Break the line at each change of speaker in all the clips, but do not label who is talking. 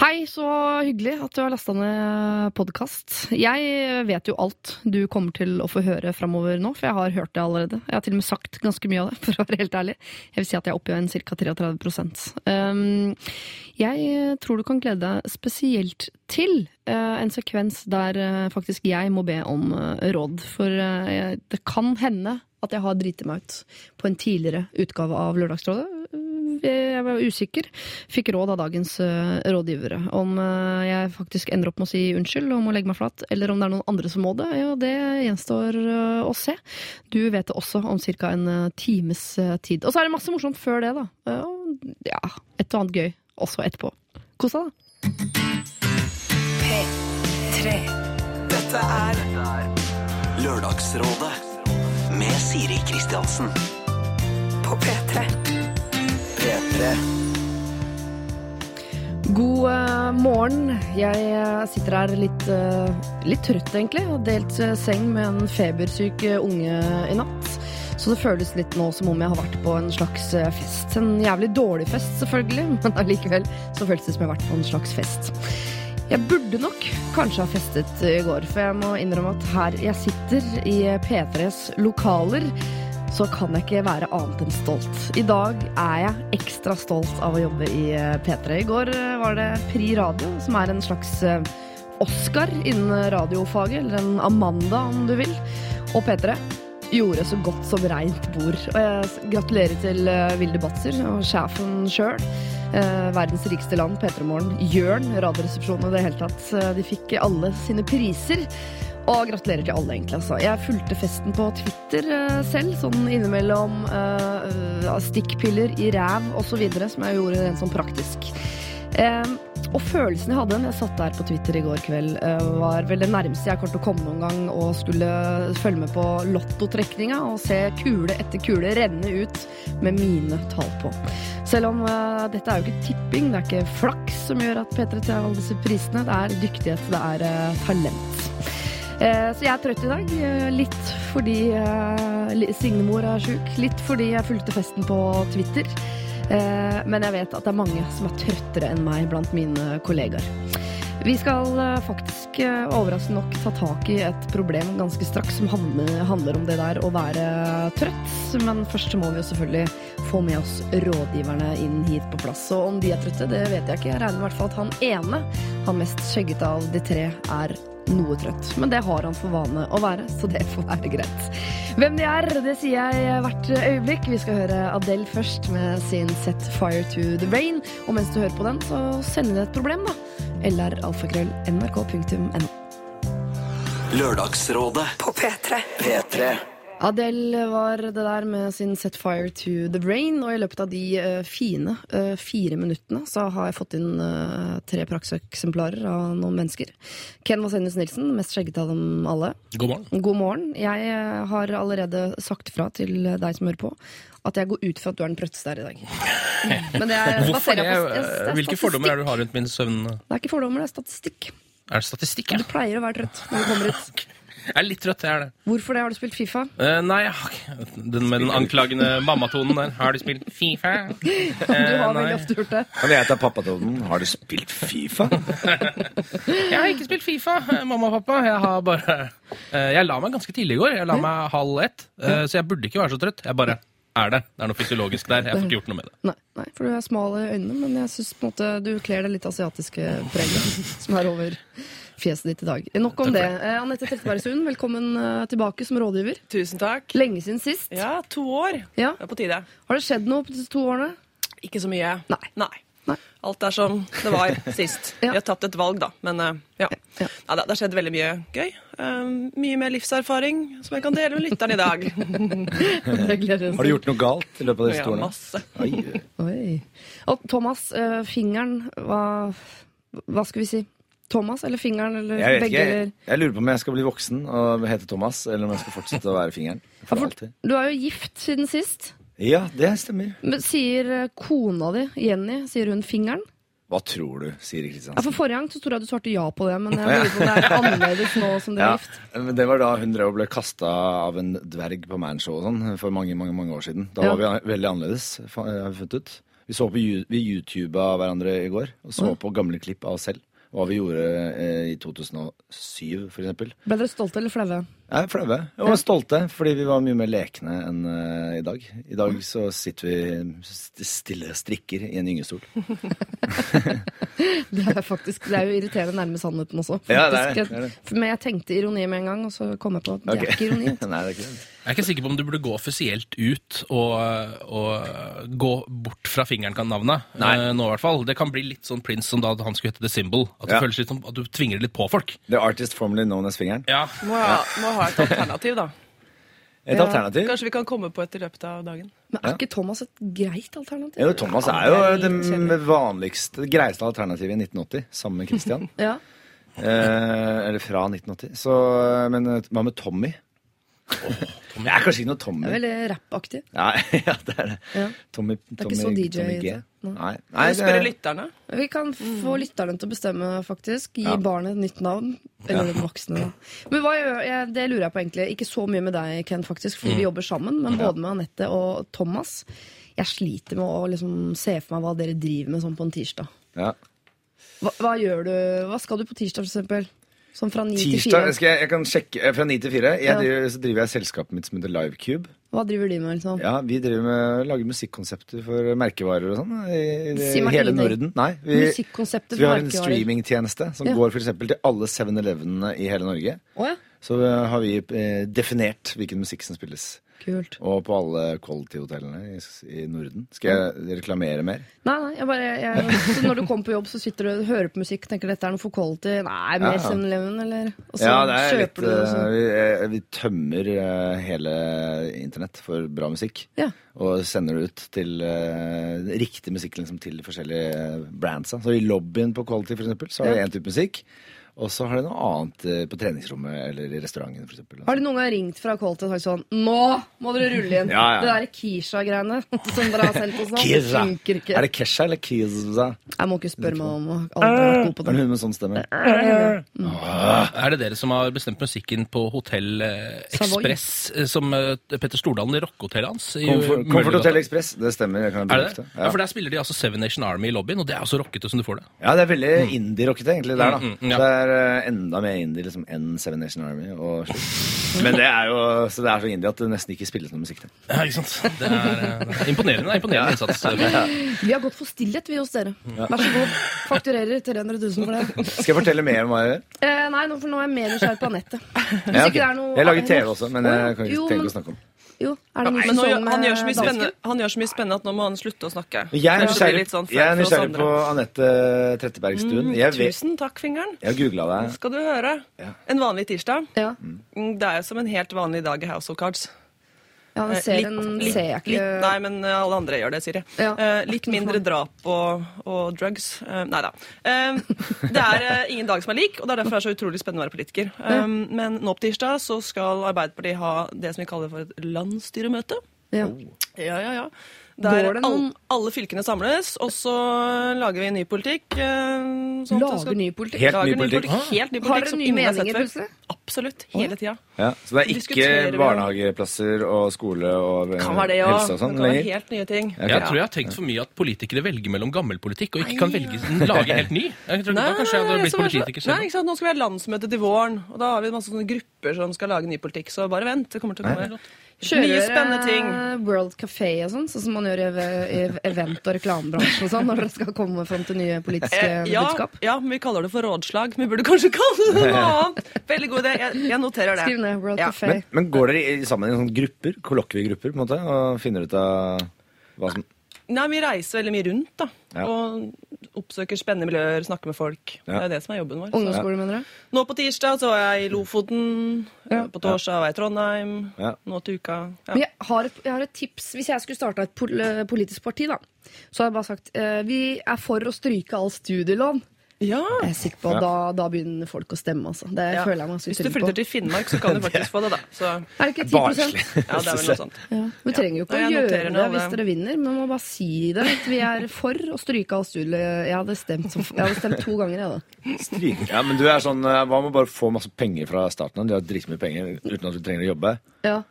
Hei, så hyggelig at du har lasta ned podkast. Jeg vet jo alt du kommer til å få høre framover nå, for jeg har hørt det allerede. Jeg har til og med sagt ganske mye av det, for å være helt ærlig. Jeg vil si at jeg er en ca. 33 um, Jeg tror du kan glede deg spesielt til uh, en sekvens der uh, faktisk jeg må be om uh, råd. For det kan hende at jeg har driti meg ut på en tidligere utgave av Lørdagsrådet jeg var usikker. Fikk råd av dagens uh, rådgivere. Om uh, jeg faktisk ender opp med å si unnskyld og må legge meg flat, eller om det er noen andre som må det, ja, det gjenstår uh, å se. Du vet det også om ca. en times tid. Og så er det masse morsomt før det, da. ja, et og annet gøy også etterpå. Kos deg, da.
P3. Dette er
Lørdagsrådet med Siri Kristiansen.
På P3.
P3.
God uh, morgen. Jeg uh, sitter her litt, uh, litt trøtt, egentlig. Har delt seng med en febersyk unge i natt. Så det føles litt nå som om jeg har vært på en slags fest. En jævlig dårlig fest, selvfølgelig, men allikevel så føles det som jeg har vært på en slags fest. Jeg burde nok kanskje ha festet i går, for jeg må innrømme at her jeg sitter i P3s lokaler, så kan jeg ikke være annet enn stolt. I dag er jeg ekstra stolt av å jobbe i eh, P3. I går eh, var det Pri Radio, som er en slags eh, Oscar innen radiofaget, eller en Amanda om du vil. Og P3 gjorde så godt som reint bord. Og jeg gratulerer til Vilde Batzer og sjefen sjøl. verdens rikeste land, P3 Morgen, Jørn, Radioresepsjonen og det hele tatt. De fikk alle sine priser. Og gratulerer til alle, egentlig. Altså. Jeg fulgte festen på Twitter uh, selv, sånn innimellom uh, stikkpiller i ræv osv., som jeg gjorde rent sånn praktisk. Uh, og følelsen jeg hadde når jeg satt der på Twitter i går kveld, var vel det nærmeste jeg kom til å komme noen gang og skulle følge med på lottotrekninga og se kule etter kule renne ut med mine tall på. Selv om dette er jo ikke tipping, det er ikke flaks som gjør at P3 tar alle disse prisene. Det er dyktighet, det er talent. Eh, så jeg er trøtt i dag. Eh, litt fordi eh, Signemor er sjuk. Litt fordi jeg fulgte festen på Twitter. Men jeg vet at det er mange som er trøttere enn meg blant mine kollegaer. Vi skal faktisk overraskende nok ta tak i et problem ganske straks som handler om det der å være trøtt. Men først må vi jo selvfølgelig få med oss rådgiverne inn hit på plass. Og om de er trøtte, det vet jeg ikke. Jeg regner i hvert fall at han ene, han mest skjeggete av de tre, er noe trøtt. Men det har han for vane å være, så det får være greit. Hvem de er, det sier jeg hvert øyeblikk. Vi skal høre Adele først med sin Set Fire to the Rain. Og mens du hører på den, så sender det et problem, da. LR nrk.no.
Lørdagsrådet
på P3.
P3.
Adele var det der med sin Set Fire to the Brain, og i løpet av de uh, fine uh, fire minuttene så har jeg fått inn uh, tre prakseksemplarer av noen mennesker. Ken Vasenius Nilsen, mest skjeggete av dem alle.
God morgen.
God morgen. Jeg har allerede sagt fra til deg som hører på, at jeg går ut fra at du er den prøtteste her i dag.
Men det er, det? Er, Hvilke fordommer er det du har rundt min søvn?
Det er ikke fordommer, det er statistikk.
Er det statistikk, ja?
Du pleier å være trøtt når du kommer ut.
Jeg er litt trøtt, jeg er det.
Hvorfor det? Har du spilt Fifa?
Uh, nei, den med den anklagende mammatonen der. Har du spilt Fifa? Uh,
du har veldig ofte gjort det.
Men jeg tar pappatonen. Har du spilt Fifa?
jeg har ikke spilt Fifa, mamma og pappa. Jeg har bare uh, Jeg la meg ganske tidlig i går. Jeg la meg halv ett, så jeg burde ikke være så trøtt. Jeg bare er det. Det er noe fysiologisk der. Jeg får ikke gjort noe med det.
Nei, nei for du er smal i øynene, men jeg syns du kler det litt asiatiske preget som er over fjeset ditt i dag. Nok om det. Eh, Anette Trettebergstuen, velkommen eh, tilbake som rådgiver.
Tusen takk.
Lenge siden sist.
Ja, to år.
Ja.
Det er på tide.
Har det skjedd noe på disse to årene?
Ikke så mye.
Nei.
Nei. Alt er som det var sist. ja. Vi har tatt et valg, da. Men uh, ja. ja. ja det har skjedd veldig mye gøy. Uh, mye mer livserfaring som jeg kan dele med lytteren i dag.
har du gjort noe galt i løpet av disse to årene?
Ja, masse.
Oi. Oi. Og Thomas, uh, fingeren, hva, hva skal vi si? Thomas eller fingeren eller
jeg
begge?
Jeg, jeg, lurer på om jeg skal bli voksen og hete Thomas, eller om jeg skal fortsette å være fingeren. For
ja, for du er jo gift siden sist.
Ja, det stemmer.
Men Sier eh, kona di, Jenny, sier hun fingeren?
Hva tror du, Siri Kristiansen?
Ja, for Forrige gang så tror jeg du svarte ja på det, men jeg lurer på om det er annerledes nå som dere er gift.
Men Det var da hun drev og ble kasta av en dverg på Manshow og sånn for mange mange, mange år siden. Da ja. var vi veldig annerledes, har vi funnet ut. Vi så på YouTube vi YouTuba hverandre i går, og så
Ja.
på gamle klipp av oss selv. Hva vi gjorde eh, i 2007, for eksempel.
Ble dere stolte eller flaue?
Jeg er flaue. Og stolte, fordi vi var mye mer lekne enn eh, i dag. I dag så sitter vi st- stille strikker i en gyngestol.
Det er faktisk, det er jo irriterende nærme sannheten også.
Ja, det er
faktisk.
det, er det.
Men jeg tenkte ironi med en gang, og så kom jeg på at det er ikke ironi.
Nei, det er ikke det.
Jeg er ikke sikker på om du burde gå offisielt ut og, og gå bort fra fingeren kan navnet.
Nei.
eh, nå i hvert fall. Det kan bli litt sånn Prince som da han skulle hete The Symbol. At det
Ja.
føles litt som at du tvinger det litt på folk.
The artist formerly known as fingeren.
Ja,
Må ha, må ha et alternativ, da.
Et
Ja.
alternativ.
Kanskje vi kan komme på et i løpet av dagen.
Men er ikke Thomas et greit alternativ?
Ja, Thomas er jo
det
det vanligste, det greieste alternativet i 1980, sammen med Christian.
Ja.
Eh, eller fra 1980. Så, men eh, hva med Tommy? Jeg er kanskje ikke noe Tommy.
Det er veldig rappaktig.
Ja, ja, det er det.
Ja.
Tommy,
er ikke så DJ
Tommy G.
-ete. Nei.
Nei, Nei
vi spørre lytterne?
Vi kan få lytterne til å bestemme, faktisk. Gi
Ja.
barnet et nytt navn. Eller ja. voksne, da. Men hva gjør jeg, det lurer jeg på egentlig. Ikke så mye med deg, Ken, faktisk, fordi vi jobber sammen. Men både med Anette og Thomas. Jeg sliter med å liksom se for meg hva dere driver med sånn på en tirsdag.
ja.
Hva, hva gjør du? Hva skal du på tirsdag, for eksempel? Sånn fra ni til
Tirsdag skal jeg, jeg kan sjekke eh, fra ni til fire. Jeg
Ja.
driver, så driver jeg selskapet mitt som heter Livecube.
Hva driver de med, liksom?
Ja, Vi driver med, lager musikkonsepter for merkevarer og sånn i, i,
Si meg
hele
ingenting.
Norden. Nei, vi,
Musikkonseptet
vi
for
har en
merkevarer.
streamingtjeneste som
Ja.
går for eksempel til alle 7-Elevenene i hele Norge.
Å ja.
Så eh, har vi eh, definert hvilken musikk som spilles.
Kult.
Og på alle quality-hotellene i, i Norden. Skal jeg reklamere mer?
Nei, nei, jeg bare, jeg, når du kommer på jobb, så sitter du og hører på musikk tenker dette er noe for quality. Nei, mer
Ja.
7-Eleven, eller? Og så
Ja, det er litt
du det. og
eh, vi, eh, vi tømmer eh, hele internett for bra musikk.
Ja.
Og sender det ut til uh, riktig musikk liksom, til de forskjellige brandsa. Så i lobbyen på Quality for eksempel, så har
vi
én type musikk. Og så har de noe annet eh, på treningsrommet eller i restauranten. For eksempel.
Har du noen gang ringt fra Colton og sagt sånn Nå må dere rulle inn!
Ja, ja.
Det der Kisha-greiene som dere har sendt oss nå, det funker ikke.
Er det Kesha eller Kiza?
Jeg må ikke spørre meg om alt god på
Er
det.
hun med sånn stemme?
Er det dere som har bestemt musikken på Hotell eh, Ekspress, eh, som eh, Petter Stordalen i rockehotellet hans? i
Comfort, Comfort Hotel Express. Det stemmer. Jeg kan
Er det. Ja. for Der spiller de altså Seven Nation Army i lobbyen, og det er altså rockete som du får det.
Ja, det er veldig indie-rockete egentlig der, da.
Mm, mm, ja.
Eh, enda mer indie liksom, enn Seven Nation Army. Og. Men det er jo så det er så indie at det nesten ikke spilles noe musikk til.
Ja, ikke sant? Det er eh, imponerende, det er imponerende innsats.
Vi har gått for stillhet, vi hos dere. Vær så god. Fakturerer 300 000 for det.
Skal jeg fortelle mer om hva jeg gjør?
Eh, nei, nå, for nå er jeg mer nysgjerrig på Anette.
Ja, ok.
ikke det noe
Jeg lager TV også, men
ja.
jeg kan ikke
Jo,
tenke
men-
å snakke om
Jo, er det ny
Men nå,
sesong
han, gjør så mye
med
spennende, han gjør så mye spennende at nå må han slutte å snakke.
Jeg er
Ellers så blir det
nysgjerrig,
litt sånn
jeg er
flaut for oss
nysgjerrig på. Anette Trettebergstuen.
Mm,
Jeg, vet,
Tusen takk, fingeren.
jeg har googla deg.
Skal du høre.
Ja.
En vanlig tirsdag.
Ja.
Mm, Det er jo som en helt vanlig dag i House of Cards.
Ja, den
Eh,
serien
litt-
ser jeg ikke.
Litt, nei, men eh, alle andre gjør det, Siri.
Ja.
Eh, litt mindre drap og, og drugs. Eh, nei da. Eh, det er ingen dag som er lik, og det er derfor det er så utrolig spennende å være politiker. Eh, men nå på tirsdag så skal Arbeiderpartiet ha det som vi kaller for et landsstyremøte.
Ja.
Ja, ja, ja. Der
Går det noen-
alle, fylkene samles, og så lager vi ny politikk. eh, sånn
Lager
skal-
ny politikk?
Helt
Lager
ny politikk.
Helt ny
Har
politikk
dere
som
nye
har
meninger plutselig?
Absolutt. Hele tida.
Ja, så det er ikke barnehageplasser og skole og eh,
Kan være det ja.
helse og sånn lenger?
helt nye ting.
Okay.
Jeg tror jeg har tenkt for mye at politikere velger mellom gammel politikk og ikke kan velge, lage helt ny. Jeg tror, da kanskje jeg hadde blitt
politiker
politiker
Nei, ikke sant? Nå skal vi ha landsmøte til våren, og da har vi masse sånne grupper som skal lage ny politikk. Så bare vent. Det kommer til å komme
Kjører
mye spennende ting.
World Café og sånn, sånn som man gjør i, i event- og reklamebransjen og sånn, når dere skal komme fram til nye politiske
Eh, ja,
budskap?
ja, men vi kaller det for rådslag. Vi burde kanskje kalle det noe annet. Veldig god idé. Jeg, jeg noterer det.
Skriv ned World
Ja,
Café.
Men, men går dere i- sammen i sånne grupper, kollokviegrupper, på en måte, og finner ut av hva som
Nei, Vi reiser veldig mye rundt da,
Ja.
og oppsøker spennende miljøer, snakker med folk.
Ja.
Det er det som er jobben vår.
Ungdomsskole, mener du?
Nå på tirsdag så var jeg i Lofoten.
Ja.
På torsdag var jeg i Trondheim.
Ja.
Nå til uka. Ja.
Men jeg har, et, jeg har et tips. Hvis jeg skulle starta et politisk parti, da, så har jeg bare sagt eh, vi er for å stryke all studielån.
Ja.
Jeg er sikker på at da, da begynner folk å stemme, altså. Det
Ja.
føler jeg meg så
Hvis du
flytter på.
til Finnmark, så kan du faktisk få det, da. Så
Er det ikke 10
Barnslig.
ja, det er vel noe sånt.
Ja. Vi trenger jo ikke å gjøre det hvis dere vinner, men må bare si det. Vi er for å stryke all studie... Jeg hadde stemt, som, jeg hadde stemt to ganger, jeg, da.
Ja, men du er sånn eh, Hva med bare å få masse penger fra staten? De har dritmye penger uten at du trenger å jobbe.
Ja.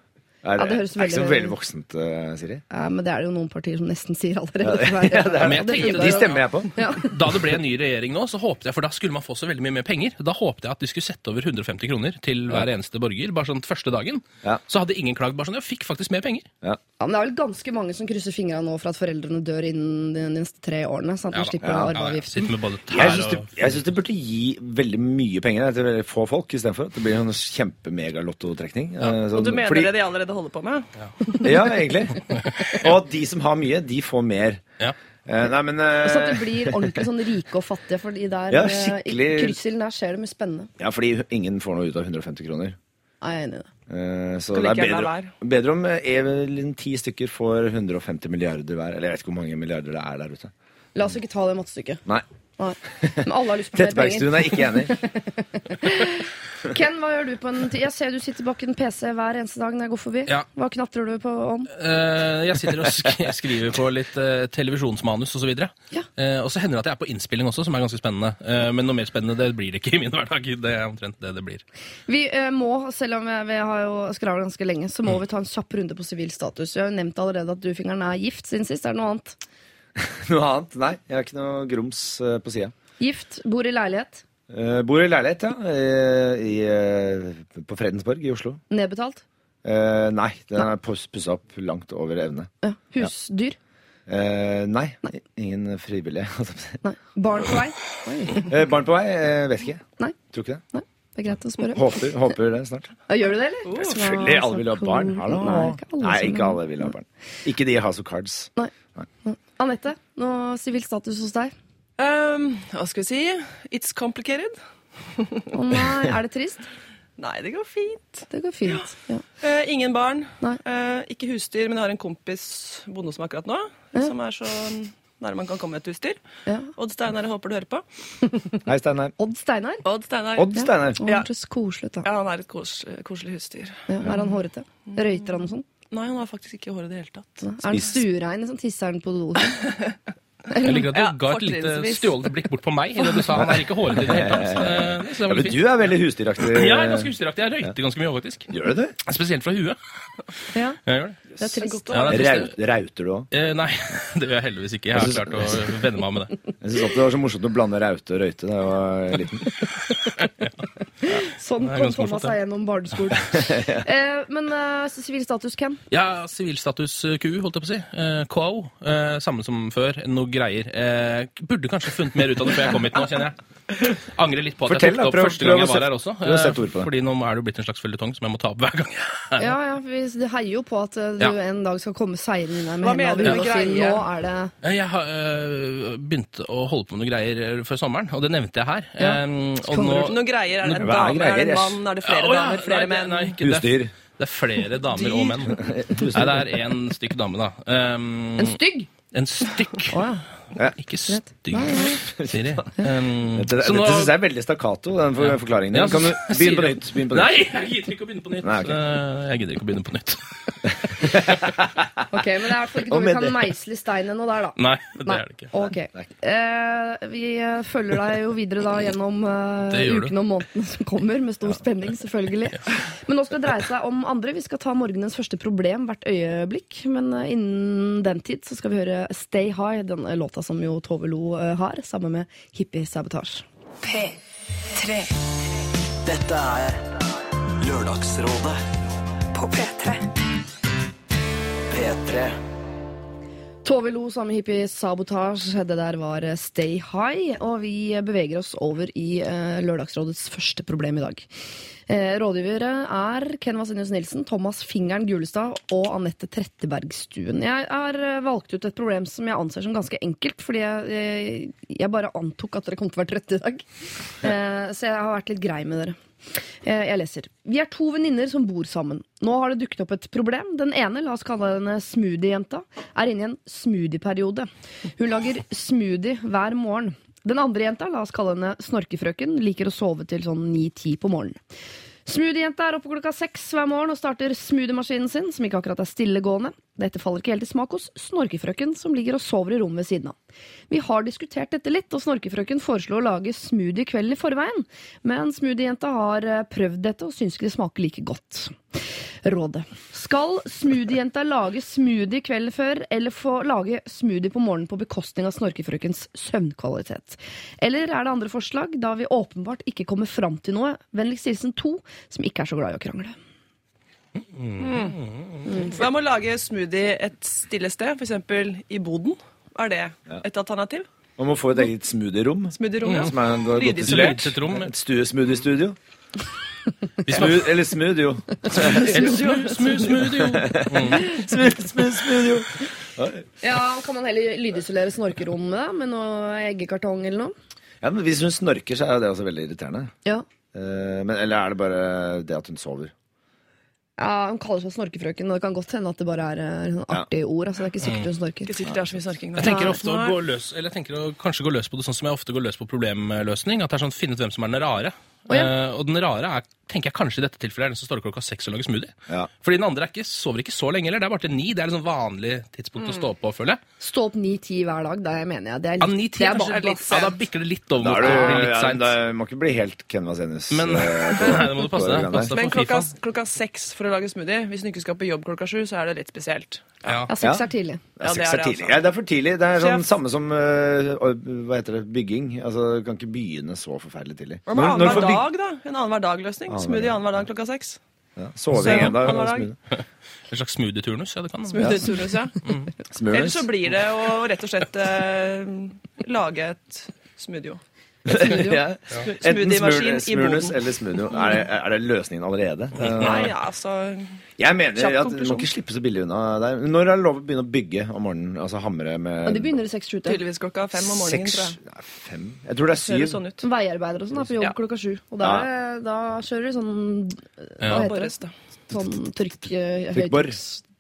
Er
Ja, det høres
er ikke så
veldig-
voksent, uh, Siri.
Ja, men det er det jo noen partier som nesten sier allerede.
Ja, det er-
Men jeg tenkte
De stemmer jeg på.
Ja.
Da det ble en ny regjering nå, så håpte jeg, for da skulle man få så veldig mye mer penger. Da håpte jeg at de skulle sette over 150 kroner til hver eneste borger, bare sånn første dagen.
Ja.
Så hadde ingen klagd. Bare sånn, jeg fikk faktisk mer penger.
Ja.
Ja, men det er vel ganske mange som krysser fingra nå for at foreldrene dør innen de neste tre årene. Sånn at
Ja
de slipper
Ja,
Ja,
arveavgiften.
Jeg syns det, synes det burde gi veldig mye penger til veldig få folk istedenfor. At det blir en kjempemegalotto-trekning. Eh,
Og
sånn-
du mener
fordi-
det de allerede holder på med?
Ja, egentlig. Og at de som har mye, de får mer.
ja.
Eh, nei, men eh,
Så at de blir ordentlig sånn rike og fattige, fordi der,
Ja,
eh,
skikkelig-
i krysselen der skjer det mye spennende.
Ja, fordi ingen får noe ut av 150 kroner.
Jeg er enig i det.
Eh, så det er bedre, bedre om eh, en- ti stykker får 150 milliarder hver. Eller jeg vet ikke hvor mange milliarder det er der ute.
La oss ikke ta det mattestykket.
Nei.
Nei. Men alle har lyst på mer penger.
Trettebergstuen er ikke enig.
Ken, hva gjør du på en tid? Jeg ser du sitter bak en PC hver eneste dag når jeg går forbi.
Ja.
Hva knatrer du på om?
Uh, jeg sitter og sk skriver på litt uh, televisjonsmanus osv. Og, så
Ja.
uh, og så hender det at jeg er på innspilling også, som er ganske spennende. Uh, men noe mer spennende det blir det ikke i min hverdag. Det er omtrent det det blir.
Vi må, selv om jeg, vi har jo skravla ganske lenge, så må
Mm.
vi ta en kjapp runde på sivil status. Vi har jo nevnt allerede at du, fingeren, er gift siden sist. Er det noe annet?
Noe annet? Nei, jeg har ikke noe grums eh, på sida.
Gift, bor i leilighet,
Eh, bor i leilighet, ja. I, I, eh, på Fredensborg i Oslo.
nedbetalt.
Eh, nei, den er pussa opp langt over evne.
Ja. Husdyr.
Eh, nei, ingen frivillige.
Nei. Barn på vei.
Eh, barn på vei? Eh, vet ikke.
Nei.
Tror ikke det.
Nei, det er greit å spørre.
Håper, håper det snart.
Ja, gjør du det, eller?
Selvfølgelig. Alle vil ha barn. Hallo.
Nei, ikke alle
Nei, ikke alle vil ha barn. Ikke de i House of Cards.
Nei. Nei. Anette, noe sivil status hos deg?
Um, hva skal vi si? It's complicated.
Å nei, er det trist?
Nei, det går fint.
Det går fint. Ja.
Eh, ingen barn.
Nei.
Eh, ikke husdyr, men jeg har en kompis bonde som akkurat nå,
Ja.
som er så nære man kan komme et husdyr.
Ja.
Odd Steinar, jeg håper du hører på.
Hei, Steinar.
Odd Steinar?
Odd Steinar.
Odd Steinar.
Ja.
Han er så koselig da.
Ja, han er et kos koselig husdyr.
Ja, er han hårete? Røyter han og sånn?
Nei, han har faktisk ikke hår i det hele tatt.
Er han stuerein? Liksom, tisser han på do?
Jeg liker at du
Ja,
ga et lite stjålet blikk bort på meg idet du sa han er ikke hårete i det hele tatt. Eh, Så det
Ja, men du er veldig husdyraktig.
Jeg er ganske husdyraktig. Jeg røyter ganske mye òg, faktisk.
Gjør du det?
Spesielt fra huet.
Ja,
Jeg gjør det.
Det er trist.
Ja, det er trist.
Rauter du òg?
Eh, nei, det gjør jeg heldigvis ikke. Jeg har klart å venne meg med det.
Jeg syns det var så morsomt å blande raute og røyte da jeg var liten.
Sånn
er
kom Thomas
morsomt,
seg gjennom barneskolen. eh, men eh, hvem? Ken?
Ja, sivilstatus eh, Q, holdt jeg på å si. Eh, KAO. Eh, samme som før. Noe greier. Eh, burde kanskje funnet mer ut av det før jeg kom hit nå, kjenner jeg. Angrer litt på at
Fortell,
jeg tok det opp første gang jeg var her også. Fordi nå er det jo blitt en slags føljetong som jeg må ta opp hver gang.
Ja, ja, vi det heier jo på at eh, du
Ja.
en dag skal komme seirende inn her med hendene og si nå er det
Eh, Jeg har øh, begynt å holde på med noen greier øh, før sommeren, og det nevnte jeg her.
Ja.
Um, og nå,
Noen greier. Er det en dame? Er det en mann? Er det flere
Å, ja,
damer? Flere
nei,
menn?
Nei, ikke,
Husdyr.
er, det er flere damer og menn. Nei, det er én stykk dame, da. Um,
en stygg?
En stykk.
Oh, ja.
Ja.
Ikke stygg, Siri. Um,
Dette,
så nå-
dette synes jeg er veldig stakkato, den for, forklaringen din.
Ja,
Kan du begynne på nytt? Begynne på nytt.
Nei, jeg gidder ikke å begynne på nytt.
Nei, okay.
Eh, Jeg gidder ikke å begynne på nytt.
Ok, Men det er i hvert fall ikke noe vi kan meisle i stein ennå der, da.
Nei, det
Nei.
er det ikke.
Okay. Uh, vi eh, følger deg jo videre da gjennom
du.
ukene og månedene som kommer, med stor spenning, selvfølgelig. Men nå skal det dreie seg om andre. Vi skal ta morgenens første problem hvert øyeblikk. Men innen den tid så skal vi høre Stay High, den låta som jo Tove Lo eh, har, sammen med Hippie Sabotage.
P3
Dette er Lørdagsrådet
på P3.
P3
Tove Lo sammen med Hippie Sabotage. Det der var eh, Stay High. Og vi beveger oss over i eh, Lørdagsrådets første problem i dag. Eh, rådgivere er Ken Vasenius Nilsen, Thomas Fingeren Gulestad og Anette Trettebergstuen. Jeg har valgt ut et problem som jeg anser som ganske enkelt, fordi jeg, jeg bare antok at dere kom til å være trøtte i dag. Så jeg har vært litt grei med dere. Eh, Jeg leser. Vi er to venninner som bor sammen. Nå har det dukket opp et problem. Den ene, la oss kalle henne Smoothie-jenta, er inne i en smoothie-periode. Hun lager smoothie hver morgen. Den andre jenta, la oss kalle henne Snorkefrøken, liker å sove til sånn 9-10 på morgenen. Smoothie-jenta er oppe klokka seks hver morgen og starter smoothie-maskinen sin, som ikke akkurat er stillegående. Dette faller ikke helt i smak hos Snorkefrøken, som ligger og sover i rommet ved siden av. Vi har diskutert dette litt, og Snorkefrøken foreslo å lage smoothie kvelden i forveien, men smoothiejenta har eh, prøvd dette og syns ikke det smaker like godt. Rådet. Skal smoothiejenta lage smoothie kvelden før, eller få lage smoothie på morgenen på bekostning av Snorkefrøkens søvnkvalitet? Eller er det andre forslag, da vi åpenbart ikke kommer fram til noe? Vennligst hilsen to, som ikke er så glad i å krangle.
Hva med å lage smoothie et stille sted, f.eks. i boden? Er det et alternativ?
Man må få et eget smoothie-rom.
Smoothie-rom, ja.
Som er en godt isolert.
Et rom.
Et stue- smoothie-studio. Smooth, eller smoothio.
Eller smooth, smooth, smooth, jo.
Smooth, smooth, smoothio.
Ja, Kan man heller lydisolere snorkerommet da, med noe eggekartong eller noe?
Ja, men hvis hun snorker, så er jo det også veldig irriterende.
Ja.
Eh, men, eller er det bare det at hun sover?
Ja, Hun kaller seg Snorkefrøken, og det kan godt hende at det bare er eh, sånn artig ord. altså Det er ikke sikkert hun snorker.
Ikke sikkert det er så mye snorking. da.
Jeg tenker ofte å gå løs Eller jeg tenker å kanskje gå løs på det sånn som jeg ofte går løs på problemløsning. At det er sånn finne ut hvem som er den rare.
Å, ja.
Eh, og den rare er, tenker jeg kanskje i dette tilfellet er den som står opp klokka seks og lager smoothie.
Ja.
Fordi den andre er ikke, sover ikke så lenge heller. Det er bare til ni. Det er liksom vanlig tidspunkt å stå opp på, føler jeg.
Stå opp ni-ti hver dag, det mener jeg. Det er
Ja,
litt,
ni, ti
det
er
er bare
litt, ja, da bikker det litt over mot
det
blir litt
ja,
seint.
det må ikke bli helt Ken Vasenius.
Men
eh,
Nei, det må du passe deg passe
Men klokka, klokka seks for å lage smoothie, hvis du ikke skal på jobb klokka sju, så er det litt spesielt.
Ja.
Ja, seks er tidlig.
Ja, seks
er
tidlig.
altså.
Ja, det er for tidlig. Det er sånn samme som uh, hva heter det, bygging. Altså, Du kan ikke begynne så forferdelig tidlig.
Hva med annenhver dag, da? En annenhver dag-løsning. Smoothie annenhver dag klokka seks.
Ja, Soving og
dag.
En slags smoothie-turnus, ja det kan
Smoothie turnus, ja.
Mm.
Ellers så blir det å rett og slett uh, lage et smoothie.
Ja. Enten
Smoothie-maskin i boden.
eller smoothie. Er det, er det løsningen allerede?
Nei, altså
Jeg mener
Kjapp
at du må ikke slippe så billig unna der. Når er det lov å begynne å bygge om morgenen? Altså hamre med
Ja, de begynner i 6-7
tydeligvis klokka fem om morgenen, tror jeg.
Fem Jeg tror det er
Ser det
syv.
sånn ut.
Veiarbeidere og sånn er på jobb
Ja.
klokka sju. Og da, er- da kjører de sånn Hva
Ja.
heter det? Sånn trykk... eh,
Trykkbor.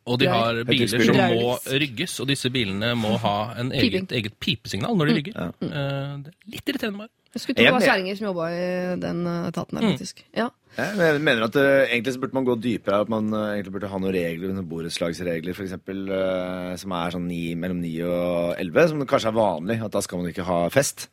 Og de har biler som må rygges, og disse bilene må ha en eget, eget pipesignal når de rygger. Eh, det er litt irriterende bare.
Jeg skulle tro det var kjerringer som jobba i den eh, etaten her, faktisk. Ja.
Jeg mener at uh, egentlig så burde man gå dypere. At man uh, egentlig burde ha noen regler, noen borettslagsregler f.eks. Uh, som er sånn ni, mellom 9 og 11, som kanskje er vanlig. At da skal man ikke ha fest.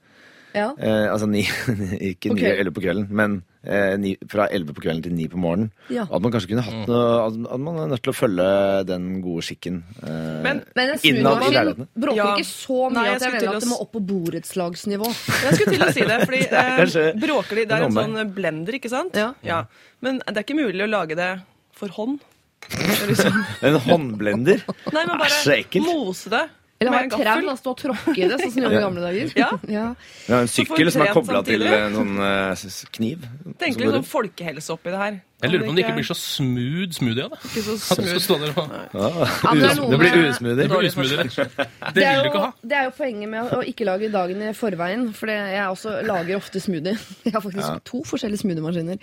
Ja.
Eh, altså ni, ikke
ni
eller okay. på kvelden, men eh, ni, fra 11 på kvelden til 9 på morgenen.
Ja.
At man kanskje kunne hatt noe At, at man er nødt til å følge den gode skikken. eh,
Men-
Men en
Innad i leilighetene.
bråker
Ja.
ikke så mye
Nei, jeg
at jeg mener
å
at det må opp på borettslagsnivå.
Jeg skulle til å si det, fordi eh, bråker de Det er en
en
sånn blender, ikke sant?
Ja.
Men det er ikke mulig å lage det for hånd. Liksom,
En håndblender?
nei, men bare
Æsj, så ekkelt.
mose det
Eller ha
med
en trau og stå og tråkke i det, sånn som de gjorde i gamle dager.
Ja.
Ja.
Vi har en sykkel som er kobla til
noen
en sånn eh, kniv.
Tenk litt sånn folkehelse oppi det her.
Jeg lurer på om det ikke blir så smooth smoothie av det.
Ikke så
At du skal stå der og
Ja, det
Det blir usmoothie.
Det usmoothie. Det
Det
vil
er,
du ikke ha.
det er jo poenget med å ikke lage dagen i forveien. For jeg også lager ofte smoothie. Jeg har faktisk to forskjellige smoothie-maskiner.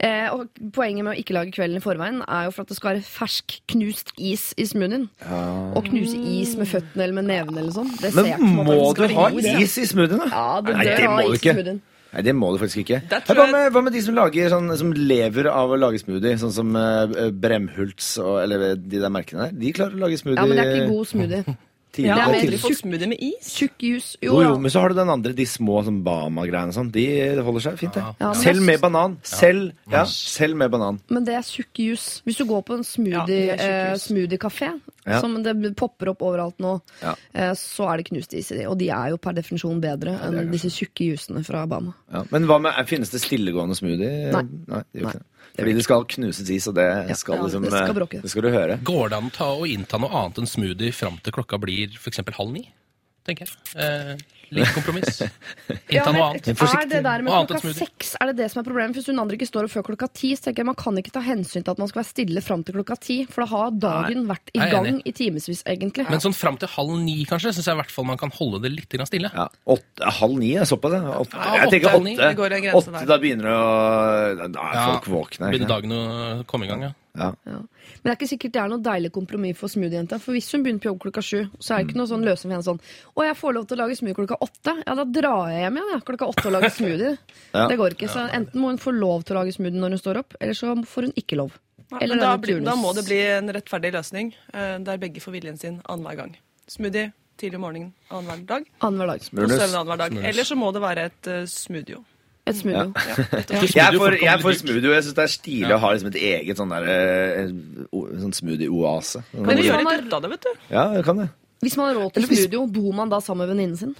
Eh, og poenget med å ikke lage kvelden i forveien er jo for at det skal være fersk, knust is i smoothien. Å knuse is med føttene eller med nevene eller sånn. Det ser
Men
jeg
må du ha is i smoothien, da?
Ja, du
Nei, det må du
is i
ikke. Nei, det må du faktisk ikke. Hva
jeg-
med, hva med de som lager sånn, som lever av å lage smoothie? Sånn som uh, Bremhults og eller de der merkene der. De klarer å lage smoothie
Ja, men det er ikke god smoothie.
tidlig.
Ja, fått smoothie med is.
Tjukk jus.
Jo,
Jo,
men så har du den andre, de små sånn Bama-greiene og sånn. De holder seg fint, det.
Ja, men
Selv med banan. Selv, ja, selv med banan.
Men det er tjukk jus. Hvis du går på en smoothie, eh, smoothie-kafé,
Ja.
som det popper opp overalt nå,
Ja.
eh, så er det knust is i de. Og de er jo per definisjon bedre enn disse tjukke jusene fra Bama.
Ja. Men hva med, finnes det stillegående smoothie?
Nei.
det gjør
Nei.
ikke det. Fordi det skal knuses is, og det skal
Ja,
liksom
det skal
eh. Det skal du høre.
Går det an å innta noe annet enn smoothie fram til klokka blir f.eks. halv ni? Tenker jeg. Eh, litt kompromiss.
Ja,
Innta
men
noe annet.
er det der med
annet
klokka seks er det det som er problemet? Hvis Unander ikke står opp før klokka ti, så tenker jeg man kan ikke ta hensyn til at man skal være stille fram til klokka ti. For da har dagen vært i gang
enig.
i timevis, egentlig.
Men sånn fram til halv ni, kanskje, syns jeg i hvert fall man kan holde det litt stille.
Ja, åtte, halv ni er såpass, det. Åtte,
Ja,
jeg tenker
åtte,
åtte. Åtte da begynner det å Da er
Ja,
folk våkne.
Begynner dagen å komme i gang, ja.
Ja.
Ja. Men det er ikke sikkert det er noe deilig kompromiss for smoothie-jenta. For hvis hun begynner på jobb klokka sju, så er det ikke noe sånn løsning for henne sånn Å, jeg får lov til å lage smoothie klokka åtte. Ja, da drar jeg hjem igjen ja, klokka åtte og lager smoothie.
Ja.
Det går ikke. Så enten må hun få lov til å lage smoothie når hun står opp, eller så får hun ikke lov. Eller
da, blir, da må det bli en rettferdig løsning eh, der begge får viljen sin annenhver gang. Smoothie tidlig om morgenen annenhver dag,
Annenhver dag.
annenhver dag. Eller så må det være et uh, smoothie.
Et smoothie.
Ja.
Jeg jeg er for smoothie. Jeg syns det er stilig å ha liksom et eget sånn der, eh, sånn smoothie-oase.
Men
hvis
vi gjør
man
litt
har-
ut av det, vet du.
Ja, det kan det.
Hvis man har råd til
Eller
bor man da sammen med venninnen sin?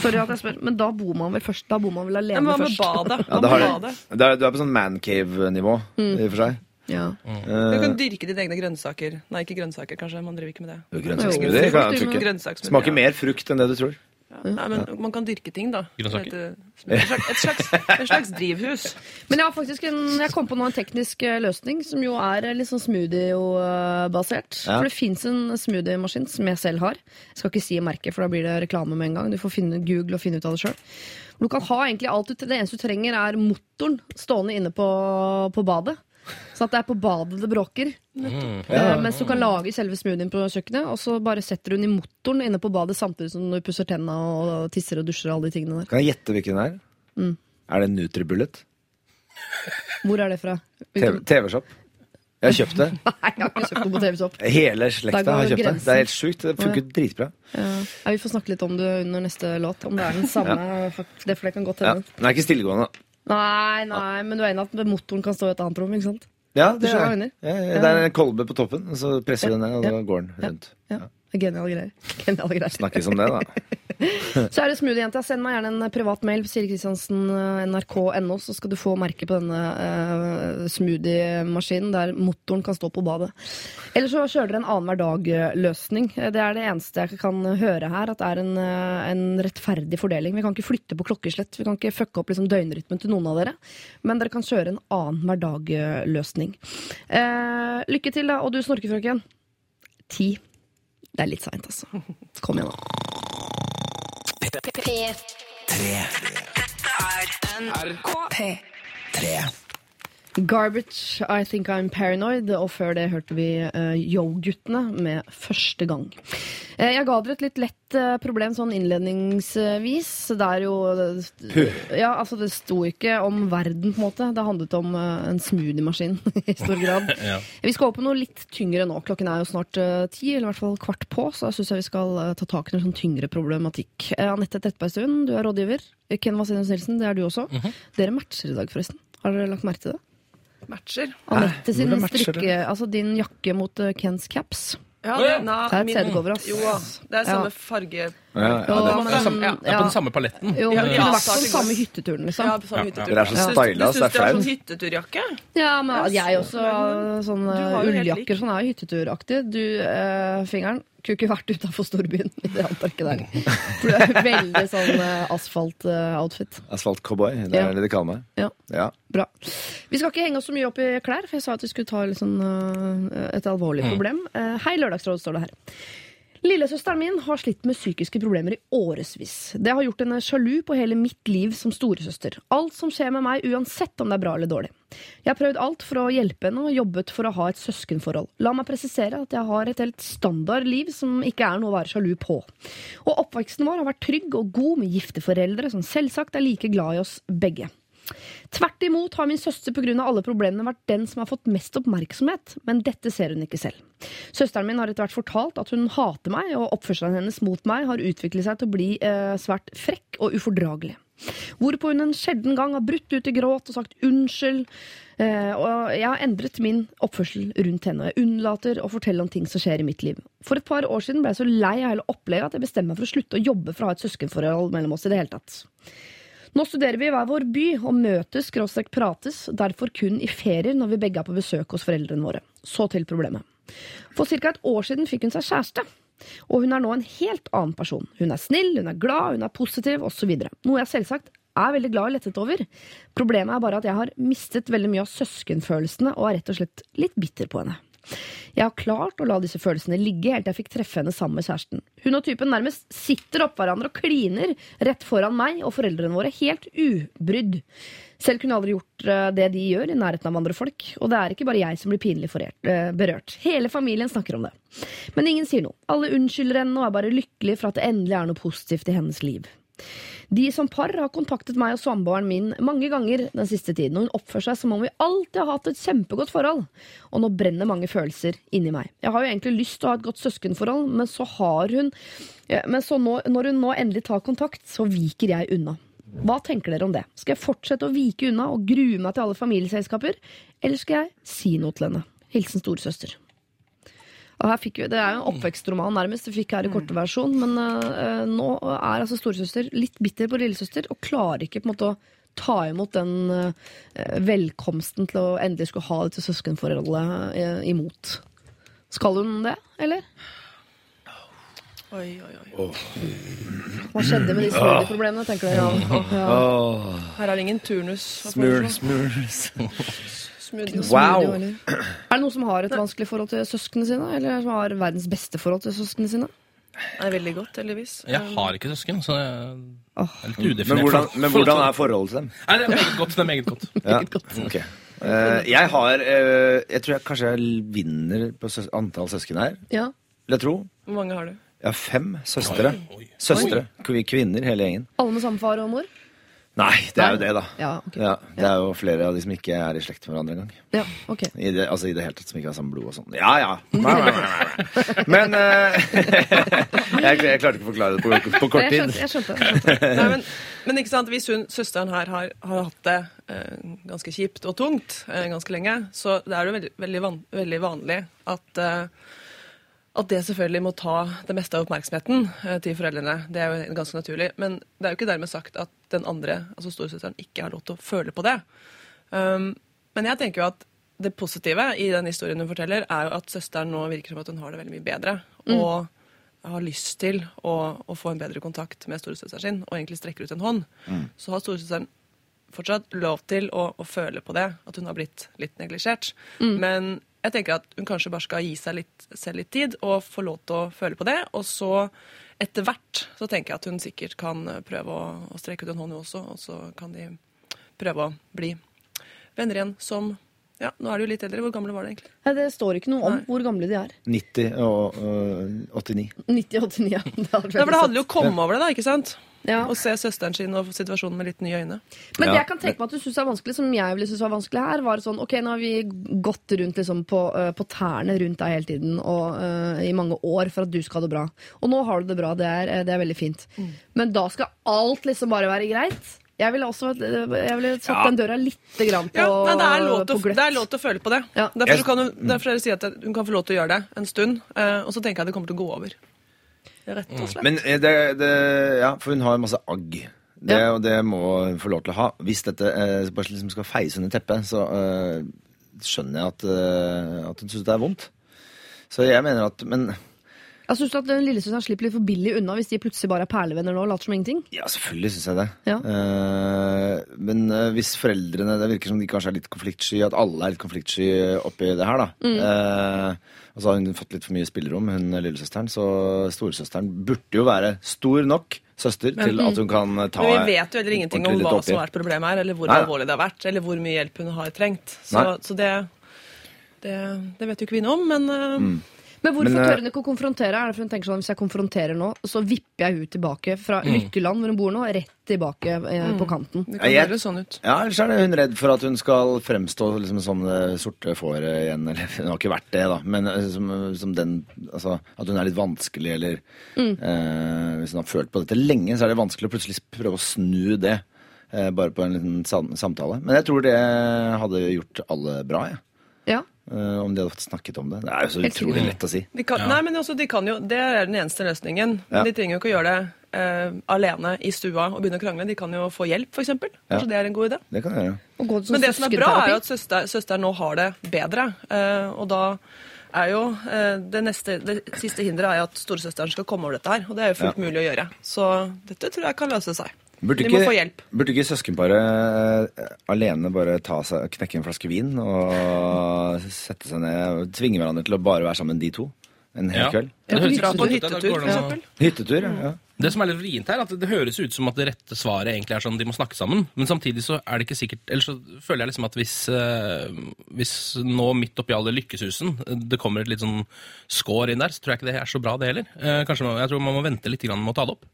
Sorry at jeg spør, men da bor man vel først Da bor man vel alene
Men hva med
først?
badet?
Ja, har,
med
er, du er på sånn mancave-nivå, i og for seg.
Ja.
Du kan dyrke dine egne grønnsaker. Nei, ikke grønnsaker, kanskje. Man driver ikke med det.
Kan jeg.
Grønnsakssmoothie,
Smaker mer frukt enn det du tror.
Nei, men man kan dyrke ting, da.
Grønnsaker.
Et, slags, et slags, drivhus.
Men jeg har faktisk en, jeg kom på nå en teknisk eh, løsning som jo er eh, litt sånn smoothie-basert.
Ja.
For det fins en smoothie-maskin som jeg selv har. Jeg skal ikke si merket, for da blir det reklame med en gang. Du får finne, google og finne ut av det sjøl. Du kan ha egentlig alt du, Det eneste du trenger, er motoren stående inne på, på badet. Så at det er på badet det bråker. Eh, mens du kan lage selve smoothien på kjøkkenet, og så bare setter du den i motoren inne på badet samtidig som du pusser tenna og tisser og dusjer og alle de tingene der.
Kan jeg gjette hvilken det er?
Mm.
Er det Nutribullet?
Hvor er det fra?
TV- TV-shop. Jeg har kjøpt det.
Nei, jeg har ikke kjøpt det på TV-Shop.
Hele slekta har kjøpt det.
grensen.
Det er helt sjukt. Det funker dritbra.
Ja. Ja, vi får snakke litt om det under neste låt. Om det er den samme. Det, for det kan godt
Ja.
hende.
Den er ikke stillegående.
Nei, nei, men du er enig at motoren kan stå i et annet rom, ikke sant?
Ja, det er, ja, det er en kolbe på toppen, og så presser du den ned, og da går den rundt.
Ja. Geniale greier. Genial greier.
Snakkes om det, da.
Så er det Smoothie-jenta. Send meg gjerne en privat mail Siri Kristiansen, eh, nrk.no, så skal du få merke på denne uh, smoothie-maskinen der motoren kan stå på badet. Eller så kjører dere en annenhver dag-løsning. Det er det eneste jeg kan høre her, at det er en, eh, en rettferdig fordeling. Vi kan ikke flytte på klokkeslett, vi kan ikke fucke opp liksom, døgnrytmen til noen av dere. Men dere kan kjøre en annenhver dag-løsning. Uh, lykke til, da. Og du, snorkefrøken. Ti. Det er litt seint, altså. Kom igjen, da.
Tre.
Garbage, I Think I'm Paranoid, og før det hørte vi uh, Yo-guttene med Første gang. Eh, jeg ga dere et litt lett eh, problem sånn innledningsvis. Det er jo Ja, altså, det sto ikke om verden, på en måte. Det handlet om uh, en smoothiemaskin i stor grad.
Ja.
Vi skal over på noe litt tyngre nå. Klokken er jo snart uh, ti, eller i hvert fall kvart på, så jeg syns vi skal uh, ta tak i noe sånn tyngre problematikk. Anette Trettebergstuen, du er rådgiver. Ken Vasenius Nilsen, det er du også. Dere matcher i dag, forresten. Har dere lagt merke til det?
Matcher.
Anette sin strikke, altså din jakke mot eh, Kens caps.
Ja,
det,
na,
Det er et
min-
CD-cover, altså.
Jo, det er samme
Ja.
farge.
Ja, ja, det,
er, samme, det er på den samme paletten.
Jo,
Ja,
men
ja,
kunne vært på den samme
hytteturen,
hytteturen,
Ja,
liksom.
på samme hyttetur.
Dere er så styla,
Du
så det
syns
er
det er sånn hytteturjakke?
Ja, men jeg også sånn
Du har
ulljakker sånn er jo hytteturaktig. Du, eh, fingeren, kunne ikke vært utafor storbyen i det antrekket der. For du er veldig sånn uh, asfalt-outfit.
Asfaltcowboy, det
Ja.
er det de kaller meg.
Ja.
Ja.
Bra. Vi skal ikke henge oss så mye opp i klær, for jeg sa at vi skulle ta sånn, uh, et alvorlig problem. Uh, hei, Lørdagsrådet, står det her. Lillesøsteren min har slitt med psykiske problemer i årevis. Det har gjort henne sjalu på hele mitt liv som storesøster. Alt som skjer med meg, uansett om det er bra eller dårlig. Jeg har prøvd alt for å hjelpe henne og jobbet for å ha et søskenforhold. La meg presisere at jeg har et helt standard liv som ikke er noe å være sjalu på. Og oppveksten vår har vært trygg og god med gifte foreldre som selvsagt er like glad i oss begge. Tvert imot har min søster pga. alle problemene vært den som har fått mest oppmerksomhet, men dette ser hun ikke selv. Søsteren min har etter hvert fortalt at hun hater meg, og oppførselen hennes mot meg har utviklet seg til å bli eh, svært frekk og ufordragelig. Hvorpå hun en sjelden gang har brutt ut i gråt og sagt unnskyld. Eh, og jeg har endret min oppførsel rundt henne. og Jeg unnlater å fortelle om ting som skjer i mitt liv. For et par år siden ble jeg så lei av hele opplegget at jeg bestemmer meg for å slutte å jobbe for å ha et søskenforhold mellom oss i det hele tatt. Nå studerer vi i hver vår by og møtes, skråstrek prates, derfor kun i ferier når vi begge er på besøk hos foreldrene våre. Så til problemet. For ca. et år siden fikk hun seg kjæreste. Og hun er nå en helt annen person. Hun er snill, hun er glad, hun er positiv osv. Noe jeg selvsagt er veldig glad og lettet over. Problemet er bare at jeg har mistet veldig mye av søskenfølelsene og er rett og slett litt bitter på henne. Jeg har klart å la disse følelsene ligge helt til jeg fikk treffe henne sammen med kjæresten. Hun og typen nærmest sitter oppå hverandre og kliner rett foran meg og foreldrene våre, helt ubrydd. Selv kunne jeg aldri gjort eh, det de gjør i nærheten av andre folk, og det er ikke bare jeg som blir pinlig eh, berørt. Hele familien snakker om det. Men ingen sier noe. Alle unnskylder henne og er bare lykkelige for at det endelig er noe positivt i hennes liv. De som par har kontaktet meg og samboeren min mange ganger den siste tiden, og hun oppfører seg som om vi alltid har hatt et kjempegodt forhold. Og nå brenner mange følelser inni meg. Jeg har jo egentlig lyst til å ha et godt søskenforhold, men så har hun Men så nå, når hun nå endelig tar kontakt, så viker jeg unna. Hva tenker dere om det? Skal jeg fortsette å vike unna og grue meg til alle familieselskaper, eller skal jeg si noe til henne? Hilsen storesøster. Og her fikk vi, det er jo en oppvekstroman nærmest, det fikk her i korte versjon, men uh, nå er altså storesøster litt bitter på lillesøster og klarer ikke på en måte å ta imot den uh, velkomsten til å endelig skulle ha dette søskenforholdet uh, imot. Skal hun det, eller?
Oi, oi, oi.
Hva skjedde med de smoothie-problemene, tenker dere? Ja. Ja.
Her er det ingen turnus. å
Smur, smur.
Smoothie.
Wow.
Smoothie, eller? Er det noen som har et vanskelig forhold til søsknene sine? Eller som har verdens beste forhold til søsknene sine?
Det er veldig godt, heldigvis.
Jeg har ikke søsken, så det er litt udefinert.
Men hvordan, men hvordan er forholdet til dem?
Nei, det er meget godt. Det er meget godt.
Ja. Okay. Uh, jeg har uh, Jeg tror jeg kanskje jeg vinner på søs antall søsken her.
Ja.
Vil jeg tro.
Hvor mange har du?
Jeg har fem søstre.
Oi, oi.
Søstre. Kvi- Kvinner, hele gjengen.
Alle med samme far og mor?
Nei, det er jo det, da.
Ja, okay.
Ja, det er jo flere av de som ikke er i slekt med hverandre engang.
Ja, ok.
I det, altså i det hele tatt som ikke har samme blod og sånn. Ja, ja. Nei, nei, nei. Men uh, jeg, jeg klarte ikke å forklare det på, på kort tid.
jeg skjønte, jeg skjønte.
Nei, men, men ikke sant, hvis hun, søsteren her har, har hatt det uh, ganske kjipt og tungt uh, ganske lenge, så det er jo veldig, veldig, van, veldig vanlig at, at det selvfølgelig må ta det meste av oppmerksomheten til foreldrene. Det er jo ganske naturlig. Men det er jo ikke dermed sagt at den andre, altså storesøsteren, ikke har lov til å føle på det. Um, men jeg tenker jo at det positive i den historien hun forteller, er jo at søsteren nå virker som at hun har det veldig mye bedre. Og har lyst til å, å få en bedre kontakt med storesøsteren sin, og egentlig strekker ut en hånd. Så har storesøsteren fortsatt lov til å, å føle på det, at hun har blitt litt neglisjert. Men jeg tenker at hun kanskje bare skal gi seg litt, selv litt tid og få lov til å føle på det. Og så etter hvert så tenker jeg at hun sikkert kan prøve å, å strekke ut en hånd hun også, og så kan de prøve å bli venner igjen som Ja, nå er de jo litt eldre. Hvor gamle var de egentlig?
Nei, det står ikke noe om
Nei.
hvor gamle de er.
90 og uh, 89.
90 og 89, ja. Det hadde
Ja, for det handler jo om å komme over det, da. ikke sant?
Ja.
Og se søsteren sin og situasjonen med litt nye øyne.
Men det jeg kan tenke meg at du synes er vanskelig, som jeg ville synes var vanskelig her, var sånn Ok, nå har vi gått rundt liksom på, øh, på tærne rundt deg hele tiden og uh, i mange år for at du skal ha det bra. Og nå har du det bra, det er, øh, det er veldig fint. Men da skal alt liksom bare være greit? Jeg ville også jeg ville satt
Ja.
den døra litt grann på,
Ja, nei, det, er lov til,
på
å-
gløtt.
det er lov til å føle på det.
Ja.
Derfor, kan hun, derfor er det si at hun kan få lov til å gjøre det en stund, eh, og så tenker jeg det kommer til å gå over. Rett og slett.
Men eh, det, det Ja, for hun har masse agg. Det,
Ja.
Og det må hun få lov til å ha. Hvis dette eh, bare liksom skal feies under teppet, så eh, skjønner jeg at, eh, at hun syns det er vondt. Så jeg mener at Men
Jeg synes at den lillesøsteren slipper litt for billig unna hvis de plutselig bare er perlevenner nå og later som ingenting.
ja, selvfølgelig syns jeg det.
Ja.
Uh, men eh, hvis foreldrene Det virker som de kanskje er litt konfliktsky, at alle er litt konfliktsky oppi det her, da.
Mm.
Uh, og så har hun fått litt for mye spillerom, hun lillesøsteren. Så storesøsteren burde jo være stor nok søster til at hun kan ta
Men vi vet jo heller ingenting om hva som har vært problemet her, eller hvor
nei.
alvorlig det har vært, eller hvor mye hjelp hun har trengt. Så, så det, det, det vet jo ikke vi noe om, men uh,
Mm.
Men hvorfor
Men, eh,
tør hun ikke å konfrontere? Er det for hun tenker sånn, Hvis jeg konfronterer nå, så vipper jeg hun tilbake fra Lykkeland, hvor hun bor nå, rett tilbake eh, på kanten.
det kan høres sånn ut.
Ja, ellers er det hun redd for at hun skal fremstå liksom som det sorte fåret igjen. Eller hun har ikke vært det, da. Men eh, som, som den Altså at hun er litt vanskelig, eller eh, Hvis hun har følt på dette lenge, så er det vanskelig å plutselig prøve å snu det. eh, bare på en liten samtale. Men jeg tror det hadde gjort alle bra, jeg.
Ja.
Uh, om de hadde fått snakket om det. Det er jo så
Helt
utrolig
sikkert.
lett å si.
De kan, Nei, men også, de kan jo, Det er den eneste løsningen. Men De trenger jo ikke å gjøre det uh, alene i stua og begynne å krangle. De kan jo få hjelp, f.eks. Kanskje
Ja.
det er en god idé.
Det kan jeg ja.
Og gå til
Men det som er bra, er jo at søster, søsteren nå har det bedre. Uh, og da er jo det, neste, det siste hinderet er jo at storesøsteren skal komme over dette her. Og det er jo fullt
Ja.
mulig å gjøre. Så dette tror jeg kan løse seg.
Burde
De må få hjelp.
burde ikke søskenparet eh, alene bare ta seg, knekke en flaske vin og sette seg ned og tvinge hverandre til å bare være sammen, de to? En hel
Ja.
kveld?
Det høres
Dra på en hyttetur,
det
for eksempel.
Hyttetur, ja. ja.
Det som er litt vrient her, er at det høres ut som at det rette svaret egentlig er sånn de må snakke sammen. Men samtidig så er det ikke sikkert Eller så føler jeg liksom at hvis, eh, hvis nå midt oppi alle lykkesusen eh, det kommer et litt sånn skår inn der, så tror jeg ikke det er så bra, det heller. Eh, kanskje Jeg tror man må vente litt grann med å ta det opp.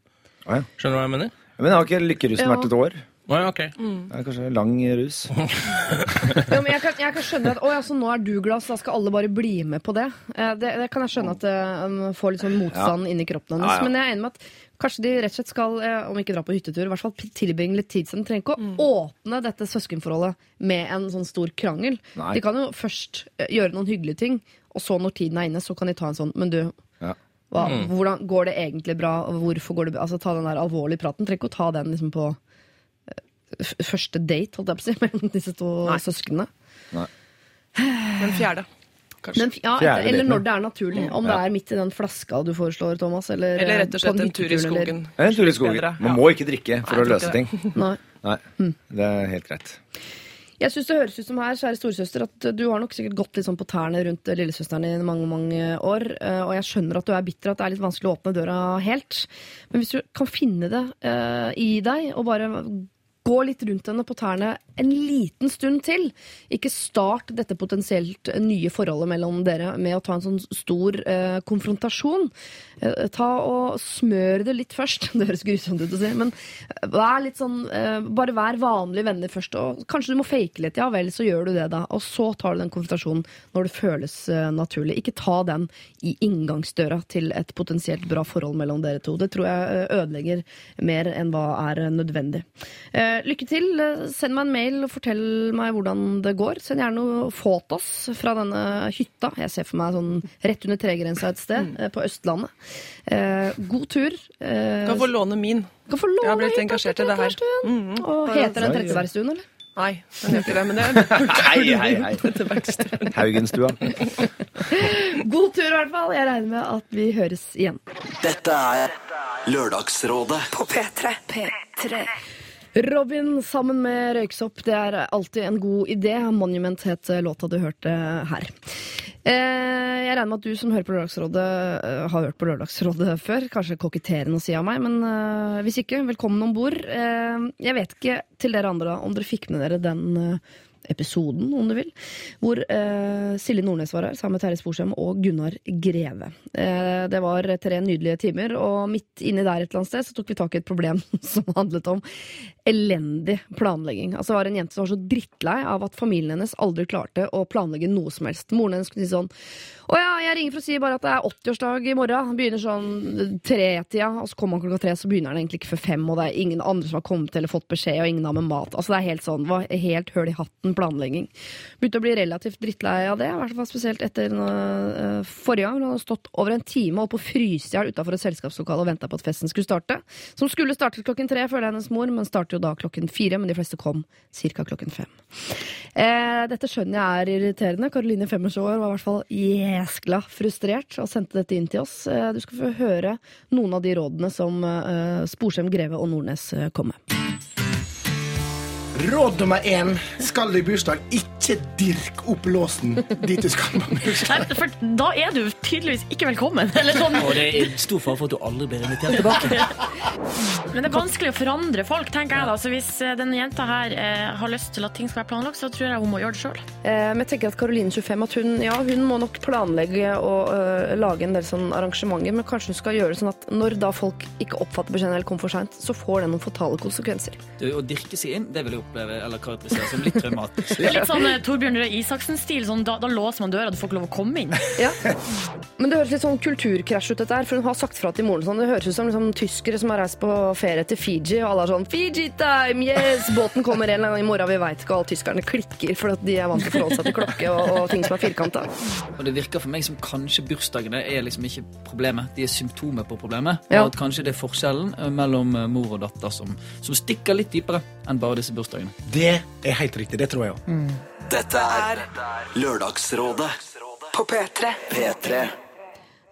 Skjønner du hva jeg mener?
Men har ikke lykkerusen
Ja.
vært et år?
Oh, ja, ok.
Det er kanskje lang rus.
Ja, men jeg, kan, jeg kan skjønne at å, ja, så nå er du glad, så da skal alle bare bli med på det. Eh, Det, det kan jeg skjønne at eh, en får litt sånn motstand inni kroppen hennes.
Ja, ja.
Men jeg er enig med at kanskje de rett og slett skal, eh, om ikke dra på hyttetur, i hvert fall tilbringe litt tid sammen. De trenger ikke å åpne dette søskenforholdet med en sånn stor krangel.
Nei.
De kan jo først eh, gjøre noen hyggelige ting, og så når tiden er inne, så kan de ta en sånn Men du,
Ja.
mm. hvordan går det egentlig bra? og Hvorfor går det bra? Altså Ta den der alvorlige praten. Trenger ikke å ta den liksom på eh, første date, holdt jeg på å si, mellom disse to
Nei.
søsknene.
Den fjerde.
Den, ja,
Fjerde
eller når det er naturlig. Om det er midt i den flaska du foreslår, Thomas. Eller,
Eller
eh,
rett og slett en tur i skogen.
eller-. Er en tur i skogen. Man må ikke drikke for
Nei,
å løse ting.
Nei.
Nei, det er helt greit.
Jeg syns det høres ut som her, kjære storesøster, at du har nok sikkert gått litt sånn på tærne rundt lillesøsteren i mange mange år. eh, Og jeg skjønner at du er bitter, at det er litt vanskelig å åpne døra helt. Men hvis du kan finne det eh, i deg, og bare gå litt rundt henne på tærne en liten stund til. Ikke start dette potensielt nye forholdet mellom dere med å ta en sånn stor eh, konfrontasjon. Eh, ta og Smør det litt først. Det høres grusomt ut å si, men vær litt sånn eh, Bare vær vanlige venner først. Og kanskje du må fake litt. Ja vel, så gjør du det, da. Og så tar du den konfrontasjonen når det føles eh, naturlig. Ikke ta den i inngangsdøra til et potensielt bra forhold mellom dere to. Det tror jeg eh, ødelegger mer enn hva er eh, nødvendig. Eh, lykke til. Eh, Send meg en mail og fortell meg hvordan det går. Send gjerne noe fotos fra denne hytta. Jeg ser for meg sånn rett under tregrensa et sted mm. på Østlandet. Eh, god tur. Eh,
Kan få låne min.
kan få låne
Jeg har blitt
hytta
engasjert i det her.
Mm
-hmm.
Og heter den Trettebergstuen, eller?
Nei, den gjør ikke det, men det er
Hei, hei, hei. Haugenstua.
God tur, i hvert fall. Jeg regner med at vi høres igjen.
Dette er Lørdagsrådet.
På P3. P3.
Robin sammen med Røyksopp, det er alltid en god idé. Monument het låta du hørte her. Eh, jeg regner med at du som hører på Lørdagsrådet, eh, har hørt på Lørdagsrådet før. Kanskje koketterende si av meg, men eh, hvis ikke, velkommen om bord. Eh, jeg vet ikke til dere andre om dere fikk med dere den eh, episoden, om du vil, hvor eh, Silje Nordnes var her sammen med Terje Sporsem og Gunnar Greve. Eh, det var tre nydelige timer, og midt inni der et eller annet sted så tok vi tak i et problem som handlet om elendig planlegging. Altså Det var en jente som var så drittlei av at familien hennes aldri klarte å planlegge noe som helst. Moren hennes kunne si sånn Å ja, jeg ringer for å si bare at det er 80-årsdag i morgen. Begynner sånn tretida, og så kommer han klokka tre, så begynner han egentlig ikke før fem, og det er ingen andre som har kommet eller fått beskjed, og ingen har med mat. Altså Det er helt sånn, var helt høl i hatten planlegging. Begynte å bli relativt drittlei av det, i hvert fall spesielt etter uh, forrige gang. Han hadde stått over en time oppe på frysehjel utafor et selskapslokale og venta på at festen skulle starte. Som skulle startet klokken tre, føler hennes mor, men starter jo da klokken fire. Men de fleste kom ca. klokken fem. Uh, dette skjønner jeg er irriterende. Karoline Femmers år var i hvert fall jæskla frustrert og sendte dette inn til oss. Eh, du skal få høre noen av de rådene som eh, Sporsem, Greve og Nordnes eh, kom med.
Råd nummer én skal du i bursdag, ikke dirk opp låsen dit du skal på bursdag.
Nei, for da er du tydeligvis ikke velkommen. Eller sånn.
Og det er stor fare for at du aldri blir invitert tilbake.
Men det er vanskelig å forandre folk, tenker jeg da. Så hvis eh, denne jenta her eh, har lyst til at ting skal være planlagt, så tror jeg hun må gjøre det sjøl.
Eh, men jeg tenker at Karoline 25 at hun, ja, hun må nok planlegge og øh, lage en del sånn arrangementer, men kanskje hun skal gjøre det sånn at når da folk ikke oppfatter beskjeden eller kommer for seint, så får det noen fatale konsekvenser.
Du, Å dirke seg inn, det vil jeg oppleve eller karakteriserer som litt traumatisk.
Det er litt sånn eh, Torbjørn Røe Isaksen-stil. Sånn, da, da låser man døra, du får ikke lov å komme inn.
Ja. Men det høres litt sånn kulturkrasj ut, dette her, for hun har sagt fra til moren sånn. Det høres ut som liksom, tyskere som har reist på ferie til Fiji, og alle er sånn Fiji time, yes! Båten kommer en eller annen gang i morgen, vi veit ikke, og alle tyskerne klikker fordi de er vant til å forholde seg til klokke og, og ting som er firkanta.
Og det virker for meg som kanskje bursdagene er liksom ikke problemet, de er symptomer på problemet.
Ja.
Og at kanskje det er forskjellen eh, mellom eh, mor og datter som, som stikker litt dypere enn bare disse bursdagene.
Det er helt riktig. Det tror jeg òg.
Dette er Lørdagsrådet
På P3.
P3.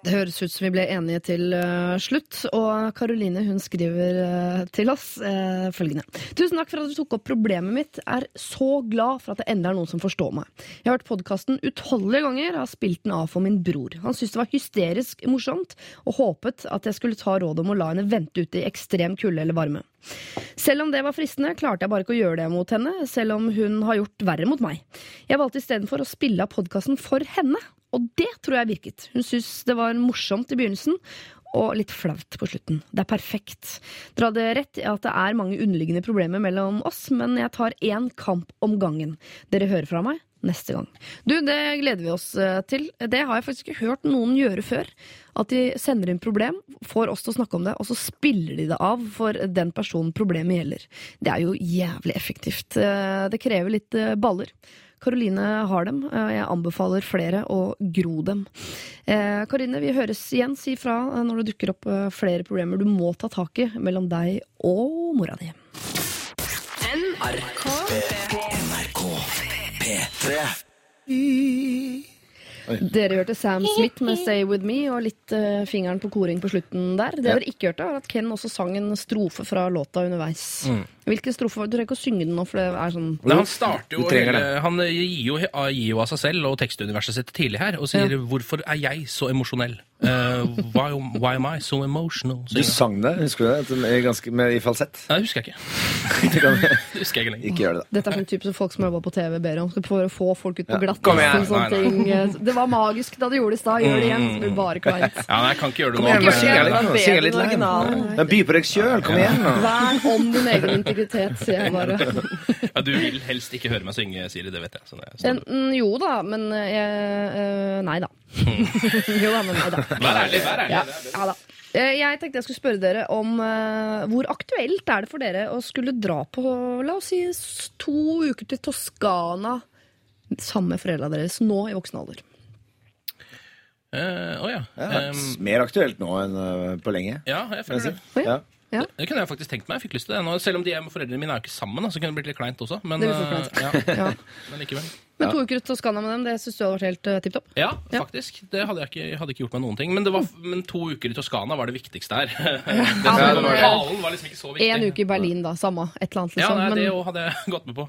Det høres ut som vi ble enige til øh, slutt, og Karoline hun skriver øh, til oss øh, følgende. Tusen takk for at du tok opp problemet mitt. Er så glad for at det endelig er noen som forstår meg. Jeg har hørt podkasten utallige ganger og har spilt den av for min bror. Han syntes det var hysterisk morsomt og håpet at jeg skulle ta rådet om å la henne vente ute i ekstrem kulde eller varme. Selv om det var fristende, klarte jeg bare ikke å gjøre det mot henne, selv om hun har gjort verre mot meg. Jeg valgte istedenfor å spille av podkasten for henne, og det tror jeg virket. Hun syntes det var morsomt i begynnelsen, og litt flaut på slutten. Det er perfekt. Dere hadde rett i at det er mange underliggende problemer mellom oss, men jeg tar én kamp om gangen. Dere hører fra meg neste gang. Du, det gleder vi oss eh, til. Det har jeg faktisk ikke hørt noen gjøre før. At de sender inn problem, får oss til å snakke om det, og så spiller de det av for den personen problemet gjelder. Det er jo jævlig effektivt. Eh, Det krever litt eh, baller. Karoline har dem. Eh, Jeg anbefaler flere å gro dem. Eh, Karine, vi høres igjen. Si fra eh, når det dukker opp eh, flere problemer du må ta tak i mellom deg og mora di.
NRK P3.
Dere hørte Sam Smith med 'Stay With Me' og litt uh, fingeren på koring på slutten der. Det
Ja.
dere ikke hørte, var at Ken også sang en strofe fra låta underveis.
Mm.
Hvilken strofe? var det? Du trenger ikke å synge den nå, for det er sånn
Nei, han starter jo hele, Han gir jo, gir jo av seg selv og tekstuniverset sitt tidlig her, og sier 'Hvorfor er jeg så emosjonell'? Eh, why, why am I so emotional?
Du sang det, husker du det? Med- Ganske, med, I falsett.
Nei, husker jeg ikke. Det husker jeg ikke lenger.
ikke gjør det. da.
Dette er sånn type som folk som jobber på TV ber om. For å få folk ut på
Ja,
glatt.
kom igjen.
og sånne
Nei, nei.
Det var magisk da du gjorde det i stad. Gjør det igjen, så blir det bare kleint.
Ja, nei, jeg kan ikke gjøre det
Kom
nå.
igjen, syng litt. Men by på deg sjøl, kom igjen nå.
Vern om din egen integritet, sier jeg bare.
Ja, du vil helst ikke høre meg synge, Siri. Det vet jeg. Sånn,
En, mm, jo da, men jeg eh, Nei da. Jo da, men nei da.
Vær ærlig, vær ærlig.
Ja, ja da. Eh, Jeg tenkte jeg skulle spørre dere om uh, hvor aktuelt er det for dere å skulle dra på la oss si to uker til Toskana sammen med foreldra deres nå i voksen alder.
Uh, oh ja.
Ja,
Um,
mer aktuelt nå enn uh, på lenge.
ja, jeg føler
det.
det.
Ja.
Ja.
Det kunne jeg faktisk tenkt meg. Jeg fikk lyst til det nå. Selv om de er med foreldrene mine er jo ikke sammen, da, så kunne det blitt litt kleint også. Men,
Det
eh,
kleint.
ja,
Ja.
men likevel.
Men to uker ut til Toskana med dem, det syns du hadde vært helt uh, tipp topp?
Ja,
Ja.
faktisk. Det hadde jeg ikke, hadde ikke gjort meg noen ting. Men, det var, men to uker i Toskana var det viktigste her.
Ja.
Talen var liksom ikke så viktig.
En uke i Berlin, da. Samme. Et eller annet,
Ja,
liksom.
nei, det òg hadde jeg gått med på.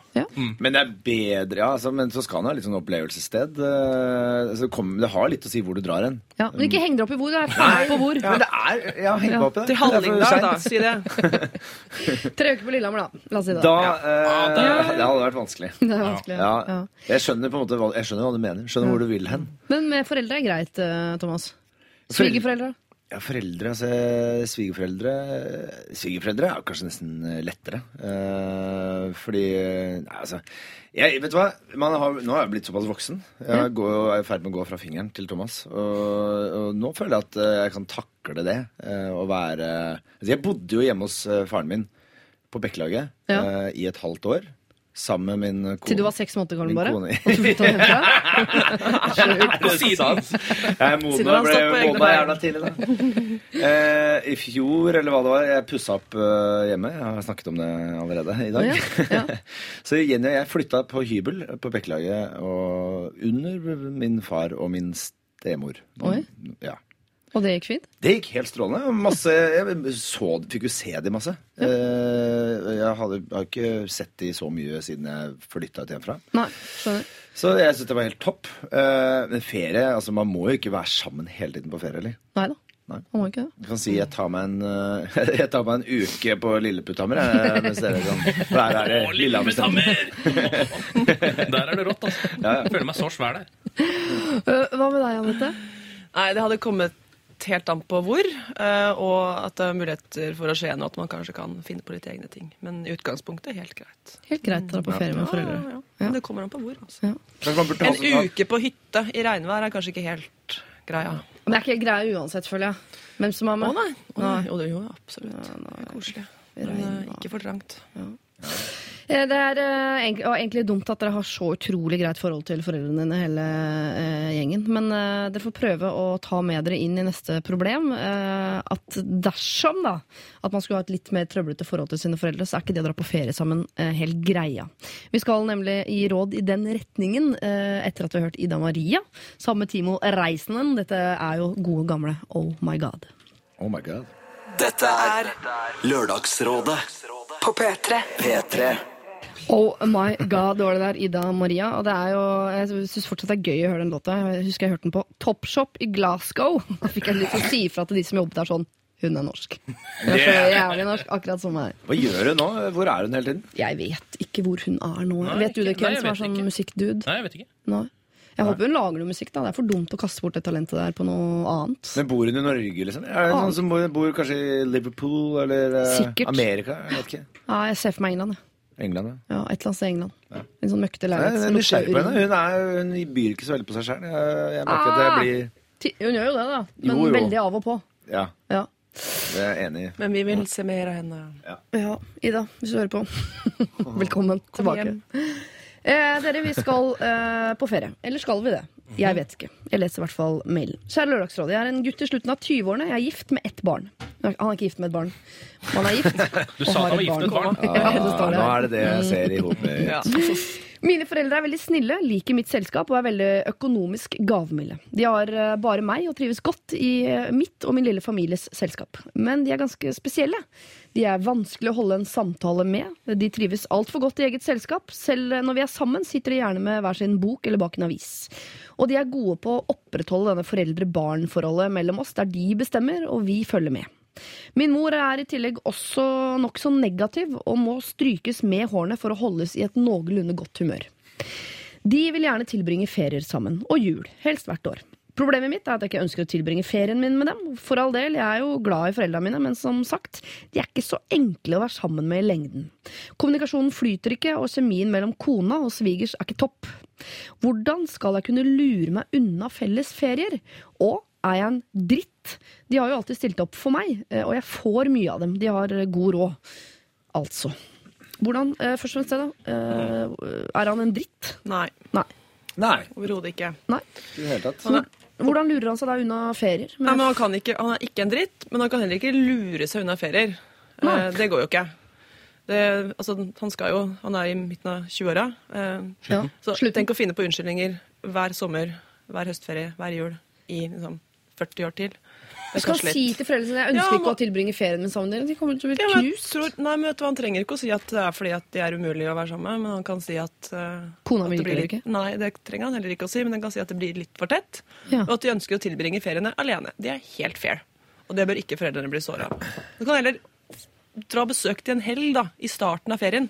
Men det er bedre, ja. Altså, men Toskana er litt sånn opplevelsessted. øh, Så kom, det har litt å si hvor du drar hen.
ja, men ikke heng deg opp i hvor. Det er feil på hvor.
Men det er Ja, heng
Ja.
deg opp i det.
Til Hallingdal, da. Si det.
Tre uker på Lillehammer, da. La oss si det.
Da øh, Det hadde vært vanskelig.
Det er vanskelig.
Ja. Jeg skjønner på en måte hva, jeg skjønner hva du mener. Skjønner hvor du vil hen.
Men med foreldre er greit, eh, Thomas. Svigerforeldre?
Ja, foreldre, altså Svigerforeldre Svigerforeldre er kanskje nesten eh, lettere. Eh, fordi Nei, altså jeg, Vet du hva? Man har, nå er jeg blitt såpass voksen. Jeg går, er i ferd med å gå fra fingeren til Thomas. Og, og nå føler jeg at eh, jeg kan takle det. eh, Å være altså Jeg bodde jo hjemme hos eh, faren min på Bekkelaget
Ja.
eh, i et halvt år. Sammen med min kone.
Til du var seks måneder gammel, bare?
kone.
Og så flytta du hjemmefra?
På siden.
Jeg er moden
Siden
ble modna jævla tidlig, da. Eh, I fjor, eller hva det var, jeg pussa opp eh, hjemme. Jeg har snakket om det allerede i dag.
Ja, ja.
Så Jenny og jeg flytta på hybel på Bekkelaget og under min far og min stemor.
Oi.
Ja.
Og det gikk fint?
Det gikk helt strålende. Masse, jeg så, fikk jo se de masse. Ja. jeg hadde, har ikke sett de så mye siden jeg flytta ut hjemmefra.
Nei, skjønner.
Så jeg syns det var helt topp. Eh, men ferie, altså man må jo ikke være sammen hele tiden på ferie, eller?
Nei da.
Nei.
Man må ikke det.
Du kan si jeg tar meg en, eh, jeg tar meg en uke på Lilleputthammer. Mens dere kan være her i Lillehammer.
Der er det rått, altså.
Ja, ja.
Jeg føler meg så svær der.
Hva med deg, Anette?
Nei, det hadde kommet helt an på hvor, eh, og at det er muligheter for å skje noe, at man kanskje kan finne på litt egne ting. Men i utgangspunktet helt greit.
Helt greit å dra på ferie med foreldre.
Ja, ja. Men det kommer an på hvor. Altså. En uke på hytte i regnvær er kanskje ikke helt greia.
Men det er ikke greia uansett, føler jeg. Hvem som er
Å nei. Å, nei. Jo, det, jo, absolutt. Det er koselig. Men eh, ikke for trangt.
Eh, Det er eh, egentlig, og egentlig dumt at dere har så utrolig greit forhold til foreldrene dine, hele eh, gjengen. Men eh, dere får prøve å ta med dere inn i neste problem eh, at dersom da, at man skulle ha et litt mer trøblete forhold til sine foreldre, så er ikke det å dra på ferie sammen eh, helt greia. Vi skal nemlig gi råd i den retningen eh, etter at vi har hørt Ida Maria sammen med Timo Reisenden. Dette er jo gode gamle Oh My God.
Oh my god.
Dette er Lørdagsrådet
På P3.
P3.
Oh my god, var det der, Ida Maria. Og det er jo, jeg syns fortsatt det er gøy å høre den låta. Jeg husker jeg hørte den på Topshop i Glasgow. Da fikk jeg lyst til å si ifra til de som jobbet der sånn Hun er norsk. Hun er så jævlig norsk, akkurat som meg.
Hva gjør hun nå? Hvor er hun hele tiden?
Jeg vet ikke hvor hun er nå.
Nei,
vet du det, Ken, som er sånn musikkdude?
Nei, jeg vet ikke.
Nei. Jeg håper hun lager noe musikk. da Det er for dumt å kaste bort det talentet der på noe annet.
Men bor hun i Norge, liksom? Er det
Ah.
noen som bor, bor kanskje i Liverpool eller eh,
Sikkert.
Amerika? Jeg vet ikke.
Ja, jeg ser for meg England. jeg.
England, ja.
Ja, Et eller annet sted i England. En sånn møkkete leilighet.
Hun, er, hun byr ikke så veldig på seg sjøl. Jeg, jeg merker at jeg
Ah.
blir
Hun gjør jo det, da. Men
Jo, jo.
veldig av og på.
Ja,
Ja.
det er jeg enig i.
Men vi vil se mer av henne.
ja, Ida, hvis du hører på. Velkommen
Kom
tilbake. Eh, dere, vi skal eh, på ferie. Eller skal vi det? Jeg vet ikke. Jeg leser i hvert fall mailen. Kjære Lørdagsrådet. Jeg er en gutt i slutten av 20-årene. Jeg er gift med ett barn. Han er ikke gift med et barn. Han er gift
Du
og
sa han var gift med et barn.
Ja, ja.
Nå er det det jeg ser i hodet mitt.
Mine foreldre er veldig snille, liker mitt selskap og er veldig økonomisk gavmilde. De har eh, bare meg og trives godt i eh, mitt og min lille families selskap. Men de er ganske spesielle. De er vanskelig å holde en samtale med. De trives altfor godt i eget selskap. Selv når vi er sammen, sitter de gjerne med hver sin bok eller bak en avis. Og de er gode på å opprettholde denne foreldre-barn-forholdet mellom oss, der de bestemmer og vi følger med. Min mor er i tillegg også nokså negativ og må strykes med hårene for å holdes i et noenlunde godt humør. De vil gjerne tilbringe ferier sammen, og jul, helst hvert år. Problemet mitt er at jeg ikke ønsker å tilbringe ferien min med dem. For all del, jeg er jo glad i foreldrene mine, men som sagt, de er ikke så enkle å være sammen med i lengden. Kommunikasjonen flyter ikke, og kjemien mellom kona og svigers er ikke topp. Hvordan skal jeg kunne lure meg unna felles ferier? Og er jeg en dritt? De har jo alltid stilt opp for meg, eh, og jeg får mye av dem. De har eh, god råd. Altså. Hvordan, eh, først og fremst det, da. Er han en dritt?
Nei,
Nei.
Nei,
overhodet ikke.
Nei.
i det hele tatt.
Han er,
Hvordan lurer han seg da unna ferier?
nei, men han, kan ikke, han er ikke en dritt, men han kan heller ikke lure seg unna ferier. Nei. det går jo ikke. Det, altså, han, skal jo, han er i midten av 20-åra. Eh,
Ja.
så
Slutten.
tenk å finne på unnskyldninger hver sommer, hver høstferie, hver jul i liksom, 40 år til. Du
skal si til foreldrene sine jeg ønsker
Ja,
ikke å tilbringe ferien min sammen med dere. De kommer til å bli
Ja,
knust.
tror, nei, men vet du, Han trenger ikke å si at det er fordi at de er umulige å være sammen med, men han kan si at uh,
Kona
mi liker
ikke?
Nei, det trenger han heller ikke å si, men han kan si at det blir litt for tett.
Ja.
Og at de ønsker å tilbringe feriene alene. Det er helt fair. Og det bør ikke foreldrene bli såra av. Du kan heller dra besøk til en helg da, i starten av ferien.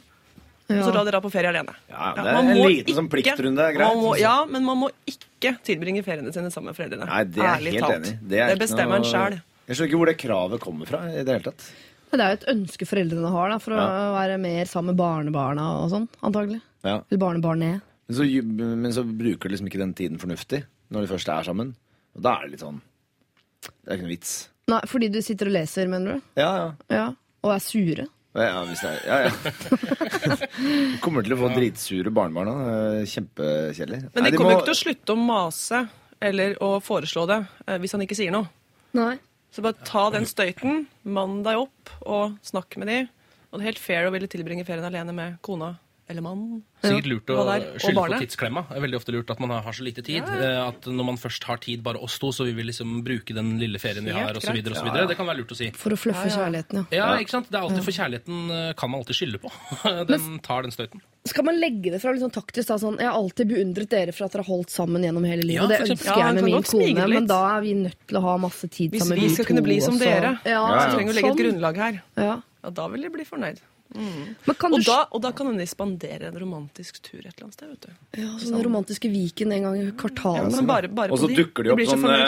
Og så dra dere på ferie alene.
Ja, det er en liten sånn pliktrunde, er greit.
Man må, ja, men man må ikke tilbringe feriene sine sammen med foreldrene.
Nei, det er
Ærlig
helt
talt.
enig.
Det,
er ikke
bestemmer
noe-
en sjæl.
Jeg skjønner ikke hvor det kravet kommer fra. i det hele tatt.
Men Det er jo et ønske foreldrene har da, for å være mer sammen med barnebarna og sånn, antagelig.
Ja.
Eller barnebarnet.
Men, så, men så bruker du liksom ikke den tiden fornuftig når de først er sammen. Og da er det litt sånn Det er ikke noe vits.
Nei, fordi du sitter og leser, mener du?
Ja, ja.
Ja. Og er sure?
Ja, hvis det er, ja, ja. Du kommer til å få dritsure barnebarn. Det er Kjempekjedelig.
Men
Nei,
de kommer jo
må-
ikke til å slutte å mase eller å foreslå det eh, hvis han ikke sier noe.
Nei.
Så bare ta den støyten, mann deg opp og snakk med de. Og det er helt fair å ville tilbringe ferien alene med kona eller mann.
Sikkert lurt å skylde på tidsklemma. Det er veldig ofte lurt at man har så lite tid. Ja. At når man først har tid, bare oss to, så vil vi liksom bruke den lille ferien vi har, osv.
Ja,
ja. Det kan være lurt å si.
For å fluffe kjærligheten, ja.
Ja, ikke sant? Det er alltid For kjærligheten eh, kan man alltid skylde på. Den tar den støyten.
Skal man legge det fra litt sånn taktisk? da, sånn, Jeg har alltid beundret dere for at dere har holdt sammen gjennom hele livet.
Ja,
og det ønsker
Ja,
jeg med min kone, men da er vi nødt til å ha masse tid
Hvis
sammen.
vi
vi
skal kunne bli som dere,
Ja,
så trenger vi å legge et
sånn.
grunnlag her.
Ja.
Ja, da vil de bli fornøyd.
Men kan
Og da, og da kan de spandere en romantisk tur et eller annet sted. vet du.
ja, sånn den romantiske Viken en gang i kvartalet.
Ja, bare, bare
Og så
de.
dukker de opp
blir
sånn eh,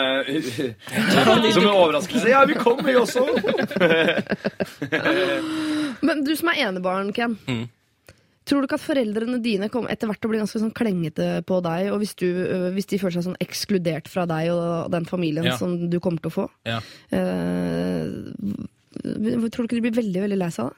Som en overraskelse. Ja, vi kommer, vi også!
Men du som er enebarn, Ken.
Mm.
Tror du ikke at foreldrene dine kommer etter hvert til å bli ganske sånn klengete på deg? Og hvis, du, øh, hvis de føler seg sånn ekskludert fra deg og den familien
Ja.
som du kommer til å få
Ja.
Uh, Tror du ikke de blir veldig veldig lei seg da?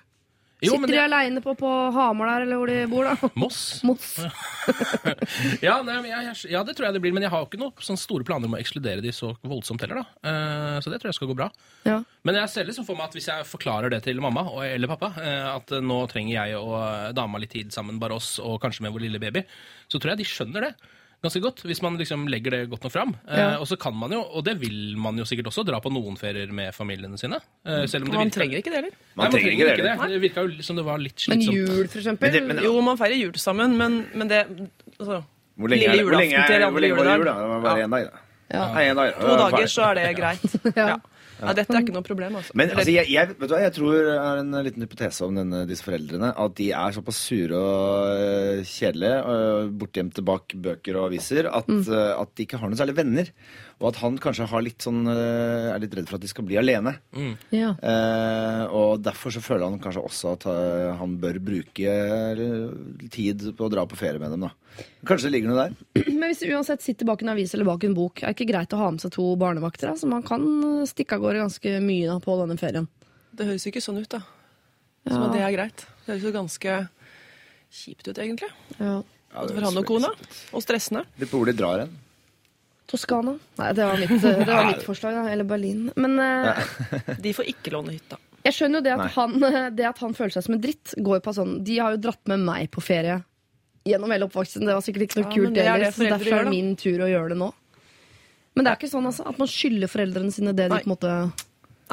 Jo,
Sitter de
det,
aleine på, på Hamar der, eller hvor de bor, da?
Moss.
Moss.
Ja, nei, men jeg, jeg, ja, det tror jeg det blir. Men jeg har ikke noen store planer om å ekskludere de så voldsomt heller. da. Uh, så det tror jeg skal gå bra.
Ja.
Men jeg ser liksom for meg at hvis jeg forklarer det til mamma og, eller pappa, uh, at nå trenger jeg og dama litt tid sammen, bare oss, og kanskje med vår lille baby, så tror jeg de skjønner det. Ganske godt, hvis man liksom legger det godt nok fram. Eh, og så kan man jo, og det vil man jo sikkert også, dra på noen ferier med familiene sine. Eh, selv om det
Man
virker-
trenger ikke det heller.
Man,
Man trenger ikke det,
det. Det virka jo som det var litt
Men
slitsomt.
jul, for eksempel.
Men det- men-
Jo, man feirer jul sammen, men, men det altså,
Hvor lenge,
Lille
er, det- hvor lenge,
julaften til
er, hvor lenge var jul, da? Det var bare
Ja.
én dag, da.
Ja.
Ja. en dag.
To dager, så er det greit.
Ja.
Ja. Dette er ikke noe problem, altså.
Men altså, jeg, jeg, vet du hva, jeg tror jeg har en liten hypotese om denne, disse foreldrene. At de er såpass sure og øh, kjedelige, øh, bortgjemte bak bøker og aviser, at, mm. at de ikke har noen særlig venner. Og at han kanskje har litt sånn, øh, er litt redd for at de skal bli alene.
Ja.
Eh, og derfor så føler han kanskje også at øh, han bør bruke øh, tid på å dra på ferie med dem. da. Kanskje det ligger noe der.
Men hvis du uansett sitter bak en avis eller bak en bok, er det ikke greit å ha med seg to barnevakter? Da? Så man kan eh, stikke av gårde ganske mye da, på denne ferien.
Det høres ikke sånn ut, da. Som at det er greit. Det høres jo ganske kjipt ut, egentlig.
Ja.
Både for han og kona. Og stressende.
Litt på hvor de drar hen.
Toskana? Nei, det var mitt, det var mitt forslag. Da. Eller Berlin. Men eh,
De får ikke låne hytta.
jeg skjønner jo det at, han, det at han føler seg som en dritt, går jo på sånn De har jo dratt med meg på ferie gjennom hele oppvoksten. Det var sikkert ikke noe
Ja, men
kult
det er det
så
foreldre
derfor
gjør,
er
da.
det min tur å gjøre det nå. Men det er ikke sånn altså, at man skylder foreldrene sine det de
Nei.
på en måte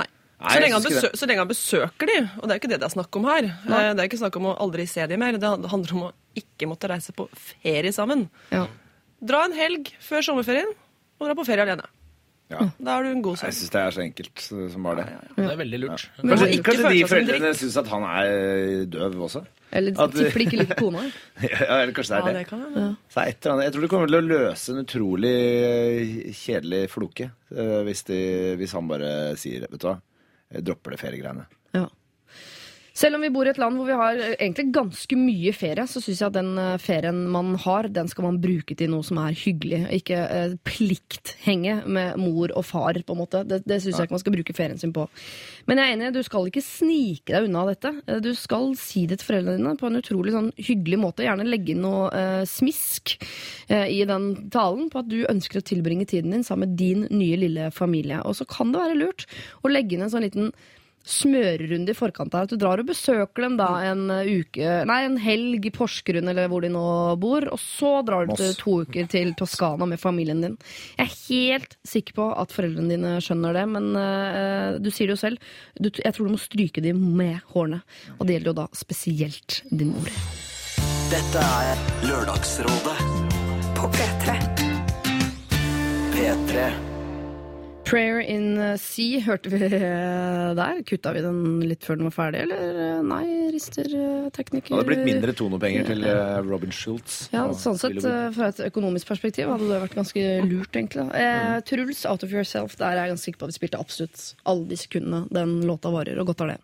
Nei. Så
jeg
lenge, han
synes ikke
besø så lenge han besøker de, og det er ikke det det er snakk om her.
Nei.
Eh, Det er ikke snakk om å aldri se de mer. Det handler om å ikke måtte reise på ferie sammen.
ja.
Dra en helg før sommerferien, og dra på ferie alene.
Ja.
Da er du en god
Jeg
sønn.
syns det er så enkelt som bare det.
Det er veldig lurt.
Men
Kanskje,
ikke
kanskje de
seg som en
foreldrene
dritt.
syns at han er døv også?
Eller
At-
tipper de ikke liker kona.
Ja, eller kanskje det
Ja,
er
det
det.
kan hende.
Så det er et eller annet. Jeg tror det kommer til å løse en utrolig eh, kjedelig floke eh, hvis, de, hvis han bare sier vet du hva, jeg dropper det feriegreiene.
Ja. Selv om vi bor i et land hvor vi har eh, egentlig ganske mye ferie, så syns jeg at den eh, ferien man har, den skal man bruke til noe som er hyggelig. Ikke eh, plikthenge med mor og far, på en måte. Det, det syns jeg ikke man skal bruke ferien sin på. Men jeg er enig, du skal ikke snike deg unna dette. Eh, Du skal si det til foreldrene dine på en utrolig sånn hyggelig måte. Gjerne legge inn noe eh, smisk eh, i den talen på at du ønsker å tilbringe tiden din sammen med din nye lille familie. Og så kan det være lurt å legge inn en sånn liten smørerunde i forkant av at du drar og besøker dem da en uh, uke Nei, en helg i Porsgrunn eller hvor de nå bor, og så drar du til to uker til Toskana med familien din. Jeg er helt sikker på at foreldrene dine skjønner det, men uh, du sier det jo selv. Du, jeg tror du må stryke dem med hårene, og det gjelder jo da spesielt din mor.
Dette er Lørdagsrådet
På P3.
P3.
Prayer in Sea hørte vi der. Kutta vi den litt før den var ferdig, eller nei, rister uh, tekniker?
Det hadde blitt mindre tonopenger til eh, Robin Schultz.
Ja, sånn sett, uh, Fra et økonomisk perspektiv hadde det vært ganske lurt. egentlig eh, Truls, Out of Yourself, der er jeg ganske sikker på at vi spilte absolutt alle de sekundene den låta varer. Og godt er det.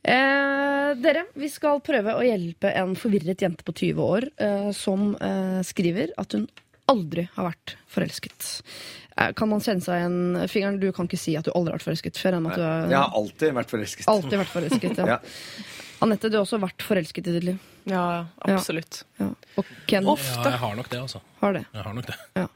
Eh, dere, vi skal prøve å hjelpe en forvirret jente på 20 år eh, som eh, skriver at hun aldri har vært forelsket. Eh, kan man kjenne seg igjen Fingeren, du kan ikke si at du aldri har vært forelsket. før. Enn at du
Jeg
har
har alltid vært forelsket.
alltid vært forelsket. Ja.
Ja.
Anette, du har også vært forelsket i ditt liv.
Ja, ja, absolutt.
Ja. Og Ken
Ja, jeg har nok det, altså.
har det.
Jeg har nok det.
Ja.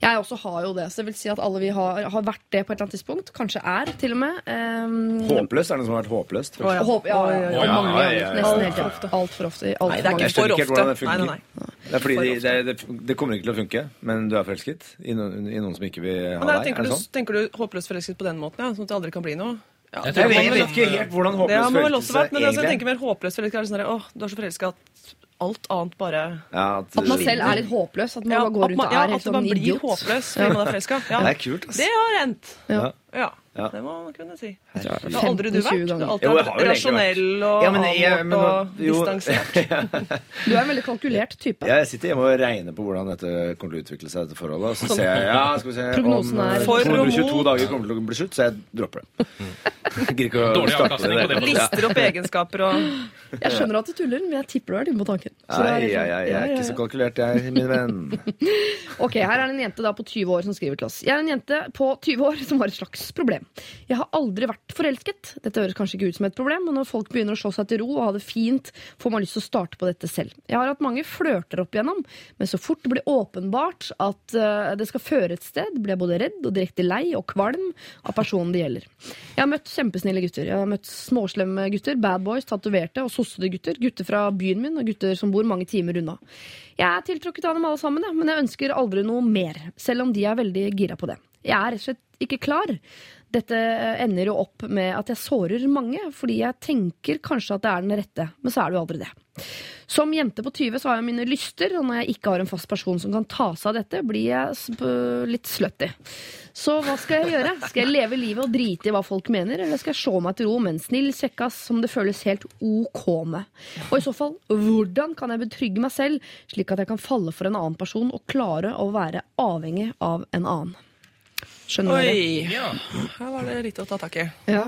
Jeg også har jo det, så det vil si at alle vi har, har vært det på et eller annet tidspunkt. Kanskje er, til og med. Um,
Håpløst? Er det noe som har vært håpløst?
Å, ja.
Håp, ja, ja, ja,
oi.
mange
Ja, ja, ja, ja.
Nesten
Altfor
tiden. Altfor ofte. alt
Nei, det er ikke for
ikke helt det
ofte. Nei, nei, nei.
Det er fordi
For
det, det, det, det kommer ikke til å funke, men du er forelsket i noen, i noen som ikke vil ha
nei,
deg?
tenker,
Er det
du,
sånn?
tenker du håpløst forelsket på den måten, ja? Sånn at det aldri kan bli noe? Ja,
Jeg
vet, ikke helt hvordan
Det har man vel også vært, men altså, jeg tenker mer håpløst forelsket er sånn åh, du er så forelska at alt annet bare
ja,
At man selv er litt håpløs. At man
ja,
bare går rundt og er helt
at man
sånn
blir håpløs fordi man er forelska. Ja.
Det er kult, ass.
Det har hendt.
Ja.
Ja,
Ja.
det må man kunne si.
Herregud.
Det har aldri du vært. Du har alltid
Jo,
vært
har
rasjonell og
Ja, men jeg-
avmålt
men nå-
og
jo.
distansert.
Du er en veldig kalkulert type.
Jeg sitter hjemme og regner på hvordan dette kommer til å utvikle seg, dette forholdet. Og så ser jeg ja, skal vi se,
Prognosen
om
er-
eh,
For og
222 dager kommer til å bli slutt, så jeg dropper det. Gidder ikke å
Dårlig
starte
avkastning på det.
det.
Lister opp egenskaper og
Jeg skjønner at du tuller, men jeg tipper du er inne på tanken. Er
Nei, jeg,
sånn-
jeg, jeg er ikke så kalkulert, jeg, min venn.
Ok, Her er det en jente da på 20 år som skriver til oss. Jeg er en jente på 20 år som har et slags problem. Jeg har aldri vært forelsket. Dette høres kanskje ikke ut som et problem, men når folk begynner å slå seg til ro og ha det fint, får man lyst til å starte på dette selv. Jeg har hatt mange flørter opp igjennom, men så fort det blir åpenbart at eh, det skal føre et sted, blir jeg både redd og direkte lei og kvalm av personen det gjelder. Jeg har møtt kjempesnille gutter. Jeg har møtt småslemme gutter, bad boys, tatoverte og sossede gutter. Gutter fra byen min og gutter som bor mange timer unna. Jeg er tiltrukket av dem alle sammen, men jeg ønsker aldri noe mer, selv om de er veldig gira på det. Jeg er rett og slett ikke klar. Dette ender jo opp med at jeg sårer mange, fordi jeg tenker kanskje at det er den rette, men så er det jo aldri det. Som jente på 20 så har jeg mine lyster, og når jeg ikke har en fast person som kan ta seg av dette, blir jeg litt slutty. Så hva skal jeg gjøre? Skal jeg leve livet og drite i hva folk mener, eller skal jeg se meg til ro med en snill kjekkas som det føles helt ok med? Og i så fall, hvordan kan jeg betrygge meg selv, slik at jeg kan falle for en annen person og klare å være avhengig av en annen? Skjønner dere?
Oi.
Ja.
Her var det litt å ta tak i.
Ja.